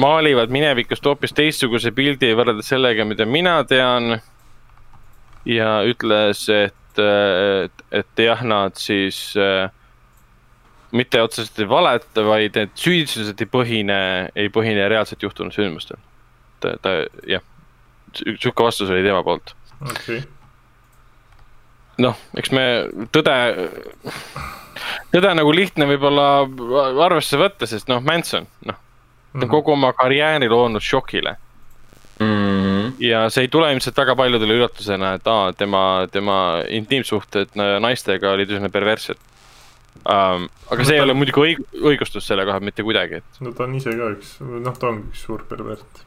maalivad minevikust hoopis teistsuguse pildi võrreldes sellega, mida mina tean. ja ütles, et, et, et jah, nad siis äh, mitte otseselt ei valeta, vaid need süüdistused ei põhine, ei põhine reaalselt juhtunud sündmustel. ta, ta jah, sihuke vastus oli tema poolt. okei okay. noh, eks me tõde seda nagu lihtne võib-olla arvesse võtta, sest noh, Manson, noh mm -hmm., kogu oma karjääri loonud šokile mm. -hmm. ja see ei tule ilmselt väga paljudele üllatusena, et aa, tema, tema intiimsuhted naistega olid üsna perverssed um,. aga see no, ei ole muidugi õig-, õigustus selle koha pealt mitte kuidagi, et. no ta on ise ka üks, noh, ta ongi üks suur pervert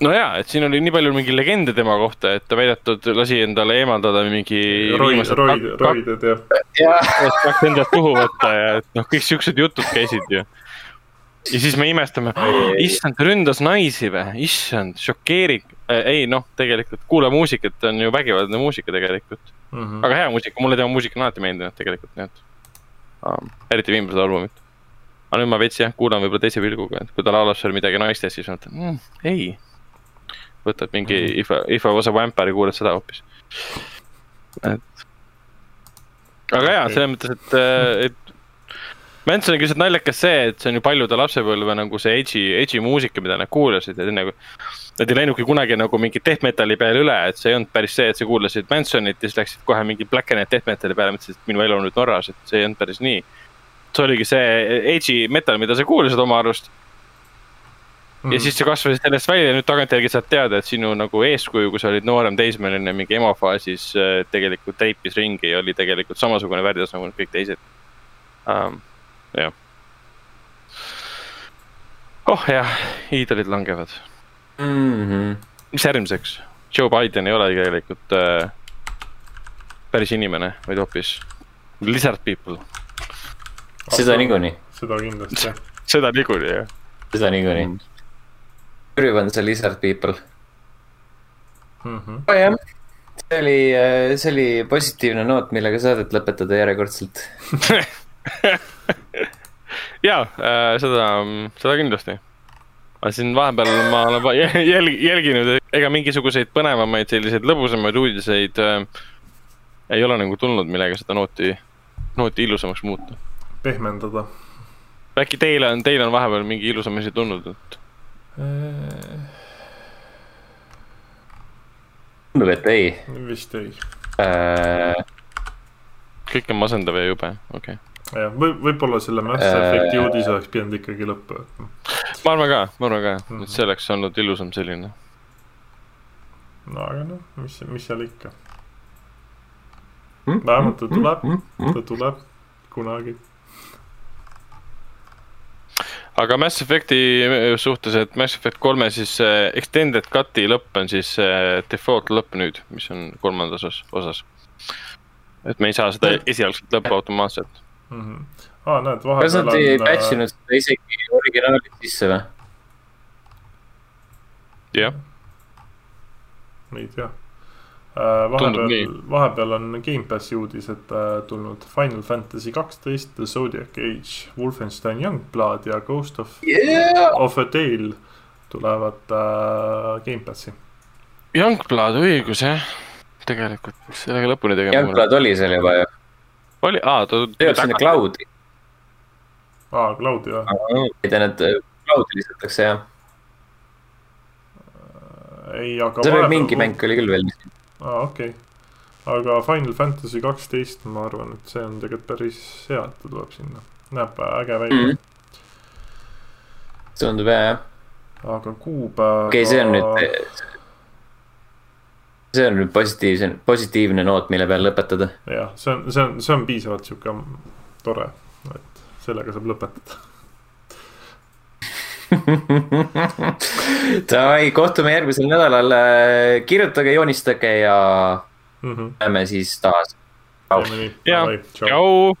no jaa, et siin oli nii palju mingi legende tema kohta, et ta väidetud lasi endale eemaldada mingi. roid, roid, roided jah. et tahaks endast tuhu võtta ja et noh, kõik siuksed jutud käisid ju. ja siis me imestame, issand, ta ründas naisi või, issand, šokeerik äh,. ei noh, tegelikult kuula muusikat on ju vägivaldne muusika tegelikult mm. -hmm. väga hea muusika, mulle tema muusika on alati meeldinud tegelikult, nii et um,. eriti viimased albumid aga nüüd ma veits jah, kuulan võib-olla teise pilguga, et kui ta laulab seal midagi naistest, siis mõtlen mm,, ei võtad mingi mm -hmm. If, If I was a vampire, kuulad seda hoopis. et. aga jaa, selles mõttes, et, äh, et. Mansoniga lihtsalt naljakas see, et see on ju paljude lapsepõlve nagu see edgy, edgy muusika, mida nad kuulasid ja nagu. Nad ei läinudki kunagi nagu mingi death metal'i peale üle, et see ei olnud päris see, et sa kuulasid Mansonit ja siis läksid kohe mingi black and white death metal'i peale, mõtlesid, et minu elu on nüüd Norras, et see ei olnud päris nii. see oligi see edgy metal, mida sa kuulasid oma arust ja siis sa kasvasid sellest välja ja nüüd tagantjärgi saad teada, et sinu nagu eeskuju, kui sa olid noorem teismeline mingi emafaasis äh, tegelikult treipis ringi ja oli tegelikult samasugune värdjas nagu kõik teised um,. jah. oh jah, iidolid langevad mm. -hmm. mis järgmiseks? Joe Biden ei ole tegelikult äh, päris inimene, vaid hoopis lizard people. seda niikuinii. seda kindlasti seda niikuinii jah. seda niikuinii mm on see Lizard People mm. -hmm. Oh, jah, see oli, äh, see oli positiivne noot, millega saadet lõpetada järjekordselt ja äh, seda, seda kindlasti. aga siin vahepeal ma olen jälg, jälginud, ega mingisuguseid põnevamaid selliseid lõbusamaid uudiseid äh, ei ole nagu tulnud, millega seda nooti, nooti ilusamaks muuta. pehmendada. äkki teile on, teil on vahepeal mingi ilusam asi tulnud, et tundub, et ei. vist ei äh.... kõik on masendav ja jube, okei okay. jah, või võib-olla selle Mass Effect'i äh... uudise oleks pidanud ikkagi lõppu jätma. ma arvan ka, ma arvan ka mm, -hmm. et see oleks olnud ilusam selline. no aga noh, mis, mis seal ikka. vähemalt ta tuleb, ta tuleb kunagi aga Mass Effect'i suhtes, et Mass Effect kolme siis äh, extended cut'i lõpp on siis äh, default lõpp nüüd, mis on kolmandas osas, et me ei saa seda esialgset lõppu automaatselt mm. -hmm. aa, näed, vahepeal kas nad ei patch inud seda isegi originaalis sisse või? jah. ei tea Äh, vahepeal, vahepeal on Gamepassi uudised äh, tulnud Final Fantasy kaksteist, The Zodiac Age, Wolfenstein Youngblood ja Ghost of yeah., of a Tale tulevad äh, Gamepassi. Youngblood õigus jah, tegelikult sellega lõpuni tegema. Youngblood oli seal juba ju. oli, aa ta. jõuab sinna cloud'i. aa, cloud'i või? ei tea, need cloud'i lisatakse jah. ei, aga. seal oli mingi mäng oli küll veel aa, okei okay.. aga Final Fantasy kaksteist, ma arvan, et see on tegelikult päris hea, et ta tuleb sinna. näeb äge välja mm. -hmm. tundub hea, jah. aga kuupäeva. okei okay,, see on nüüd, see on nüüd positiivse, positiivne noot, mille peal lõpetada. jah, see on, see on, see on piisavalt sihuke tore, et sellega saab lõpetada Davai, kohtume järgmisel nädalal. kirjutage, joonistage ja mm -hmm. näeme siis taas. tšau.